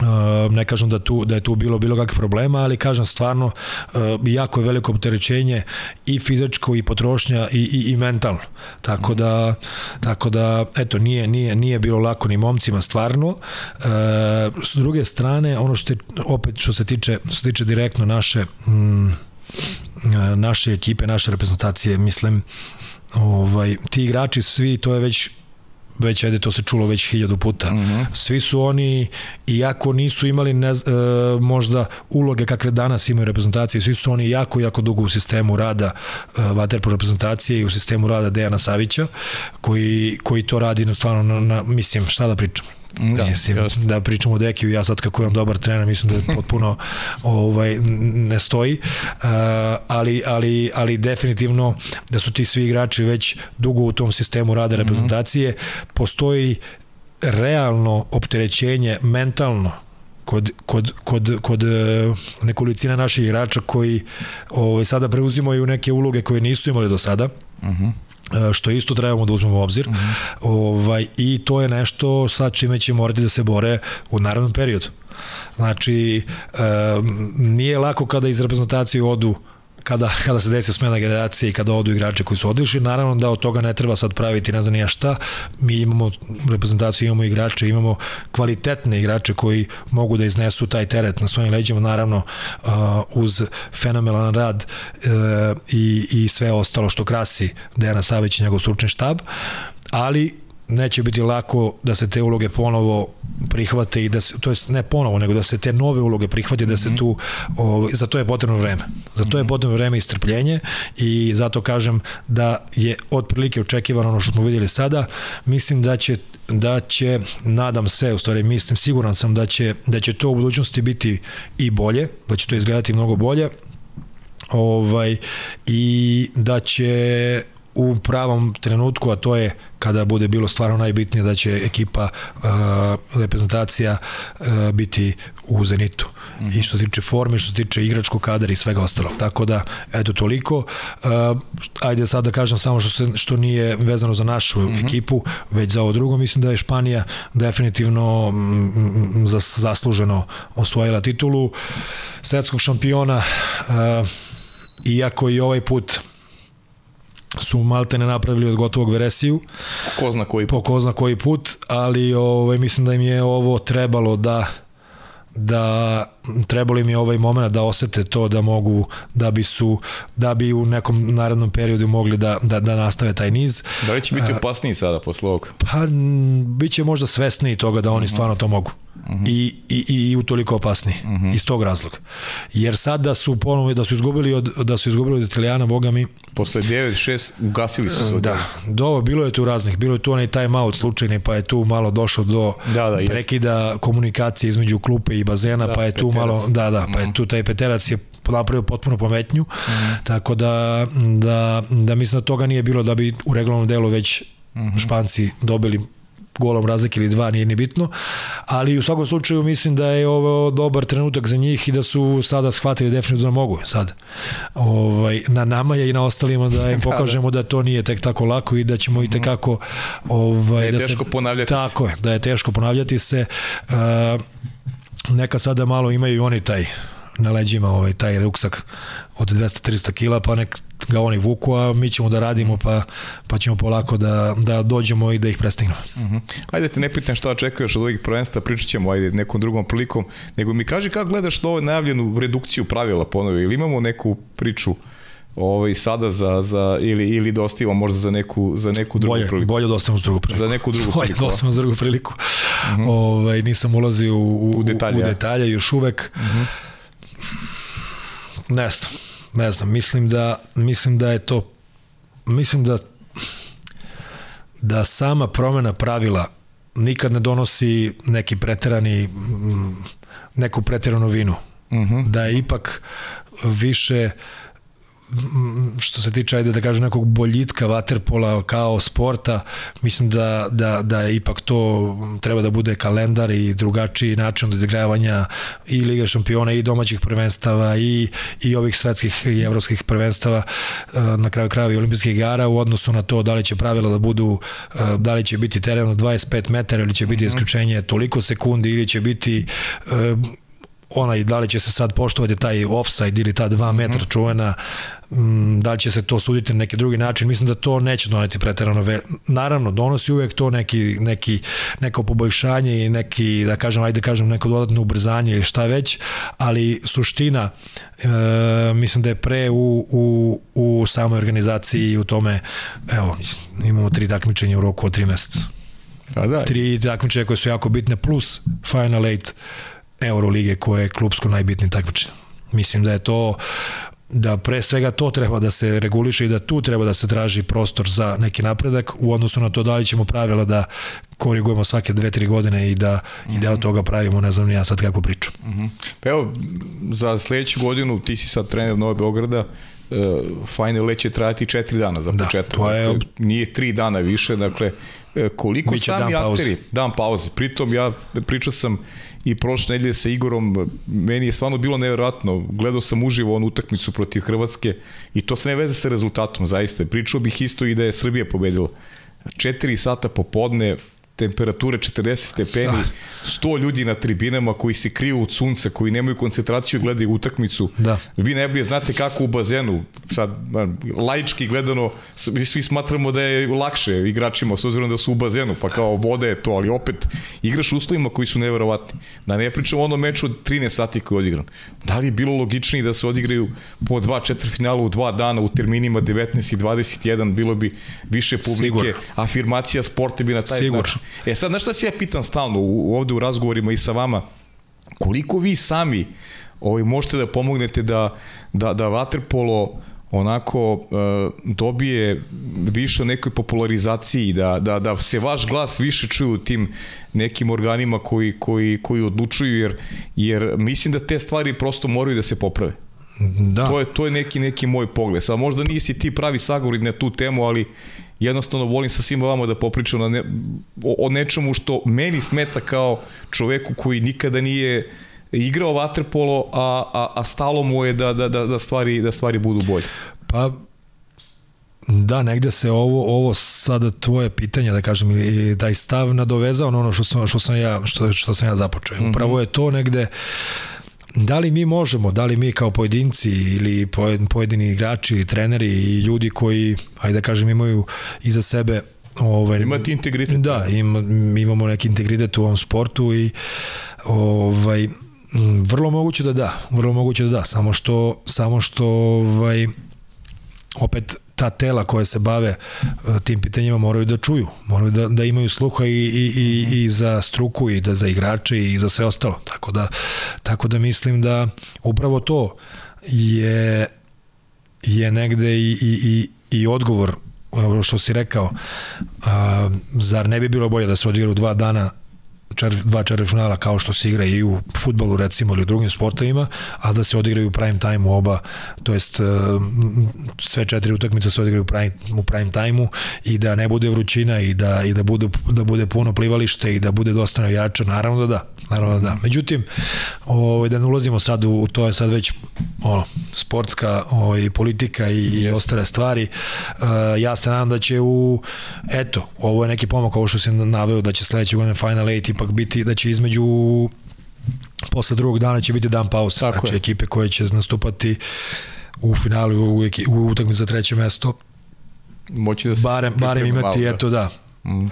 Uh, ne kažem da tu da je tu bilo bilo kakvih problema, ali kažem stvarno uh, jako je veliko opterećenje i fizičko i potrošnja i i, i mentalno. Tako da tako da eto nije nije nije bilo lako ni momcima stvarno. Uh, s druge strane ono što je, opet što se tiče što se tiče direktno naše mm, naše ekipe, naše reprezentacije, mislim ovaj ti igrači svi to je već već ajde to se čulo već hiljadu puta. Mm -hmm. Svi su oni iako nisu imali ne, e, možda uloge kakve danas imaju reprezentacije, svi su oni jako jako dugo u sistemu rada e, vaterpolo reprezentacije i u sistemu rada Dejana Savića koji koji to radi na stvarno na, na mislim šta da pričam Da, mislim, jasno. da pričamo o Dekiju, ja sad kako imam dobar trener, mislim da je potpuno ovaj, ne stoji, uh, ali, ali, ali definitivno da su ti svi igrači već dugo u tom sistemu rada mhm. reprezentacije, mm -hmm. postoji realno opterećenje mentalno kod, kod, kod, kod nekolicina naših igrača koji ovaj, sada preuzimaju neke uloge koje nisu imali do sada. Mhm. Mm što isto trebamo da uzmemo u obzir. Mm -hmm. ovaj, I to je nešto sa čime će morati da se bore u narednom periodu. Znači, e, nije lako kada iz reprezentacije odu kada, kada se desi smena generacije i kada odu igrače koji su odišli, naravno da od toga ne treba sad praviti ne znam nija šta, mi imamo reprezentaciju, imamo igrače, imamo kvalitetne igrače koji mogu da iznesu taj teret na svojim leđima, naravno uh, uz fenomenalan rad uh, i, i sve ostalo što krasi Dejana Savić i njegov stručni štab, ali neće biti lako da se te uloge ponovo prihvate i da se, to jest ne ponovo, nego da se te nove uloge prihvate, da se mhm. tu, o, za to je potrebno vreme. Za to je mhm. potrebno vreme i strpljenje i zato kažem da je otprilike očekivano ono što smo videli sada. Mislim da će, da će nadam se, u stvari mislim, siguran sam da će, da će to u budućnosti biti i bolje, da će to izgledati mnogo bolje ovaj, i da će u pravom trenutku, a to je kada bude bilo stvarno najbitnije da će ekipa uh, reprezentacija uh, biti u Zenitu. Mm -hmm. I što se tiče forme, što se tiče igračkog kadra i svega ostalog. Tako da, eto, toliko. Uh, ajde sad da kažem samo što, se, što nije vezano za našu mm -hmm. ekipu, već za ovo drugo. Mislim da je Španija definitivno mm, zasluženo osvojila titulu svetskog šampiona. Uh, iako i ovaj put su Maltene napravili od gotovog veresiju. Ko zna koji put. Po ko zna koji put, ali ovaj, mislim da im je ovo trebalo da da trebalo im je ovaj moment da osete to da mogu da bi su da bi u nekom narednom periodu mogli da, da, da nastave taj niz. Da li će biti opasniji sada posle ovog? Pa bit će možda svesniji toga da oni mhm. stvarno to mogu. Uh mhm. -huh. I, i, i utoliko opasniji uh mhm. -huh. iz tog razloga. Jer sad da su ponovo da su izgubili od da su izgubili od Italijana, boga mi posle 9 6 ugasili su se. Da. Do bilo je tu raznih, bilo je tu onaj time out slučajni, pa je tu malo došlo do da, da, prekida jest. komunikacije između klupe i bazena, da, pa je tu peterac. malo da da, pa je tu taj peterac je napravio potpuno pometnju. Mm. Tako da da da mislim da toga nije bilo da bi u regularnom delu već mm -hmm. Španci dobili golom razlike ili dva, nije ni bitno, ali u svakom slučaju mislim da je ovo dobar trenutak za njih i da su sada shvatili definitivno da mogu sad. Ovaj, na nama je i na ostalima da im pokažemo da, da. da to nije tek tako lako i da ćemo i tekako ovaj, da je da teško se, ponavljati tako se. je, da je teško ponavljati se. Uh, neka sada malo imaju i oni taj na leđima ovaj, taj ruksak od 200-300 kila, pa nek ga oni vuku, a mi ćemo da radimo, pa, pa ćemo polako da, da dođemo i da ih prestignemo. Uh mhm. -huh. Ajde te ne pitam šta očekuješ od ovih prvenstva, pričat ćemo ajde nekom drugom prilikom, nego mi kaži kako gledaš na ovu najavljenu redukciju pravila ponovi, ili imamo neku priču ovaj sada za za ili ili da ostavimo možda za neku za neku drugu bolje, priliku. Bolje da ostavimo za drugu priliku. Za neku drugu bolje priliku. Bolje da ostavimo za drugu priliku. Uh mhm. -huh. Ovaj nisam ulazio u, u, u detalje, u detalje još uvek. Uh mhm. -huh. Ne znam ne znam, mislim da, mislim da je to, mislim da, da sama promena pravila nikad ne donosi neki preterani, neku preteranu vinu. Uh mhm. -huh. Da je ipak više što se tiče, ajde da kažem, nekog boljitka vaterpola kao sporta, mislim da, da, da je ipak to treba da bude kalendar i drugačiji način odigravanja i Liga šampiona i domaćih prvenstava i, i ovih svetskih i evropskih prvenstava e, na kraju krajeva i olimpijskih igara u odnosu na to da li će pravila da budu e, da li će biti teren od 25 metara ili će biti mhm. isključenje toliko sekundi ili će biti e, onaj, da li će se sad poštovati taj offside ili ta 2 metra mhm. čuvena da li će se to suditi na neki drugi način, mislim da to neće doneti preterano ve... naravno donosi uvek to neki, neki, neko poboljšanje i neki, da kažem, ajde da kažem neko dodatno ubrzanje ili šta već, ali suština e, mislim da je pre u, u, u samoj organizaciji i u tome, evo, mislim, imamo tri takmičenja u roku od tri meseca. Pa da. Tri takmičenja koje su jako bitne, plus Final 8 Eurolige koje je klubsko najbitnije takmičenje. Mislim da je to da pre svega to treba da se reguliše i da tu treba da se traži prostor za neki napredak u odnosu na to da li ćemo pravila da korigujemo svake dve, tri godine i da, mm -hmm. i da od toga pravimo, ne znam ni ja sad kako priču. Mm -hmm. Pa evo, za sledeću godinu ti si sad trener Nove Beograda, uh, Final Let će trajati četiri dana za da, početak. To je... Nije tri dana više, dakle, e, koliko Biće sami dan akteri, pauze. dan pauze. Pritom ja pričao sam i prošle nedelje sa Igorom, meni je stvarno bilo neverovatno, gledao sam uživo onu utakmicu protiv Hrvatske i to se ne veze sa rezultatom, zaista. Pričao bih isto i da je Srbija pobedila. 4 sata popodne, temperature 40 stepeni, 100 ljudi na tribinama koji se kriju od sunca, koji nemaju koncentraciju, gledaju utakmicu. Da. Vi najbolje znate kako u bazenu, sad laički gledano, svi smatramo da je lakše igračima, s obzirom da su u bazenu, pa kao voda je to, ali opet igraš uslovima koji su neverovatni. Da ne pričamo o onom meču od 13 sati koji je odigran. Da li je bilo logičnije da se odigraju po dva četvrfinala u dva dana u terminima 19 i 21, bilo bi više publike, Sigur. afirmacija sporta bi na taj Sigur. način. E sad, znaš šta se ja pitam stalno u, ovde u razgovorima i sa vama, koliko vi sami ovaj, možete da pomognete da, da, da vaterpolo onako uh, dobije više nekoj popularizaciji, da, da, da se vaš glas više čuje u tim nekim organima koji, koji, koji odlučuju, jer, jer mislim da te stvari prosto moraju da se poprave. Da. To je, to je neki, neki moj pogled. Sad možda nisi ti pravi sagovornik na tu temu, ali jednostavno volim sa svima vama da popričam na ne, o, o nečemu što meni smeta kao čoveku koji nikada nije igrao vaterpolo, a, a, a stalo mu je da, da, da, da, stvari, da stvari budu bolje. Pa, Da, negde se ovo ovo sada tvoje pitanje da kažem i taj stav nadovezao na ono što sam što sam ja što što sam ja započeo. Mm -hmm. Upravo je to negde da li mi možemo, da li mi kao pojedinci ili pojedini igrači ili treneri i ljudi koji, ajde da kažem, imaju iza sebe ovaj, imati integritet. Da, im, imamo neki integritet u ovom sportu i ovaj, vrlo moguće da da, vrlo moguće da da, samo što, samo što ovaj, opet ta tela koje se bave e, tim pitanjima moraju da čuju, moraju da, da imaju sluha i, i, i, i za struku i da za igrače i za sve ostalo. Tako da, tako da mislim da upravo to je je negde i, i, i, i odgovor što si rekao, a, zar ne bi bilo bolje da se odigra u dva dana čer, dva četvrtfinala kao što se igra i u futbolu recimo ili u drugim sportovima, a da se odigraju u prime time u oba, to jest e, sve četiri utakmice se odigraju u prime, u prime time-u i da ne bude vrućina i da, i da, bude, da bude puno plivalište i da bude dosta navijača, naravno da da, naravno da da. Međutim, ovaj, da ne ulazimo sad u, to je sad već ono, sportska ovaj, politika i, i ostale stvari, uh, ja se nadam da će u, eto, ovo je neki pomak, ovo što sam naveo, da će sledeće godine Final 8 ipak biti da će između posle drugog dana će biti dan pausa. Tako znači je. ekipe koje će nastupati u finalu u, u utakmici za treće mesto moći da se barem, barem imati malo, eto da mm.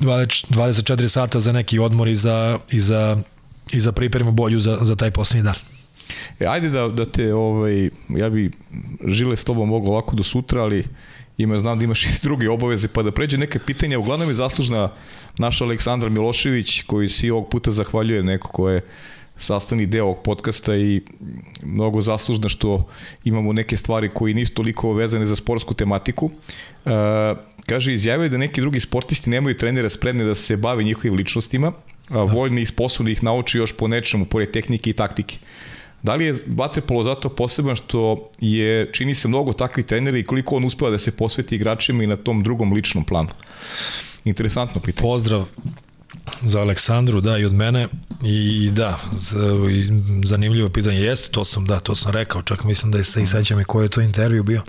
24 sata za neki odmor i za, i za, i za pripremu bolju za, za taj poslednji dan. E, ajde da, da te, ovaj, ja bi žile s tobom mogu ovako do sutra, ali ima, znam da imaš i druge obaveze, pa da pređe neke pitanja. Uglavnom je zaslužna naša Aleksandra Milošević, koji si ovog puta zahvaljuje neko ko je sastavni deo ovog podcasta i mnogo zaslužna što imamo neke stvari koji nisu toliko vezane za sportsku tematiku. E, kaže, izjavio da neki drugi sportisti nemaju trenera spremne da se bave njihovim ličnostima, a, voljni i sposobni ih nauči još po nečemu, pored tehnike i taktike. Da li je Vatrepolo zato poseban što je, čini se, mnogo takvih trenera i koliko on uspeva da se posveti igračima i na tom drugom ličnom planu? Interesantno pitanje. Pozdrav za Aleksandru, da, i od mene i da, zanimljivo pitanje jeste, to sam, da, to sam rekao, čak mislim da se i sećam i koji je to intervju bio.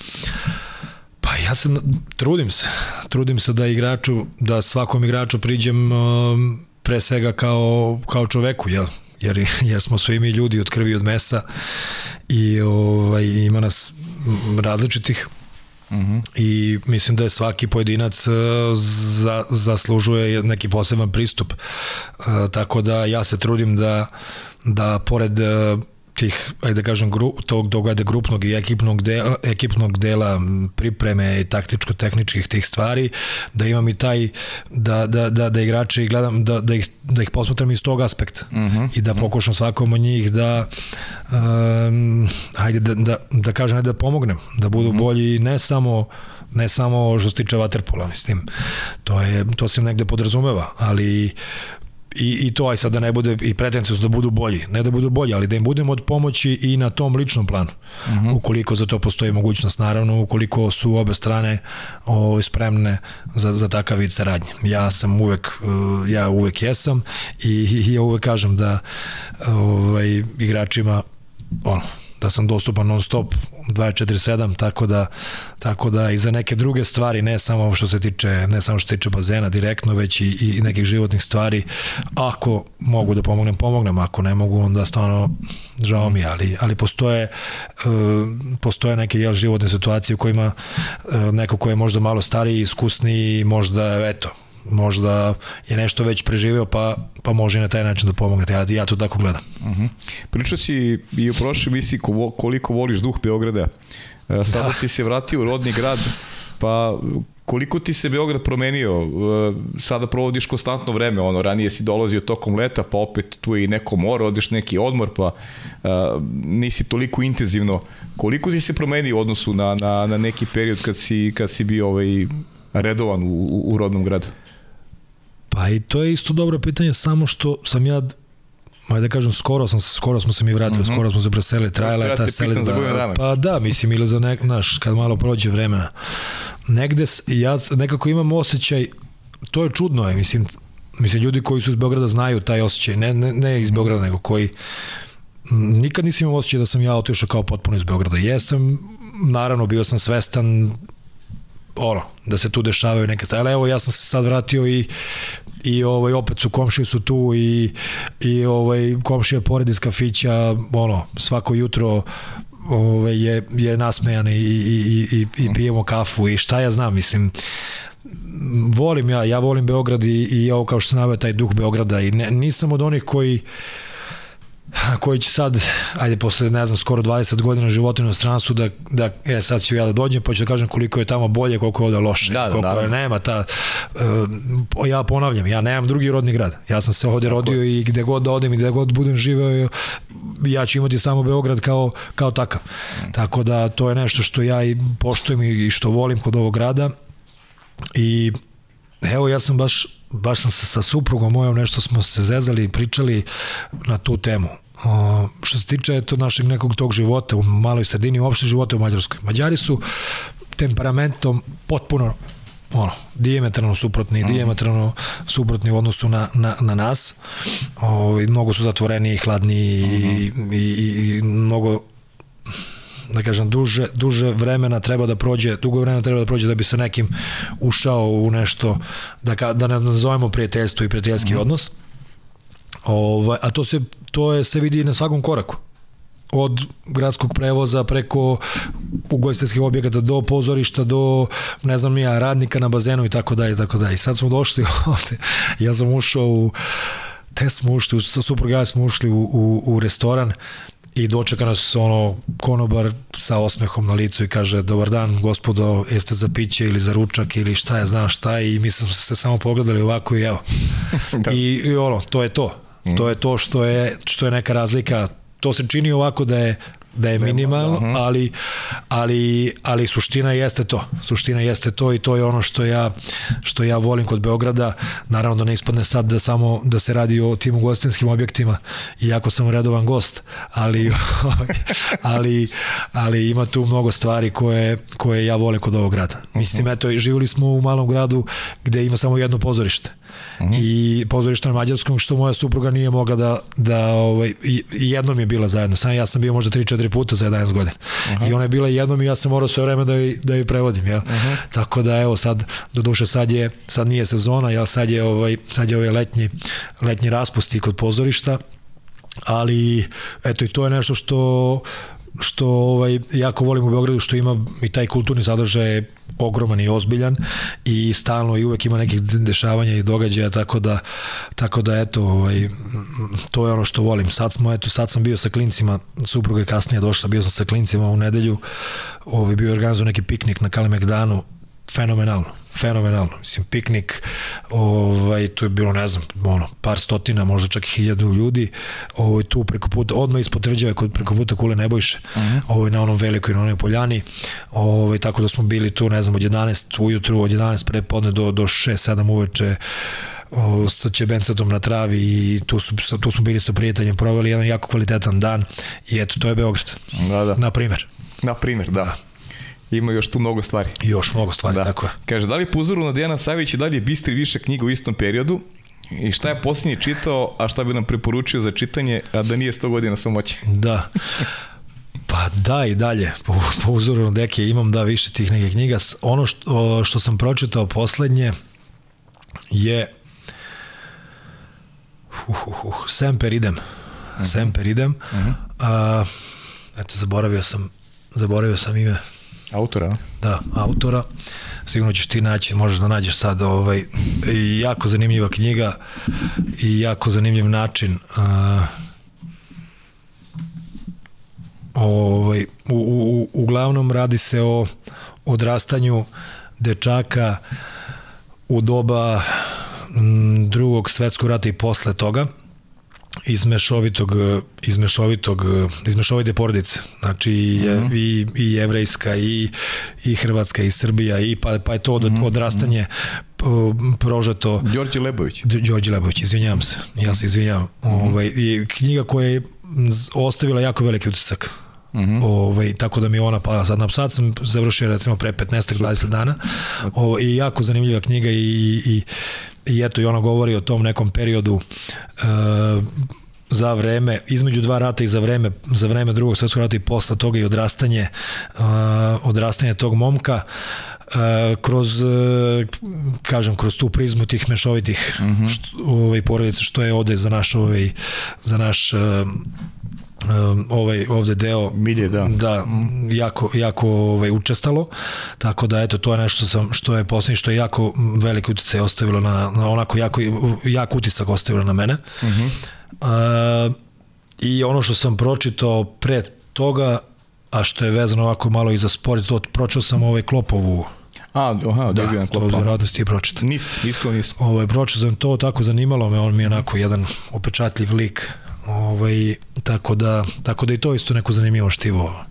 Pa ja se trudim se, trudim se da igraču, da svakom igraču priđem um, pre svega kao, kao čoveku, jel? Jer, jer smo svi mi ljudi od krvi od mesa i ovaj, ima nas različitih mhm. -huh. I mislim da je svaki pojedinac uh, za, zaslužuje neki poseban pristup. Uh, tako da ja se trudim da, da pored uh, tih, ajde da kažem, gru, tog dogada grupnog i ekipnog dela, ekipnog dela pripreme i taktičko-tehničkih tih stvari, da imam i taj, da, da, da, da igrače gledam, da, da, ih, da ih posmatram iz tog aspekta uh mhm. -huh. i da pokušam svakom od njih da um, ajde da, da, da kažem, ajde da pomognem, da budu uh mhm. -huh. bolji ne samo ne samo što se tiče vaterpola, mislim. To je to se negde podrazumeva, ali i, i to aj sad da ne bude i pretencijos da budu bolji, ne da budu bolji, ali da im budemo od pomoći i na tom ličnom planu. Uh mhm. -huh. Ukoliko za to postoji mogućnost, naravno, ukoliko su obe strane o, ovaj, spremne za, za takav vid saradnje. Ja sam uvek, uh, ja uvek jesam i, i ja uvek kažem da ovaj, igračima ono, da sam dostupan non stop 24/7 tako da tako da i za neke druge stvari ne samo što se tiče ne samo što se tiče bazena direktno već i, i nekih životnih stvari ako mogu da pomognem pomognem ako ne mogu onda stvarno žao mi ali ali postoje uh, postoje neke jel životne situacije u kojima uh, neko ko je možda malo stariji iskusniji možda eto možda je nešto već preživeo pa, pa može i na taj način da pomogne. Ja, ja to tako gledam. Uh mhm. -huh. Pričao si i u prošloj misiji koliko voliš duh Beograda. E, sada da. si se vratio u rodni grad, pa koliko ti se Beograd promenio? E, sada provodiš konstantno vreme, ono, ranije si dolazio tokom leta, pa opet tu je i neko more, odeš neki odmor, pa uh, nisi toliko intenzivno. Koliko ti se promenio u odnosu na, na, na neki period kad si, kad si bio ovaj, redovan u, u rodnom gradu? Pa i to je isto dobro pitanje, samo što sam ja Ajde da kažem, skoro, sam, skoro smo se mi vratili, mm -hmm. skoro smo se preselili, trajala je ta selitba. Pa da, mislim, ili za nek, naš, kad malo prođe vremena. Negde, ja nekako imam osjećaj, to je čudno, je, mislim, mislim, ljudi koji su iz Beograda znaju taj osjećaj, ne, ne, ne iz Beograda, nego koji, nikad nisam imao osjećaj da sam ja otišao kao potpuno iz Beograda. Jesam, naravno, bio sam svestan ono, da se tu dešavaju neke stvari. Evo, ja sam se sad vratio i i ovaj opet su komšije su tu i i ovaj komšija pored iz kafića ono svako jutro ovaj je je nasmejan i i i i pijemo kafu. I šta ja znam mislim volim ja ja volim Beograd i i ovo kao što se naveo taj duh Beograda. I ne, nisam od onih koji koji će sad, ajde posle, ne znam, skoro 20 godina života u inostranstvu, da, da, e, sad ću ja da dođem, pa ću da kažem koliko je tamo bolje, koliko je ovde loše, da, da, koliko da, je, nema ta, uh, ja ponavljam, ja nemam drugi rodni grad, ja sam se ovde Tako. rodio i gde god da odem i gde god budem živeo, ja ću imati samo Beograd kao, kao takav. Mm. Tako da to je nešto što ja i poštujem i što volim kod ovog grada i evo ja sam baš baš sam se sa suprugom mojom nešto smo se zezali i pričali na tu temu. O, što se tiče to našeg nekog tog života u maloj sredini, uopšte života u Mađarskoj. Mađari su temperamentom potpuno ono, diametralno suprotni, mm. diametralno suprotni u odnosu na, na, na nas. O, mnogo su zatvoreni, hladni mm -hmm. i, i, i mnogo da kažem, duže, duže vremena treba da prođe, dugo vremena treba da prođe da bi se nekim ušao u nešto, da, ka, da ne nazovemo prijateljstvo i prijateljski mm -hmm. odnos. Ovaj, a to se, to je, se vidi na svakom koraku od gradskog prevoza preko ugostiteljskih objekata do pozorišta do ne znam ja radnika na bazenu i tako dalje i tako dalje. Sad smo došli ovde. Ja sam ušao u te smo ušli, sa supruga smo ušli u, u, u restoran i dočeka nas ono konobar sa osmehom na licu i kaže dobar dan gospodo, jeste za piće ili za ručak ili šta je, znam šta i mi smo se samo pogledali ovako i evo. da. I, I ono, to je to. Mm. To je to što je, što je neka razlika to se čini ovako da je da je minimalno, mhm. ali, ali, ali suština jeste to. Suština jeste to i to je ono što ja, što ja volim kod Beograda. Naravno da ne ispadne sad da samo da se radi o tim ugostinskim objektima, iako sam redovan gost, ali, ali, ali ima tu mnogo stvari koje, koje ja volim kod ovog grada. Mislim, eto, živjeli smo u malom gradu gde ima samo jedno pozorište. Mm -hmm. i pozorište na mađarskom što moja supruga nije mogla da, da ovaj, jednom je bila zajedno, sam ja sam bio možda 3-4 puta za 11 godina mm -hmm. i ona je bila jednom i ja sam morao sve vreme da je, da je prevodim, jel? Mm -hmm. tako da evo sad, do duše sad je sad nije sezona, jel sad je ovaj, sad je ovaj letnji, letnji raspusti kod pozorišta ali eto i to je nešto što što ovaj, jako volim u Beogradu što ima i taj kulturni sadržaj ogroman i ozbiljan i stalno i uvek ima nekih dešavanja i događaja tako da tako da eto ovaj to je ono što volim. Sad smo eto sad sam bio sa klincima supruga je kasnije došla bio sam sa klincima u nedelju ovaj bio organizovan neki piknik na Kalemegdanu fenomenalno fenomenalno. Mislim, piknik, ovaj, tu je bilo, ne znam, ono, par stotina, možda čak i hiljadu ljudi, ovaj, tu preko puta, odmah ispod tvrđave, kod preko puta Kule Nebojše, uh mhm. -huh. ovaj, na onom velikoj, na onoj poljani, ovaj, tako da smo bili tu, ne znam, od 11 ujutru, od 11 prepodne do, do 6-7 uveče, o, sa Čebencatom na travi i tu, su, tu smo bili sa prijateljem, proveli jedan jako kvalitetan dan i eto, to je Beograd. Da, da. Na primer. Na primer, da. da. Ima još tu mnogo stvari. Još mnogo stvari, da. tako je. Kaže, da li po uzoru na Dijana Savić i dalje bistri više knjiga u istom periodu? I šta je posljednje čitao, a šta bi nam preporučio za čitanje, a da nije 100 godina samoće? Da. Pa da i dalje, po, po uzoru deke imam da više tih nekih knjiga. Ono što, što sam pročitao poslednje je uh, uh, uh, Semper idem. Uh -huh. Semper idem. Uh -huh. A, eto, zaboravio sam, zaboravio sam ime. Autora? Da, autora. Sigurno ćeš ti naći, možeš da nađeš sad ovaj, jako zanimljiva knjiga i jako zanimljiv način uh, ovaj, u, u, uglavnom radi se o odrastanju dečaka u doba drugog svetskog rata i posle toga iz mešovitog, iz mešovitog, iz mešovite porodice. Znači mm -hmm. i, i jevrejska i, i hrvatska i Srbija i pa, pa je to od, mm -hmm. odrastanje prožeto. Đorđe Lebović. Đorđe Lebović, izvinjavam se. Ja se izvinjavam. Mm -hmm. ovaj, i knjiga koja je ostavila jako veliki utisak. Mm -hmm. ovaj, tako da mi ona pa sad na sad sam završio recimo pre 15-20 dana o, ovaj, i jako zanimljiva knjiga i, i, i eto i ona govori o tom nekom periodu uh, za vreme, između dva rata i za vreme, za vreme drugog svetskog rata i posle toga i odrastanje, uh, odrastanje tog momka uh, kroz uh, kažem kroz tu prizmu tih mešovitih mm -hmm. što, ovaj porodica što je ovde za naš ovaj za naš um, ovaj ovde deo milje da da jako jako ovaj učestalo tako da eto to je nešto sam što je poslednje što je jako veliki uticaj ostavilo na, na onako jako jak utisak ostavilo na mene. Mhm. Uh -huh. uh, I ono što sam pročitao pre toga a što je vezano ovako malo i za sport, to pročitao sam ovaj Klopovu A, aha, da, Debian. Da, to je pročitao. Nis, iskreno nisam. Ovaj, pročitao sam to, tako zanimalo me, on mi je onako jedan opečatljiv lik Ovaj, tako, da, tako da i to isto neko zanimljivo štivo.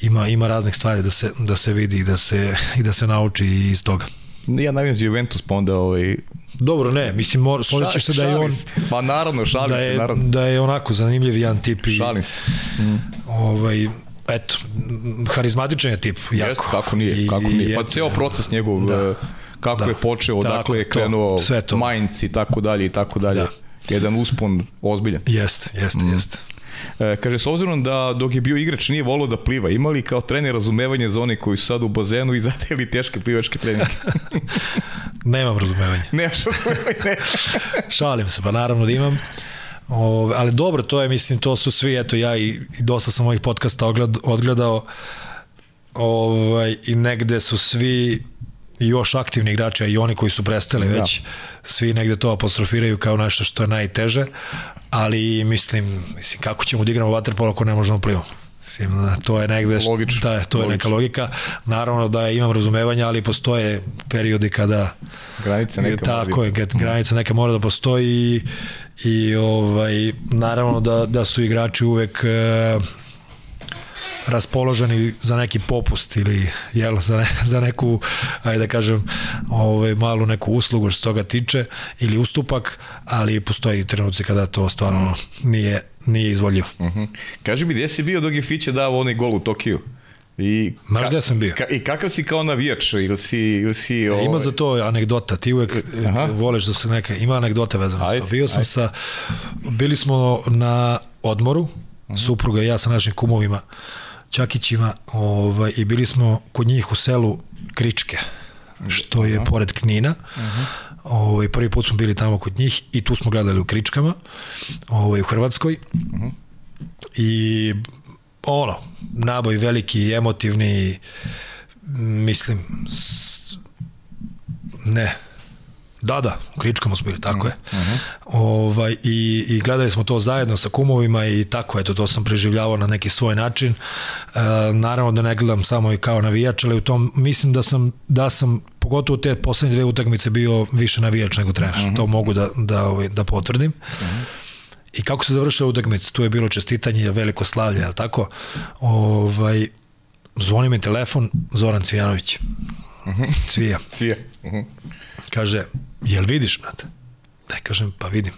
Ima, ima raznih stvari da se, da se vidi i da se, i da se nauči iz toga. Ja navijam za Juventus, pa onda ovaj, Dobro, ne, mislim, mor, složit ćeš se da je on... Pa naravno, šalim da je, se, naravno. Da je onako zanimljiv jedan tip. I, šalim se. Mm. Ovaj, eto, harizmatičan je tip, jako. Jest, kako nije, kako nije. Pa ceo proces njegov, da. Eh, kako da. je počeo, odakle je krenuo, to, sve to. Mainz i tako dalje i tako dalje. Da jedan uspon ozbiljan. Jeste, jeste, mm. jeste. E, kaže, s obzirom da dok je bio igrač nije volio da pliva, imali kao trener razumevanje za one koji su sad u bazenu i zadeli teške plivačke treninge? Nemam razumevanje. Nemaš razumevanje, ne. Šalim se, pa naravno da imam. O, ali dobro, to je, mislim, to su svi, eto, ja i, i dosta sam ovih podcasta ogled, odgledao ovaj, i negde su svi još aktivni igrači, a i oni koji su prestali da. već, svi negde to apostrofiraju kao nešto što je najteže, ali mislim, mislim kako ćemo da igramo waterpolo ako ne možemo plivamo. Mislim, to je negde, Logično. Da, to je neka logika. Naravno da imam razumevanja, ali postoje periodi kada granica neka tako je, kad granica neka mora da postoji i, i ovaj naravno da da su igrači uvek uh, raspoloženi za neki popust ili jel, za, ne, za neku, ajde da kažem, ovaj, malu neku uslugu što toga tiče ili ustupak, ali postoji trenuci kada to stvarno nije, nije izvoljivo. Uh mhm. -huh. Kaži mi, gde si bio dok je Fiće dao onaj gol u Tokiju? I Znaš gde sam bio? Ka, I kakav si kao navijač? Ili si... Ili si ovaj... Ima za to anegdota. Ti uvek Aha. voleš da se neka... Ima anegdota vezana s to. Bio sam ajde. sa... Bili smo na odmoru, uh mhm. -huh. supruga i ja sa našim kumovima Čakićima ovaj, i bili smo kod njih u selu Kričke, što je pored Knina. Uh -huh. Ovaj, prvi put smo bili tamo kod njih i tu smo gledali u Kričkama, ovaj, u Hrvatskoj. Uh -huh. I ono, naboj veliki, emotivni, mislim, s, ne, Da, da, u Kričkama smo bili, tako uh -huh. je. -huh. ovaj, i, I gledali smo to zajedno sa kumovima i tako, eto, to sam preživljavao na neki svoj način. E, naravno da ne gledam samo i kao navijač, ali u tom mislim da sam, da sam pogotovo te poslednje dve utakmice bio više navijač nego trener. Uh -huh. To mogu da, da, ovaj, da potvrdim. Uh -huh. I kako se završila utakmica? Tu je bilo čestitanje, veliko slavlje, je tako? Ovaj, zvoni mi telefon, Zoran Cvijanović. Uh -huh. Cvija. Cvija. Uh -huh. Kaže, jel vidiš, brate? Da kažem, pa vidim.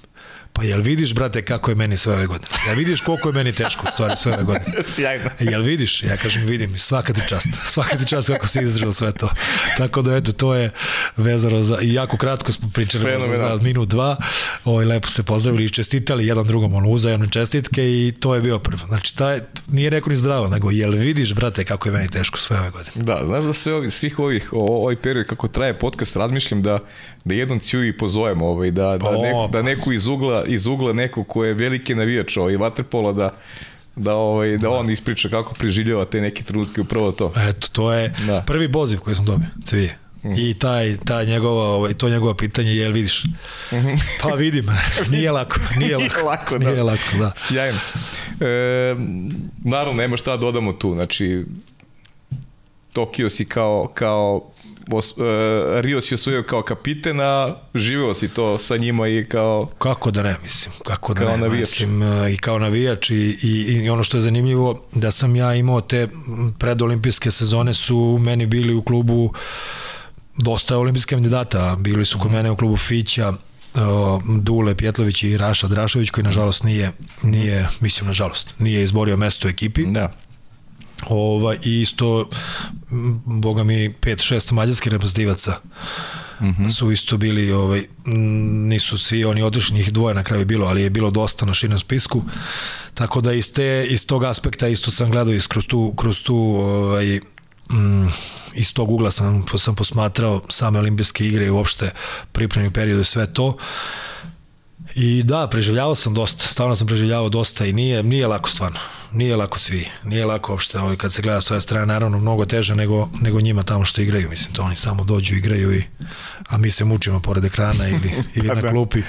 Pa jel vidiš, brate, kako je meni sve ove godine? Jel vidiš koliko je meni teško stvari sve ove godine? Sjajno. Jel vidiš? Ja kažem, vidim, svaka ti čast. Svaka ti čast kako si izdržao sve to. Tako da, eto, to je vezano za... I jako kratko smo pričali za, za minut, dva. Ovaj, lepo se pozdravili i čestitali jedan drugom, ono, uzajemne čestitke i to je bio prvo. Znači, taj, nije rekao ni zdravo, nego jel vidiš, brate, kako je meni teško sve ove godine? Da, znaš da sve ovi, svih ovih, o, ovaj period kako traje podcast, razmišljam da, da jednom ciju i pozovemo, ovaj, da, da, neko, da neku iz ugla, iz ugla neko ko je veliki navijač ovaj, vaterpola, da, da ovaj da on ispriča kako preživljava te neke trenutke upravo to. Eto, to je da. prvi poziv koji sam dobio, Cvije. Mm. I taj, taj njegova, ovaj, to njegovo pitanje, jel vidiš? Mm -hmm. Pa vidim, nije lako, nije lako. nije lako, da. Nije lako, da. Sjajno. E, naravno, nema šta da dodamo tu, znači Tokio si kao, kao os, uh, Rio si osvojio kao kapiten, a živeo si to sa njima i kao... Kako da ne, mislim, kako da kao ne, navijač. mislim, uh, i kao navijač i, i, i ono što je zanimljivo, da sam ja imao te predolimpijske sezone su meni bili u klubu dosta olimpijskih kandidata, bili su kod mene u klubu Fića, uh, Dule Pjetlović i Raša Drašović koji nažalost nije, nije mislim nažalost, nije izborio mesto u ekipi. Da. Ova, I isto, boga mi, 5-6 mađarskih reprezentativaca mm -hmm. su isto bili, ovaj, nisu svi oni otišli, njih dvoje na kraju bilo, ali je bilo dosta na širnom spisku. Tako da iz, te, iz tog aspekta isto sam gledao iz, kroz tu, kroz tu ovaj, mm, iz tog ugla sam, sam posmatrao same olimpijske igre i uopšte pripremni period i sve to. I da, preživljavao sam dosta, stvarno sam preživljavao dosta i nije, nije lako stvarno nije lako cvi, nije lako uopšte, ovaj, kad se gleda s ove strane, naravno mnogo teže nego, nego njima tamo što igraju, mislim, to oni samo dođu, igraju i a mi se mučimo pored ekrana ili, ili na da. klupi.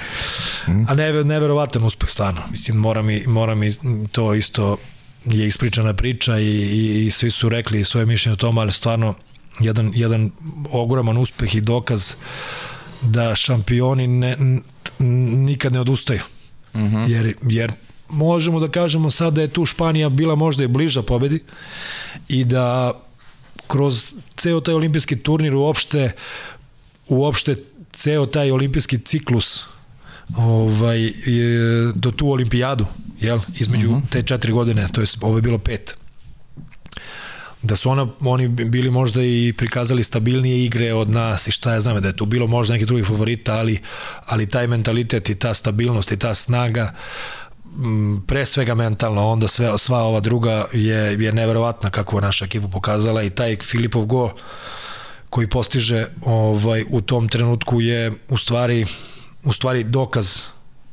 A ne, neverovatan uspeh stvarno, mislim, mora mi, mora mi to isto je ispričana priča i, i, i svi su rekli svoje mišljenje o tom, ali stvarno jedan, jedan ogroman uspeh i dokaz da šampioni ne, nikad ne odustaju. Uh mhm. -huh. jer, jer možemo da kažemo sad da je tu Španija bila možda i bliža pobedi i da kroz ceo taj olimpijski turnir uopšte uopšte ceo taj olimpijski ciklus ovaj, do tu olimpijadu jel, između uh mhm. -huh. te četiri godine, to je ovo je bilo pet da su ona, oni bili možda i prikazali stabilnije igre od nas i šta ja znam da je tu bilo možda neki drugih favorita, ali, ali taj mentalitet i ta stabilnost i ta snaga pre svega mentalno, onda sve, sva ova druga je, je neverovatna kako je naša ekipa pokazala i taj Filipov go koji postiže ovaj, u tom trenutku je u stvari, u stvari dokaz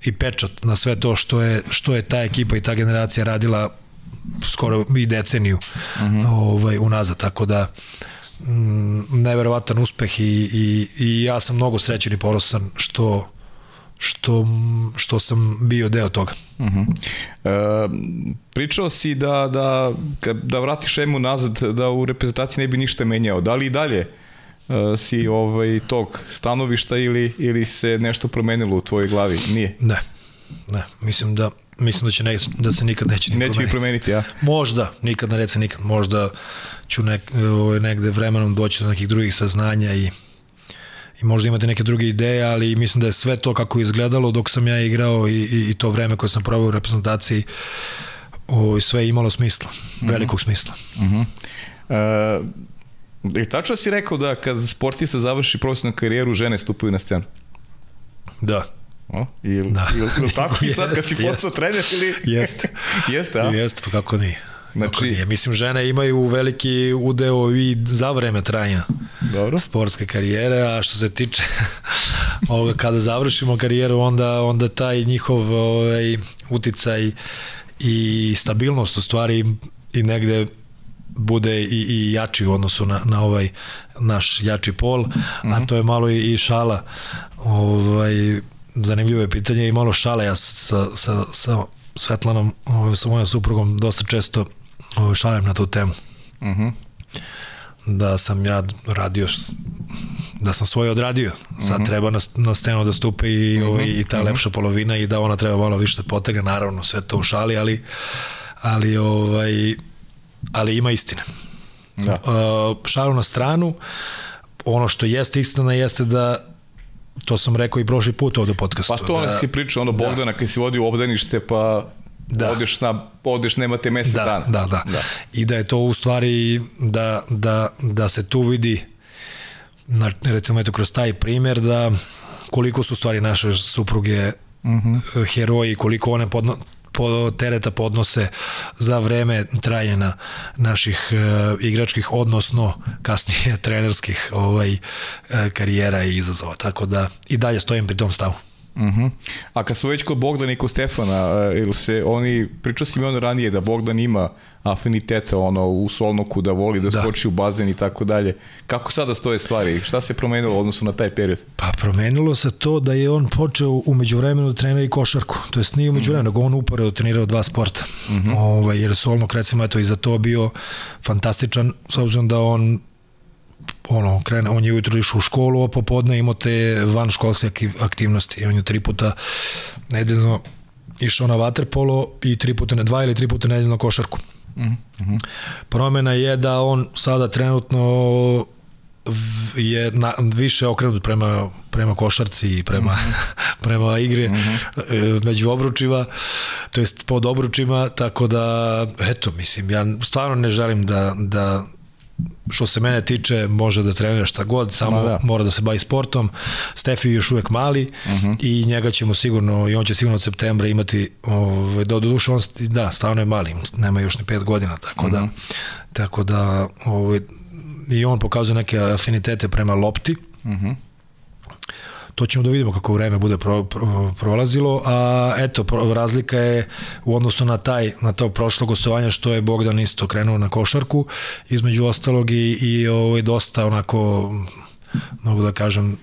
i pečat na sve to što je, što je ta ekipa i ta generacija radila skoro i deceniju uh mhm. -huh. ovaj, unazad, tako da mm, neverovatan uspeh i, i, i ja sam mnogo srećen i ponosan što što, što sam bio deo toga. Uh -huh. e, pričao si da, da, da vratiš šemu nazad, da u reprezentaciji ne bi ništa menjao. Da li i dalje e, si ovaj, tog stanovišta ili, ili se nešto promenilo u tvojoj glavi? Nije? Ne, ne. Mislim da mislim da će ne, da se nikad neće ni neće promeniti. promeniti, ja. Možda, nikad ne reca nikad, možda ću nek, ovaj, negde vremenom doći do nekih drugih saznanja i i možda imate neke druge ideje, ali mislim da je sve to kako je izgledalo dok sam ja igrao i, i, i to vreme koje sam proveo u reprezentaciji o, sve je imalo smisla, mm -hmm. velikog smisla. Mm -hmm. uh, I tačno si rekao da kad sportista završi profesionalnu karijeru, žene stupaju na scenu? Da. O, ili, da. ili, ili tako i sad kad si postao trener ili... Jeste. Jeste, a? Jeste, pa kako nije. Znači, nije. Mislim, žene imaju veliki udeo i za vreme trajanja Dobro. sportske karijere, a što se tiče ovoga, kada završimo karijeru, onda, onda taj njihov ovaj, uticaj i stabilnost u stvari i negde bude i, i jači u odnosu na, na ovaj naš jači pol, mm -hmm. a mhm. to je malo i, i šala ovaj, zanimljivo je pitanje i malo šale ja sa, sa, sa Svetlanom, ovaj, sa mojom suprugom dosta često šaljem na tu temu. Uh mhm. -huh. Da sam ja radio, da sam svoje odradio. Sad uh mhm. -huh. treba na, na scenu da stupe i, uh -huh. ovaj, i ta uh -huh. lepša polovina i da ona treba malo više da potegne, naravno sve to u šali, ali, ali, ovaj, ali ima istine. Da. Uh, šalu na stranu, ono što jeste istina jeste da To sam rekao i prošli put ovde u podcastu. Pa to ono da, si pričao, ono Bogdana kad si vodio u obdanište, pa Da. odeš, na, odeš nemate mesec da, dana. Da, da, da. I da je to u stvari da, da, da se tu vidi na, recimo eto kroz taj primer da koliko su stvari naše supruge uh -huh. heroji, koliko one podno, po tereta podnose za vreme trajanja naših e, igračkih odnosno kasnije trenerskih ovaj e, karijera i izazova. Tako da i dalje stojim pri tom stavu Uh -huh. A kad su već kod Bogdana i kod Stefana, uh, ili se oni, pričao si mi ono ranije da Bogdan ima afiniteta ono, u solnoku, da voli da, da. skoči u bazen i tako dalje. Kako sada stoje stvari? Šta se promenilo u odnosu na taj period? Pa promenilo se to da je on počeo umeđu vremenu da trenira i košarku. To jest nije umeđu vremenu, mm -hmm. nego on uporedo trenirao dva sporta. Mm -hmm. Ove, ovaj, jer solnok recimo eto i za to bio fantastičan, s obzirom da on ono, krene, on je ujutro išao u školu, a popodne imao te van školske aktivnosti. I on je tri puta nedeljno išao na vaterpolo i tri puta na dva ili tri puta nedeljno košarku. Mm -hmm. Promena je da on sada trenutno je na, više okrenut prema, prema košarci i prema, mm -hmm. prema igre mm -hmm. među obručima, to jest pod obručima, tako da, eto, mislim, ja stvarno ne želim da, da što se mene tiče može da trenira šta god, samo da. mora da se bavi sportom. Stefi je još uvek mali uh mhm. -huh. i njega ćemo sigurno, i on će sigurno od septembra imati, ovaj, do, duše on, da, stavno je mali, nema još ni pet godina, tako uh -huh. da, mhm. tako da ovaj, i on pokazuje neke afinitete prema lopti. Uh mhm. -huh to ćemo da vidimo kako vreme bude pro, pro, prolazilo, a eto, pro, razlika je u odnosu na taj, na to prošlo gostovanje što je Bogdan isto krenuo na košarku, između ostalog i, i ovaj, dosta onako, mogu da kažem,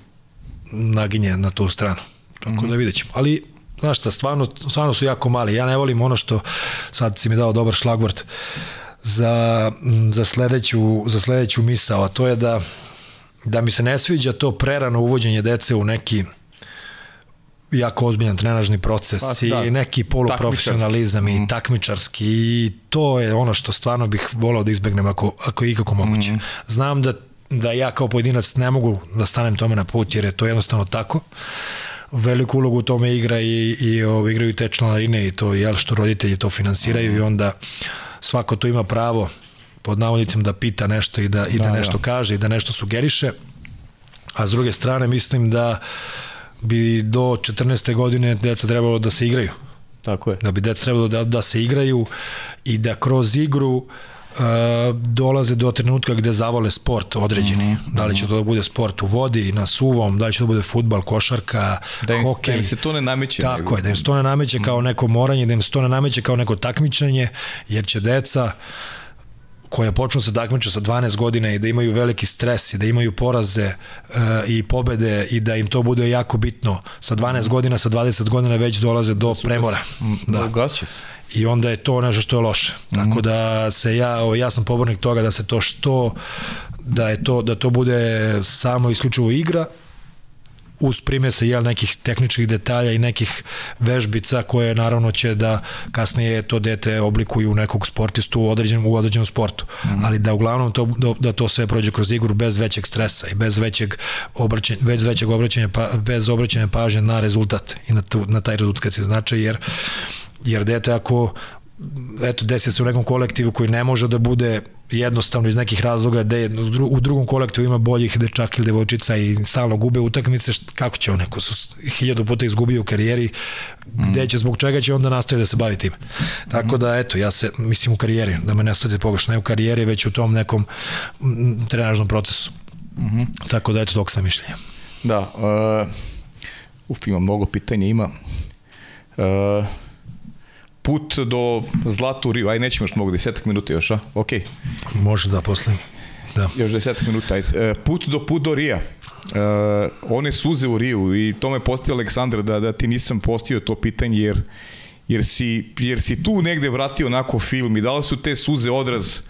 naginje na tu stranu. Tako mm -hmm. da vidjet ćemo. Ali, znaš šta, stvarno, stvarno su jako mali. Ja ne volim ono što, sad si mi dao dobar šlagvort, za, za, sledeću, za sledeću misao, a to je da da mi se ne sviđa to prerano uvođenje dece u neki jako ozbiljan trenažni proces pa, da. i neki poluprofesionalizam i mm. takmičarski i to je ono što stvarno bih volao da izbegnem ako, ako je ikako moguće. Mm. Znam da, da ja kao pojedinac ne mogu da stanem tome na put jer je to jednostavno tako. Veliku ulogu u tome igra i, i o, igraju te članarine i to jel što roditelji to finansiraju mm. i onda svako to ima pravo pod navodnicima da pita nešto i da, i da, da nešto da. kaže i da nešto sugeriše. A s druge strane mislim da bi do 14. godine deca trebalo da se igraju. Tako je. Da bi deca trebalo da, da se igraju i da kroz igru uh, dolaze do trenutka gde zavole sport određeni. Mm -hmm. Da li će to da bude sport u vodi, na suvom, da li će to da bude futbal, košarka, da im, hokej. Da im se to ne nameće. Tako nego. je, da im se to ne nameće kao neko moranje, da im se to ne nameće kao neko takmičenje, jer će deca uh, koja počnu se takmiče sa 12 godina i da imaju veliki stres i da imaju poraze e, i pobede i da im to bude jako bitno sa 12 godina, sa 20 godina već dolaze do premora. Da. Ugasit se. I onda je to nešto što je loše. Tako da se ja, ja sam pobornik toga da se to što da je to da to bude samo isključivo igra uz primese jel, nekih tehničkih detalja i nekih vežbica koje naravno će da kasnije to dete oblikuju u nekog sportistu u određenom, u određenom sportu. Mm -hmm. Ali da uglavnom to, da, to sve prođe kroz igru bez većeg stresa i bez većeg obraćanja, bez većeg obraćanja, pa, bez obraćanja pažnje na rezultat i na, tu, na taj rezultat kad se znače, jer jer dete ako eto, desi se u nekom kolektivu koji ne može da bude jednostavno iz nekih razloga da je u drugom kolektivu ima boljih dečaka ili devojčica i stalno gube utakmice, kako će on ko su hiljadu puta izgubio u karijeri, mm. gde će, zbog čega će onda nastaviti da se bavi tim. Tako da, eto, ja se, mislim u karijeri, da me ne stavite pogrešno, ne u karijeri, već u tom nekom trenažnom procesu. Mm -hmm. Tako da, eto, dok sam mišljenja. Da, uh, uf, ima mnogo pitanja, ima. Uh, put do zlata u Riju, aj nećemo još mnogo, desetak minuta još, a? Ok. Može da, posle. Da. Još desetak minuta, ajde. E, put do put do Rija. Uh, one suze u Riju i to me postio Aleksandar da, da ti nisam postio to pitanje jer, jer, si, jer si tu negde vratio onako film i da li su te suze odraz uh,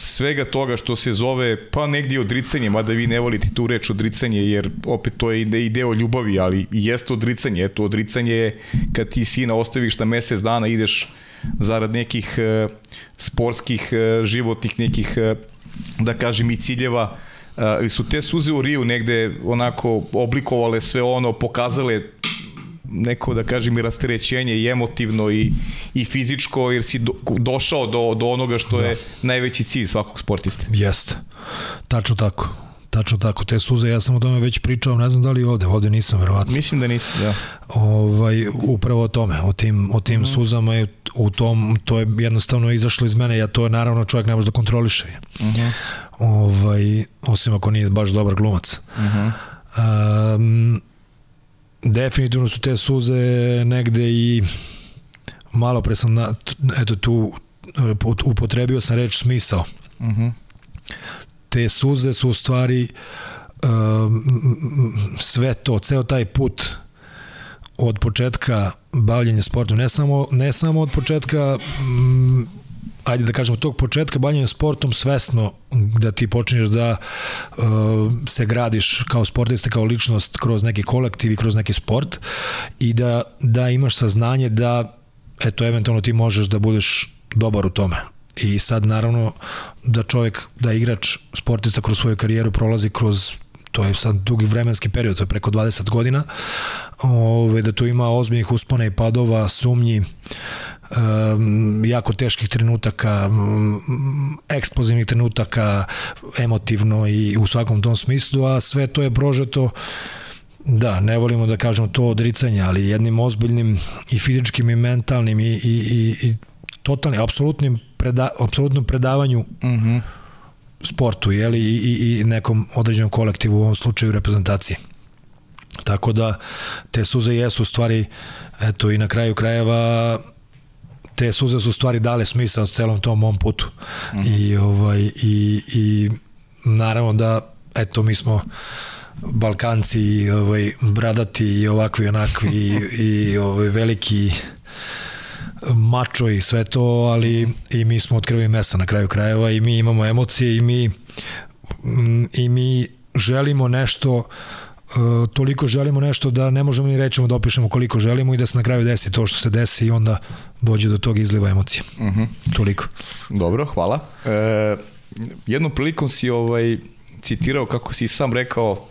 svega toga što se zove, pa negdje odricanje, mada vi ne volite tu reč odricanje, jer opet to je i deo ljubavi, ali jeste odricanje. Eto, odricanje je kad ti sina ostaviš na mesec dana, ideš zarad nekih uh, sportskih, uh, životnih nekih, uh, da kažem, i ciljeva uh, su te suze u Riju negde onako oblikovale sve ono, pokazale neko da kažem i rasterećenje i emotivno i, i fizičko jer si do, došao do, do onoga što da. je najveći cilj svakog sportiste. Jeste, tačno tako. Tačno tako, te suze, ja sam o tome već pričao, ne znam da li ovde, ovde nisam verovatno. Mislim da nisam, da. Ovaj, upravo o tome, o tim, o tim mm. suzama i u tom, to je jednostavno izašlo iz mene, ja to naravno čovjek ne može da kontroliše. Mm -hmm. ovaj, osim ako nije baš dobar glumac. Mm -hmm. um, definitivno su te suze negde i malo pre sam na, eto tu upotrebio sam reč smisao. Mhm. Mm te suze su u stvari um, sve to, ceo taj put od početka bavljenja sportom, ne samo, ne samo od početka um, ajde da kažemo, tog početka bavljenja sportom svesno da ti počinješ da uh, se gradiš kao sportista, kao ličnost kroz neki kolektiv i kroz neki sport i da, da imaš saznanje da eto, eventualno ti možeš da budeš dobar u tome. I sad naravno da čovjek, da igrač sportista kroz svoju karijeru prolazi kroz to je sad dugi vremenski period, to je preko 20 godina, ove, da tu ima ozbiljnih uspona i padova, sumnji, um, jako teških trenutaka, um, eksplozivnih trenutaka, emotivno i u svakom tom smislu, a sve to je prožeto Da, ne volimo da kažemo to odricanje, ali jednim ozbiljnim i fizičkim i mentalnim i, i, i, i totalnim, apsolutnim preda, apsolutnom predavanju uh mhm. -huh. sportu jeli, i, i, i nekom određenom kolektivu, u ovom slučaju reprezentacije. Tako da te suze jesu stvari, eto i na kraju krajeva te suze su stvari dale smisao celom tom mom putu. Uh mhm. -huh. I, ovaj, i, I naravno da, eto, mi smo Balkanci, ovaj, bradati i ovakvi onakvi i, i ovaj, veliki mačo i sve to, ali i mi smo od krvi mesa na kraju krajeva i mi imamo emocije i mi mm, i mi želimo nešto e, toliko želimo nešto da ne možemo ni rećemo da opišemo koliko želimo i da se na kraju desi to što se desi i onda dođe do tog izliva emocije. Uh mhm. -huh. Toliko. Dobro, hvala. E, jednom prilikom si ovaj citirao kako si sam rekao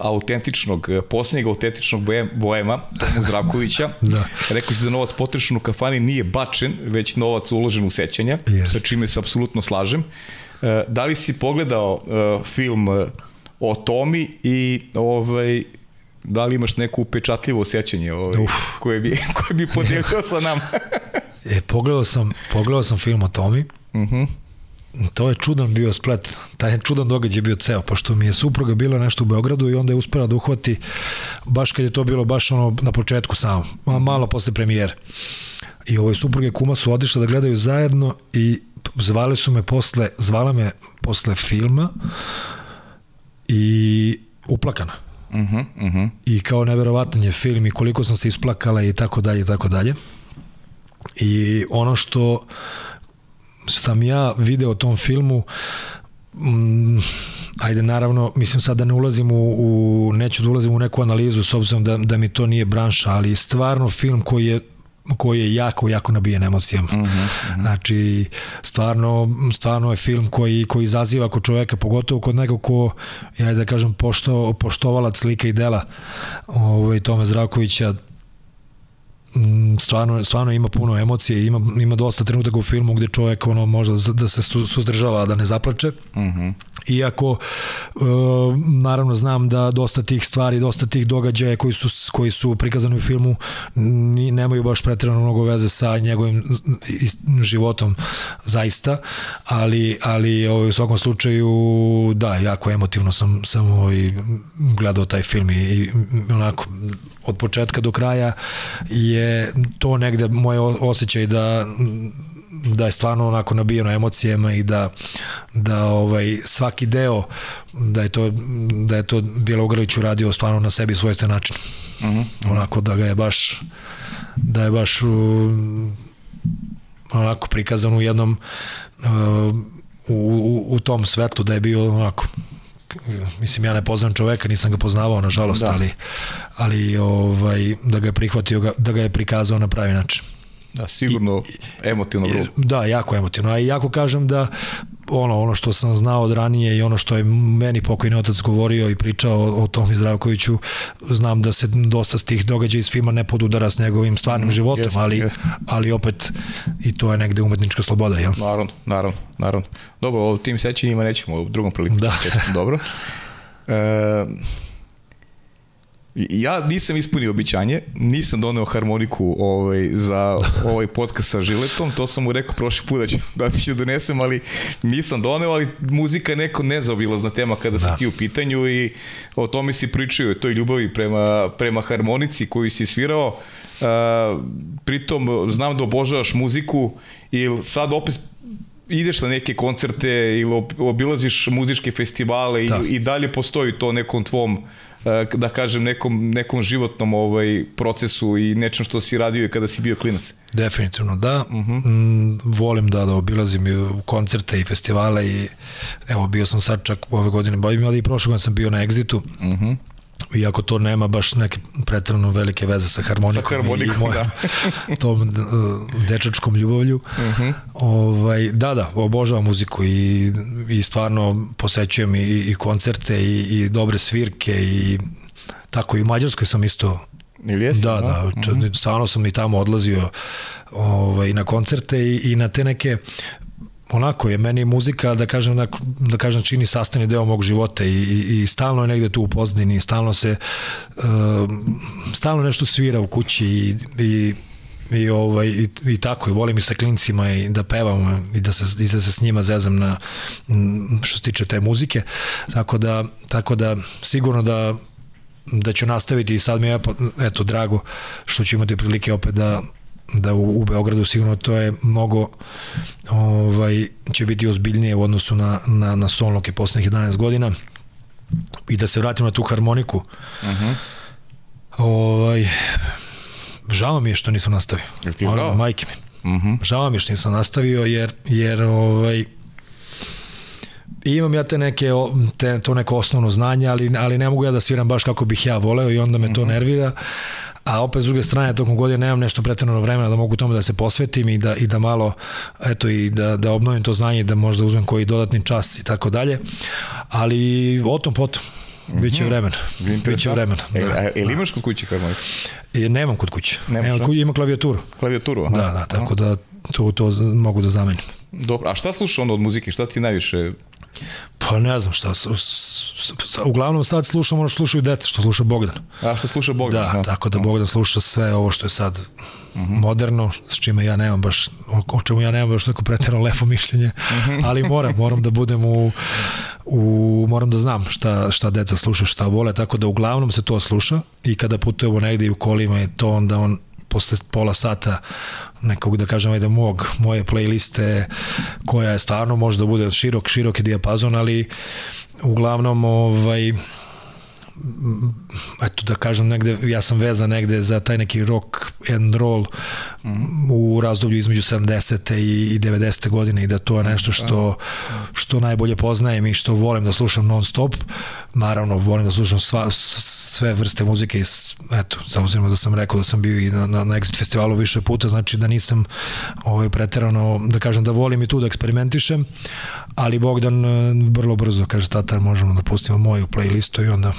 autentičnog, posljednjeg autentičnog boema, Tomu Zdravkovića. da. Rekao si da novac potrešen u kafani nije bačen, već novac uložen u sećanja, yes. sa čime se apsolutno slažem. Eh, da li si pogledao eh, film o Tomi i ovaj, da li imaš neku upečatljivo sećanje ovaj, koje, bi, koje bi podelio sa nama? e, pogledao sam, pogledao sam film o Tomi. Uh mhm. -huh to je čudan bio splet, taj čudan događaj bio ceo, pošto mi je supruga bila nešto u Beogradu i onda je uspela da uhvati baš kad je to bilo baš ono na početku samo, malo posle premijere. I ovoj supruge kuma su otišle da gledaju zajedno i zvali su me posle, zvala me posle filma i uplakana. Uh -huh, uh -huh. I kao neverovatan je film i koliko sam se isplakala i tako dalje i tako dalje. I ono što sam ja video tom filmu mm, ajde naravno mislim sad da ne ulazim u, u neću da ulazim u neku analizu s obzirom da, da mi to nije branša ali stvarno film koji je koji je jako, jako nabijen emocijama. Uh -huh. Znači, stvarno, stvarno je film koji, koji izaziva kod čoveka, pogotovo kod nekog ko, ja da kažem, pošto, poštovalac slika i dela ovaj, Tome Zdravkovića, Mm, stvarno, stvarno ima puno emocije, ima, ima dosta trenutaka u filmu gde čovjek ono, možda da se suzdržava, da ne zaplače. Uh mhm. -huh. Iako, e, naravno, znam da dosta tih stvari, dosta tih događaja koji su, koji su prikazani u filmu nemaju baš pretredno mnogo veze sa njegovim životom zaista, ali, ali ovaj, u svakom slučaju da, jako emotivno sam, sam ovaj, gledao taj film i, i onako od početka do kraja je to negde moj osjećaj da da je stvarno onako nabijeno emocijama i da da ovaj svaki deo da je to da je to Bjelogrlić uradio stvarno na sebi svojstven način. Uh mhm, -huh. Mhm. Onako da ga je baš da je baš u, onako prikazan u jednom uh, u, u, u tom svetlu da je bio onako mislim ja ne poznam čoveka, nisam ga poznavao nažalost, da. ali ali ovaj da ga je prihvatio da ga je prikazao na pravi način. Da, sigurno I, emotivno grupo. Da, jako emotivno. A i jako kažem da ono, ono što sam znao od ranije i ono što je meni pokojni otac govorio i pričao o, o Tomi Zdravkoviću, znam da se dosta tih događaja iz filma ne podudara s njegovim stvarnim mm, životom, jest, ali, jest. ali opet i to je negde umetnička sloboda, jel? Naravno, naravno, naravno. Dobro, o tim sećanjima nećemo u drugom priliku. Da. Dobro. E, Ja nisam ispunio običanje, nisam doneo harmoniku ovaj, za ovaj podcast sa Žiletom, to sam mu rekao prošli put da ću, da ću donesem, ali nisam doneo, ali muzika je neko nezaobilazna tema kada da. si ti u pitanju i o tome si pričao, toj ljubavi prema, prema harmonici koju si svirao, uh, pritom znam da obožavaš muziku i sad opet ideš na neke koncerte ili obilaziš muzičke festivale i, da. i dalje postoji to nekom tvom E, da kažem, nekom, nekom životnom ovaj procesu i nečem što si radio i kada si bio klinac? Definitivno, da. Uh mhm. -huh. mm, volim da, da obilazim i koncerte i festivale i evo, bio sam sad čak ove godine, ali i prošle godine sam bio na Exitu. Uh mhm. -huh iako to nema baš neke pretredno velike veze sa harmonikom, sa harmonikom i moja, da. tom e, dečačkom ljubavlju. Uh mhm. -huh. ovaj, da, da, obožavam muziku i, i stvarno posećujem i, i koncerte i, i dobre svirke i tako i u Mađarskoj sam isto Ili jesi? Da, da, uh -huh. Mhm. stvarno sam i tamo odlazio ovaj, na koncerte i, i na te neke onako je meni muzika da kažem da, da kažem čini sastavni deo mog života i, i, i stalno je negde tu u pozdini stalno se uh, stalno nešto svira u kući i, i i ovaj i, i tako i volim i sa klincima i da pevam i da se i da se s njima zezam na što se tiče te muzike tako da tako da sigurno da da ću nastaviti i sad mi je eto drago što ću imati prilike opet da da u, u Beogradu sigurno to je mnogo ovaj, će biti ozbiljnije u odnosu na, na, na Solnoke poslednjih 11 godina i da se vratim na tu harmoniku uh mhm. -huh. ovaj, žao mi je što nisam nastavio Jel ti žao? Majke mi. Uh mhm. -huh. Žao mi je što nisam nastavio jer, jer ovaj, imam ja te neke te, to neko osnovno znanje, ali, ali ne mogu ja da sviram baš kako bih ja voleo i onda me to uh mhm. nervira a opet s druge strane tokom godine nemam nešto pretredno vremena da mogu tome da se posvetim i da, i da malo eto i da, da obnovim to znanje i da možda uzmem koji dodatni čas i tako dalje ali o tom potom Biće mhm. vremena. Biće vremena. Da. E, ili imaš kod kuće harmoniku? E, nemam kod kuće. Nemaš, nemam, ima klavijaturu. Klavijaturu, aha. Da, da, tako da to, to mogu da zamenim. Dobro, a šta slušaš onda od muzike? Šta ti najviše Pa ne znam šta, uglavnom sad slušam ono što slušaju deca, što sluša Bogdan. A što sluša Bogdan? Da, aha. tako da Bogdan sluša sve ovo što je sad uh mhm. -huh. moderno, s čime ja nemam baš, o čemu ja nemam baš neko pretjerano lepo mišljenje, uh mhm. -huh. ali moram, moram da budem u, u moram da znam šta, šta deca sluša, šta vole, tako da uglavnom se to sluša i kada putujemo negde i u kolima je to onda on posle pola sata nekog da kažem ajde mog, moje playliste koja je stvarno može da bude širok, široki dijapazon, ali uglavnom ovaj eto da kažem negde, ja sam vezan negde za taj neki rock and roll. U razdoblju između 70. i 90. godine i da to je nešto što, što najbolje poznajem i što volim da slušam non stop. Naravno, volim da slušam sva, sve vrste muzike i eto, zauzimno da sam rekao da sam bio i na, na, na Exit festivalu više puta, znači da nisam ovaj, preterano, da kažem da volim i tu da eksperimentišem, ali Bogdan vrlo brzo kaže tata možemo da pustimo moju playlistu i onda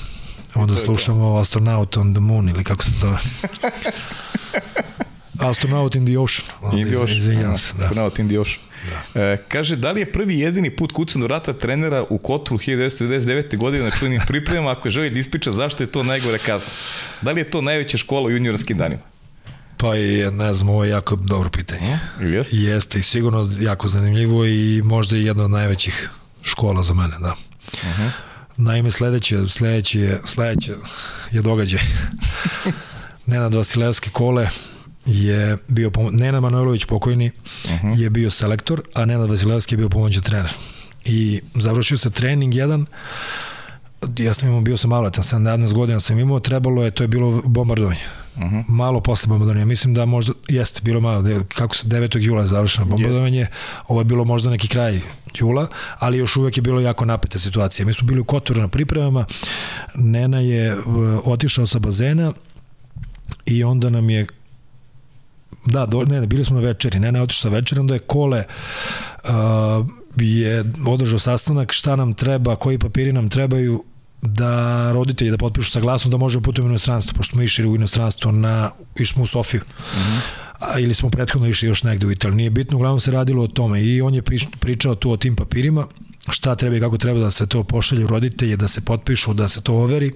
Onda slušamo Astronaut on the Moon ili kako se zove. Astronaut in the Ocean. In the Ocean. Izvinjam se. Da. Astronaut in the Ocean. Da. E, kaže, da li je prvi jedini put kucan do vrata trenera u Kotru 1999. godine na čuvenim pripremama ako želi da ispriča zašto je to najgore kazna? Da li je to najveća škola u juniorskim danima? Pa i ne znam, ovo je jako dobro pitanje. Ili jeste? Jeste i sigurno jako zanimljivo i možda i jedna od najvećih škola za mene, da. Uh -huh. Naime, sledeće, sledeće, je, sledeće je događaj. Nenad Vasilevski Kole je bio, Nenad Manojlović pokojni uh mhm. -huh. je bio selektor, a Nenad Vasilevski je bio pomoćni trener. I završio se trening jedan, ja sam imao, bio sam maloletan, 17 godina sam imao, trebalo je, to je bilo bombardovanje. Uh mhm. -huh. Malo posle bombardovanja. Mislim da možda, jeste, bilo malo, kako se 9. jula je završeno bombardovanje, jest. ovo je bilo možda neki kraj jula, ali još uvek je bilo jako napeta situacija. Mi smo bili u Kotoru na pripremama, Nena je otišao sa bazena i onda nam je da, do, ne, ne, bili smo na večeri, Nena je otišao sa večeri, onda je Kole uh, je održao sastanak šta nam treba, koji papiri nam trebaju da roditelji da potpišu saglasnost da može putujemo u inostranstvo, pošto smo išli u inostranstvo na, išli smo u Sofiju. Uh -huh. A, ili smo prethodno išli još negde u Italiju. Nije bitno, uglavnom se radilo o tome i on je pričao tu o tim papirima, šta treba i kako treba da se to pošalje u roditelje, da se potpišu, da se to overi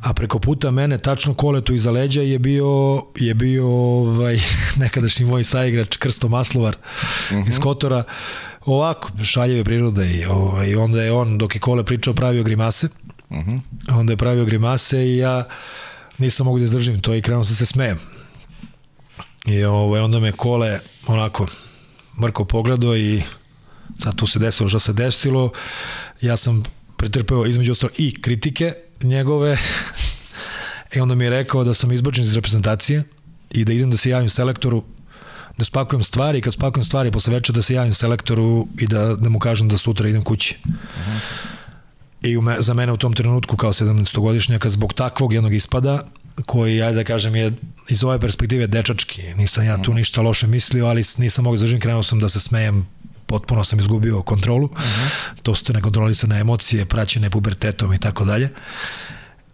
a preko puta mene tačno koletu iza leđa je bio je bio ovaj nekadašnji moj saigrač Krsto Maslovar uh -huh. iz mhm. Kotora ovako šaljeve prirode i ovaj onda je on dok je kole pričao pravio grimase uh mhm. -huh. onda je pravio grimase i ja nisam mogu da izdržim to i krenuo sam se smejem i ovaj onda me kole onako mrko pogledao i sad tu se desilo što se desilo ja sam pretrpeo između ostalo i kritike njegove i onda mi je rekao da sam izbačen iz reprezentacije i da idem da se javim selektoru da spakujem stvari i kad spakujem stvari posle večera da se javim selektoru i da, da mu kažem da sutra idem kući. Uh -huh. I me, za mene u tom trenutku kao 17-godišnjaka zbog takvog jednog ispada koji, ajde da kažem, je iz ove perspektive dečački. Nisam ja tu ništa loše mislio, ali nisam mogu zaživim, krenuo sam da se smejem potpuno sam izgubio kontrolu. Uh -huh. To su te nekontrolisane emocije, praćene pubertetom i tako dalje.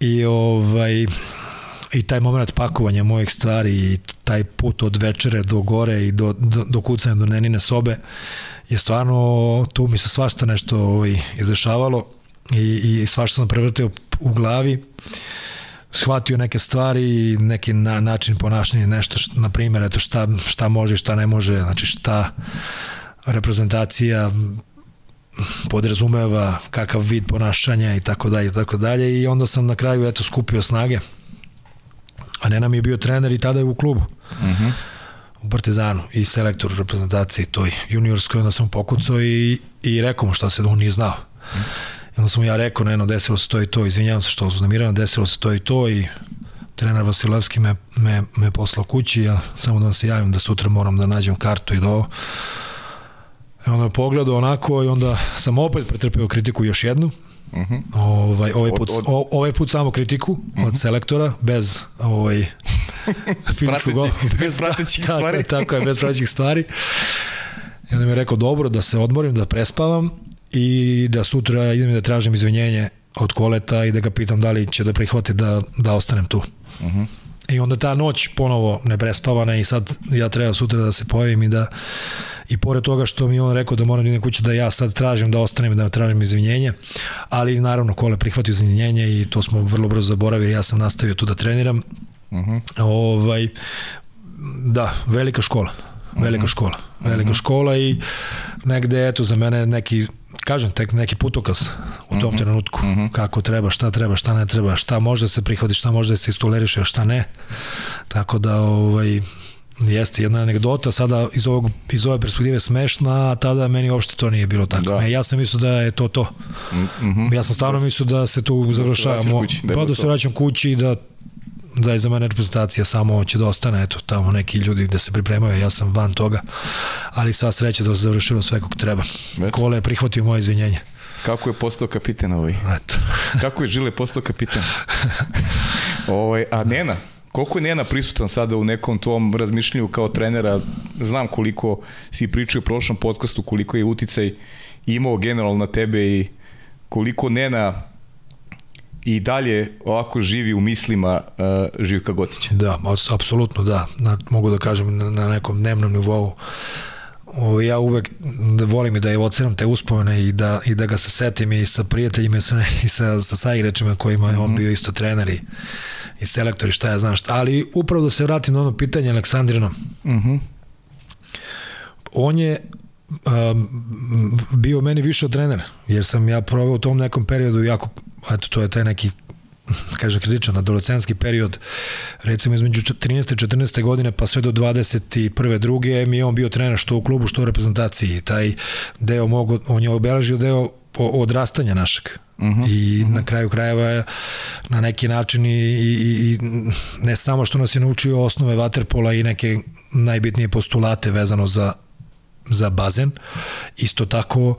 I ovaj i taj moment pakovanja mojih stvari i taj put od večere do gore i do, do, do kucanja do nenine sobe je stvarno, tu mi se svašta nešto ovaj, izdešavalo i, i svašta sam prevrtio u glavi shvatio neke stvari neki na, način ponašanja nešto što, na primjer eto šta, šta može šta ne može znači šta reprezentacija podrazumeva kakav vid ponašanja i tako dalje i tako dalje. I onda sam na kraju eto skupio snage. A Nena mi je bio trener i tada je u klubu. Uh mhm. -huh. u Partizanu. I selektor reprezentacije toj juniorskoj. Onda sam pokucao i, i rekao mu šta se da on nije znao. Uh -huh. i onda sam ja rekao Neno desilo se to i to. Izvinjavam se što su namirano desilo se to i to. I trener Vasilevski me, me, me poslao kući. Ja samo da vam se javim da sutra moram da nađem kartu i do da I onda pogledao onako i onda sam opet pretrpeo kritiku još jednu. Uh mhm. -huh. ovaj, ovaj, put, od, od... ovaj put samo kritiku uh -huh. od mhm. selektora, bez ovaj, fizičkog... Prateći, bez pratećih tako, stvari. Tako je, bez pratećih stvari. I onda mi je rekao, dobro, da se odmorim, da prespavam i da sutra idem da tražim izvinjenje od koleta i da ga pitam da li će da prihvati da, da ostanem tu. Uh mhm. -huh. I onda ta noć ponovo ne prespavana i sad ja treba sutra da se pojavim i da i pored toga što mi on rekao da moram da idem kući da ja sad tražim da ostanem da tražim izvinjenje, ali naravno Kole prihvatio izvinjenje i to smo vrlo brzo zaboravili, ja sam nastavio tu da treniram. Uh mhm. -huh. ovaj, da, velika škola velika mhm. škola. Velika uh -huh. škola i negde, eto, za mene neki kažem, tek neki putokaz u tom mhm. -huh. trenutku, uh -huh. kako treba, šta treba, šta ne treba, šta može da se prihvati, šta može da se istoleriše, a šta ne. Tako da, ovaj, Jeste jedna anegdota, sada iz, ovog, iz ove perspektive smešna, a tada meni uopšte to nije bilo tako. Da. E, ja sam mislio da je to to. Mm -hmm. Ja sam stvarno da mislio da se tu da završavamo. Da pa da se vraćam kući i da da je za mene reprezentacija samo će da ostane, eto, tamo neki ljudi gde se pripremaju, ja sam van toga, ali sva sreća da se završilo sve kako treba. Već. Kole je prihvatio moje izvinjenje. Kako je postao kapiten ovaj? Eto. Kako je Žile postao kapiten? ovaj, a Nena, Koliko je Nena prisutan sada u nekom tvom razmišljanju kao trenera? Znam koliko si pričao u prošlom podcastu, koliko je uticaj imao generalno na tebe i koliko Nena i dalje ovako živi u mislima uh, Živka Gocića. Da, apsolutno da. Na, mogu da kažem na, na nekom dnevnom nivou o, ja uvek volim i da je ocenam te uspomene i da, i da ga se setim i sa prijateljima i sa, i sa, sa saigračima kojima je on mhm. bio isto trener i, i selektor i šta ja znam šta. Ali upravo da se vratim na ono pitanje Aleksandrino. Uh mhm. -huh. On je um, bio meni više od trenera, jer sam ja proveo u tom nekom periodu jako, eto, to je taj neki kaže kritičan, adolescenski period, recimo između 13. i 14. godine pa sve do 21. druge, mi je on bio trener što u klubu, što u reprezentaciji. Taj deo mogu, on je obeležio deo odrastanja našeg. Uh mhm, -huh, I uh mhm. -huh. na kraju krajeva je na neki način i, i, i ne samo što nas je naučio osnove vaterpola i neke najbitnije postulate vezano za za bazen, isto tako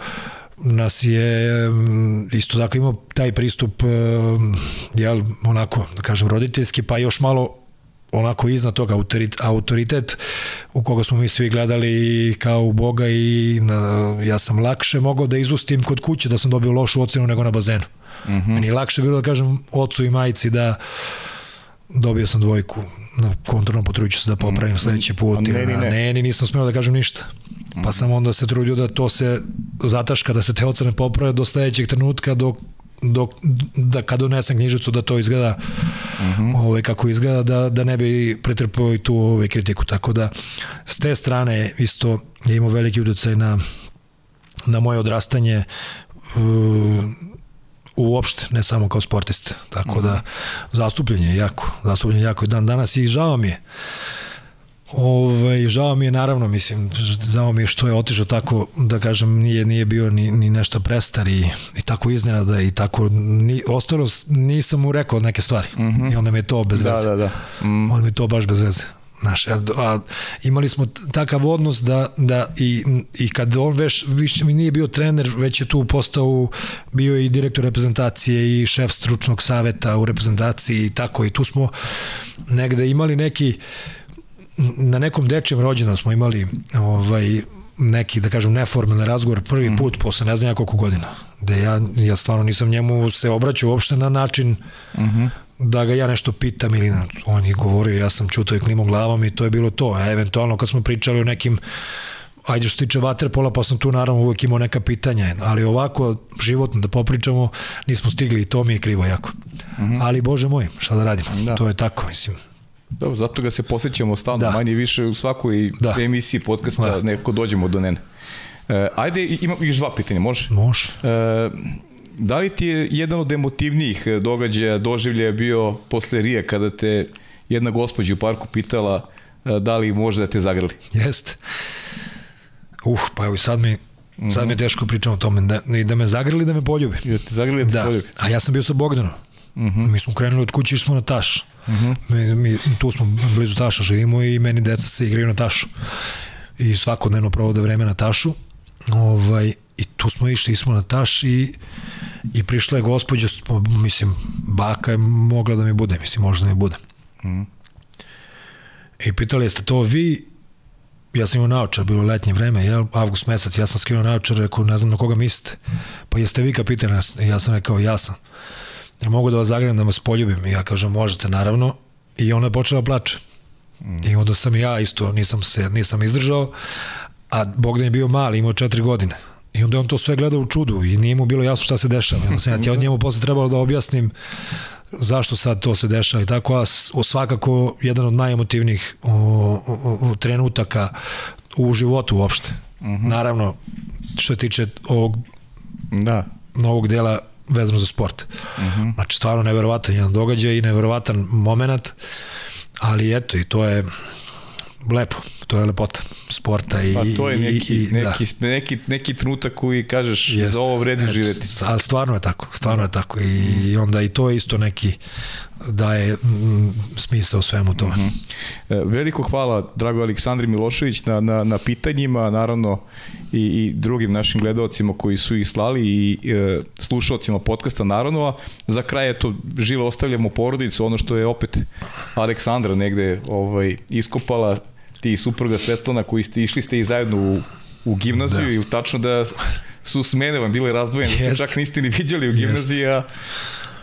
nas je mm, isto tako imao taj pristup mm, jel, onako, da kažem, roditeljski, pa još malo onako iznad toga autoritet, autoritet u koga smo mi svi gledali kao u Boga i na, ja sam lakše mogao da izustim kod kuće da sam dobio lošu ocenu nego na bazenu. Mm -hmm. Meni je lakše bilo da kažem ocu i majici da dobio sam dvojku na kontrolnom potruću se da popravim mhm. sledeći put. Ne, ne, ne. ne, nisam smeo da kažem ništa. Pa sam onda se trudio da to se zataška, da se te ocene poprave do sledećeg trenutka dok dok, da kad donesem knjižicu da to izgleda uh mhm. -huh. ovaj, kako izgleda da, da ne bi pretrpao i tu ovaj, kritiku tako da s te strane isto je imao veliki utjecaj na na moje odrastanje uh, uopšte, ne samo kao sportist. Tako uh -huh. da mhm. zastupljenje je jako, zastupljenje je jako dan danas i žao mi je Ove, žao mi je naravno, mislim, žao mi je što je otišao tako, da kažem, nije, nije bio ni, ni nešto prestar i, i tako iznenada i tako, ni, ostalo nisam mu rekao neke stvari mm -hmm. i onda mi je to bez da, veze. Da, da, da. Mm. Onda mi je to baš bez veze. Znaš, a, a, imali smo takav odnos da, da i, i kad on već više mi nije bio trener, već je tu postao bio i direktor reprezentacije i šef stručnog saveta u reprezentaciji i tako i tu smo negde imali neki na nekom dečijem rođendan smo imali ovaj, neki, da kažem, neformalni razgovor prvi mm. put posle ne znam ja koliko godina. Da ja, ja stvarno nisam njemu se obraćao uopšte na način mm -hmm. da ga ja nešto pitam ili on je govorio, ja sam čutao i klimao glavom i to je bilo to. A eventualno kad smo pričali o nekim ajde što tiče vaterpola, pa sam tu naravno uvek imao neka pitanja, ali ovako životno da popričamo, nismo stigli i to mi je krivo jako. Mm -hmm. Ali bože moj, šta da radimo, da. to je tako, mislim. Dobro, zato ga se posjećamo stalno, da. manje više u svakoj da. emisiji podcasta da. neko dođemo do nene. E, ajde, ima još dva pitanja, može? Može. E, da li ti je jedan od emotivnijih događaja, doživljaja bio posle Rije, kada te jedna gospođa u parku pitala e, da li može da te zagrli? Jeste. Uh, pa evo i sad mi Sad mi je mhm. teško pričam o tome, da, da me zagrli da me poljubi. Da te zagrli da te da. poljubi. A ja sam bio sa Bogdanom. Uh mhm. -huh. Mi smo krenuli od kuće i smo na taš. Uh mhm. -huh. mi, mi, tu smo blizu taša živimo i meni deca se igraju na tašu. I svakodnevno provode vreme na tašu. Ovaj, I tu smo išli, smo na taš i, i prišla je gospođa, mislim, baka je mogla da mi bude, mislim, možda da mi bude. Uh mhm. -huh. I pitali jeste to vi, ja sam imao naočar, bilo letnje vreme, jel, avgust mesec, ja sam skinuo naočar, rekao, ne znam na koga mislite. Pa jeste vi kapitan? Ja sam rekao, ja sam ja mogu da vas zagrnem da vas poljubim? I ja kažem, možete, naravno. I ona je počela da plače. Mm. I onda sam ja isto, nisam se, nisam izdržao, a Bogdan je bio mali, imao četiri godine. I onda on to sve gledao u čudu i nije mu bilo jasno šta se dešava. Onda sam ja ti od njemu posle trebalo da objasnim zašto sad to se dešava i tako, a svakako jedan od najemotivnijih o, o, o, trenutaka u životu uopšte. Mm -hmm. Naravno, što se tiče ovog da. novog dela vezano za sport. Uh. -huh. Znači, stvarno neverovatan jedan događaj i neverovatan moment, ali eto, i to je lepo, to je lepota sporta i pa to je neki, i, i, neki, da. neki, neki trenutak koji kažeš Jest, za ovo vredi et, živeti. Ali stvarno je tako, stvarno je tako i, i onda i to je isto neki daje mm, smisao svemu tome. Mm -hmm. Veliko hvala drago Aleksandri Milošević na, na, na pitanjima, naravno i, i drugim našim gledalcima koji su ih slali i e, slušalcima podcasta naravno, a za kraj eto živo ostavljamo porodicu, ono što je opet Aleksandra negde ovaj, iskopala, ti i supruga Svetlana koji ste išli ste i zajedno u, u gimnaziju da. i tačno da su smene vam bile razdvojene, da čak niste ni vidjeli u gimnaziji, a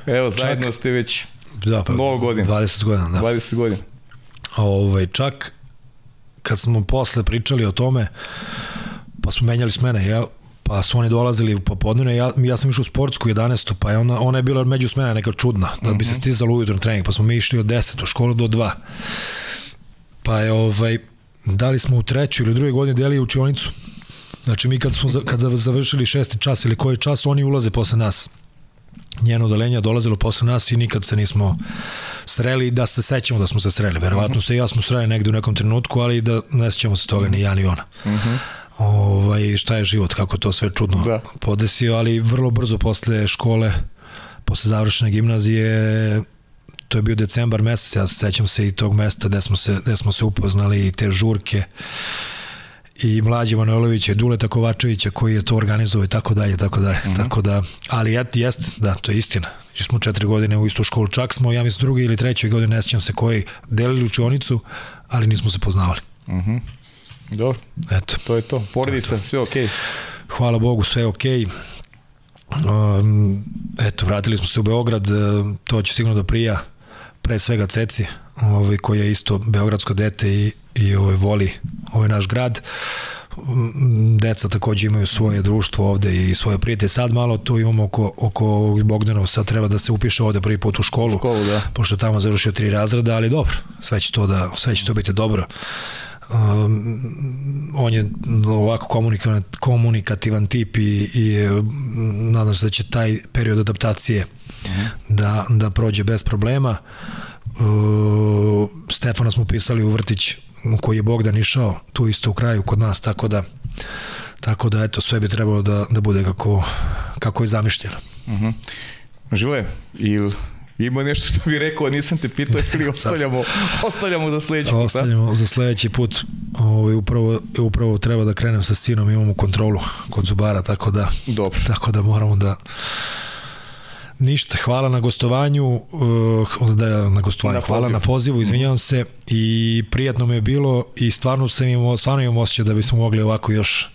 evo zajedno ste već da, pa, mnogo godina. 20 godina, da. 20 godina. Ovaj, čak kad smo posle pričali o tome, pa smo menjali smene, ja, pa su oni dolazili u popodnevne, ja, ja sam išao u sportsku 11. pa je ona, ona je bila među smena neka čudna, da bi se mhm. stizalo ujutro na trening, pa smo mi išli od 10 u školu do 2. Pa je ovaj, da li smo u trećoj ili drugoj godini delili učionicu. Znači mi kad smo kad završili šesti čas ili koji čas, oni ulaze posle nas njeno odalenje dolazilo posle nas i nikad se nismo sreli da se sećamo da smo se sreli. Verovatno se i ja smo sreli negde u nekom trenutku, ali da ne sećamo se toga ni ja ni ona. Uh -huh. ovaj, šta je život, kako to sve čudno da. podesio, ali vrlo brzo posle škole, posle završene gimnazije, to je bio decembar mesec, ja sećam se i tog mesta gde smo se, gde smo se upoznali i te žurke i Mlađe Manojlovića i Duleta Kovačevića koji je to organizovao i tako dalje, tako dalje. Mm -hmm. Tako da, ali et, jest, da, to je istina. Išli smo četiri godine u istu školu, čak smo, ja mislim, drugi ili trećoj godine, ne sjećam se koji, delili učionicu, ali nismo se poznavali. Mm Dobro, Eto. to je to. Porodica, sve okej. Okay. Hvala Bogu, sve okej. Okay. Um, eto, vratili smo se u Beograd, to će sigurno da prija pre svega Ceci, ovaj, koji je isto beogradsko dete i, i ovaj, voli ovaj naš grad. Deca takođe imaju svoje društvo ovde i svoje prijatelje. Sad malo tu imamo oko, oko Bogdanov, sad treba da se upiše ovde prvi put u školu, u školu da. pošto tamo završio tri razreda, ali dobro, sve će to, da, sve će to biti dobro. Um, on je ovako komunikativan, komunikativan tip i, i nadam se da će taj period adaptacije uh mhm. -huh. da, da prođe bez problema. Uh, Stefana smo pisali u vrtić u koji je Bogdan išao tu isto u kraju kod nas, tako da tako da eto sve bi trebalo da, da bude kako, kako je zamišljeno. Uh mhm. -huh. Žile, ili Ima nešto što bi rekao, nisam te pitao ili ostavljamo, ostavljamo za sledeći put. Ostavljamo za sledeći put. Ovo, ovaj, upravo, upravo treba da krenem sa sinom, imamo kontrolu kod zubara, tako da, Dobro. tako da moramo da Ništa, hvala na gostovanju, uh, da, na gostovanju, na hvala na pozivu, izvinjavam se i prijatno mi je bilo i stvarno sam imao, stvarno imam osjećaj da bismo mogli ovako još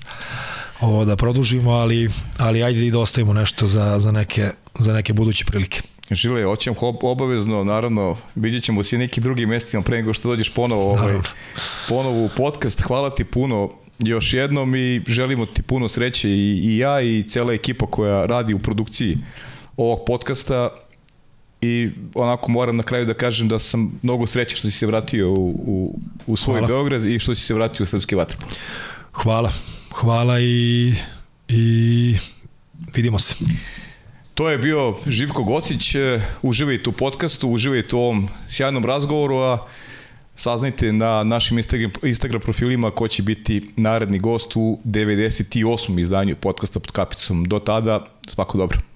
ovo da produžimo, ali, ali ajde i da ostavimo nešto za, za, neke, za neke buduće prilike. Žile, hoćem obavezno, naravno, vidjet ćemo se neki drugi mestima pre nego što dođeš ponovo, ovaj, ponovo u podcast. Hvala ti puno još jednom i želimo ti puno sreće i, i ja i cela ekipa koja radi u produkciji ovog podcasta i onako moram na kraju da kažem da sam mnogo srećan što si se vratio u, u, u svoj Hvala. Beograd i što si se vratio u Srpski vatrpol. Hvala. Hvala i, i vidimo se. To je bio Živko Gocić, uživajte u podcastu, uživajte u ovom sjajnom razgovoru, a saznajte na našim Instagram, Instagram profilima ko će biti naredni gost u 98. izdanju podcasta pod kapicom. Do tada, svako dobro.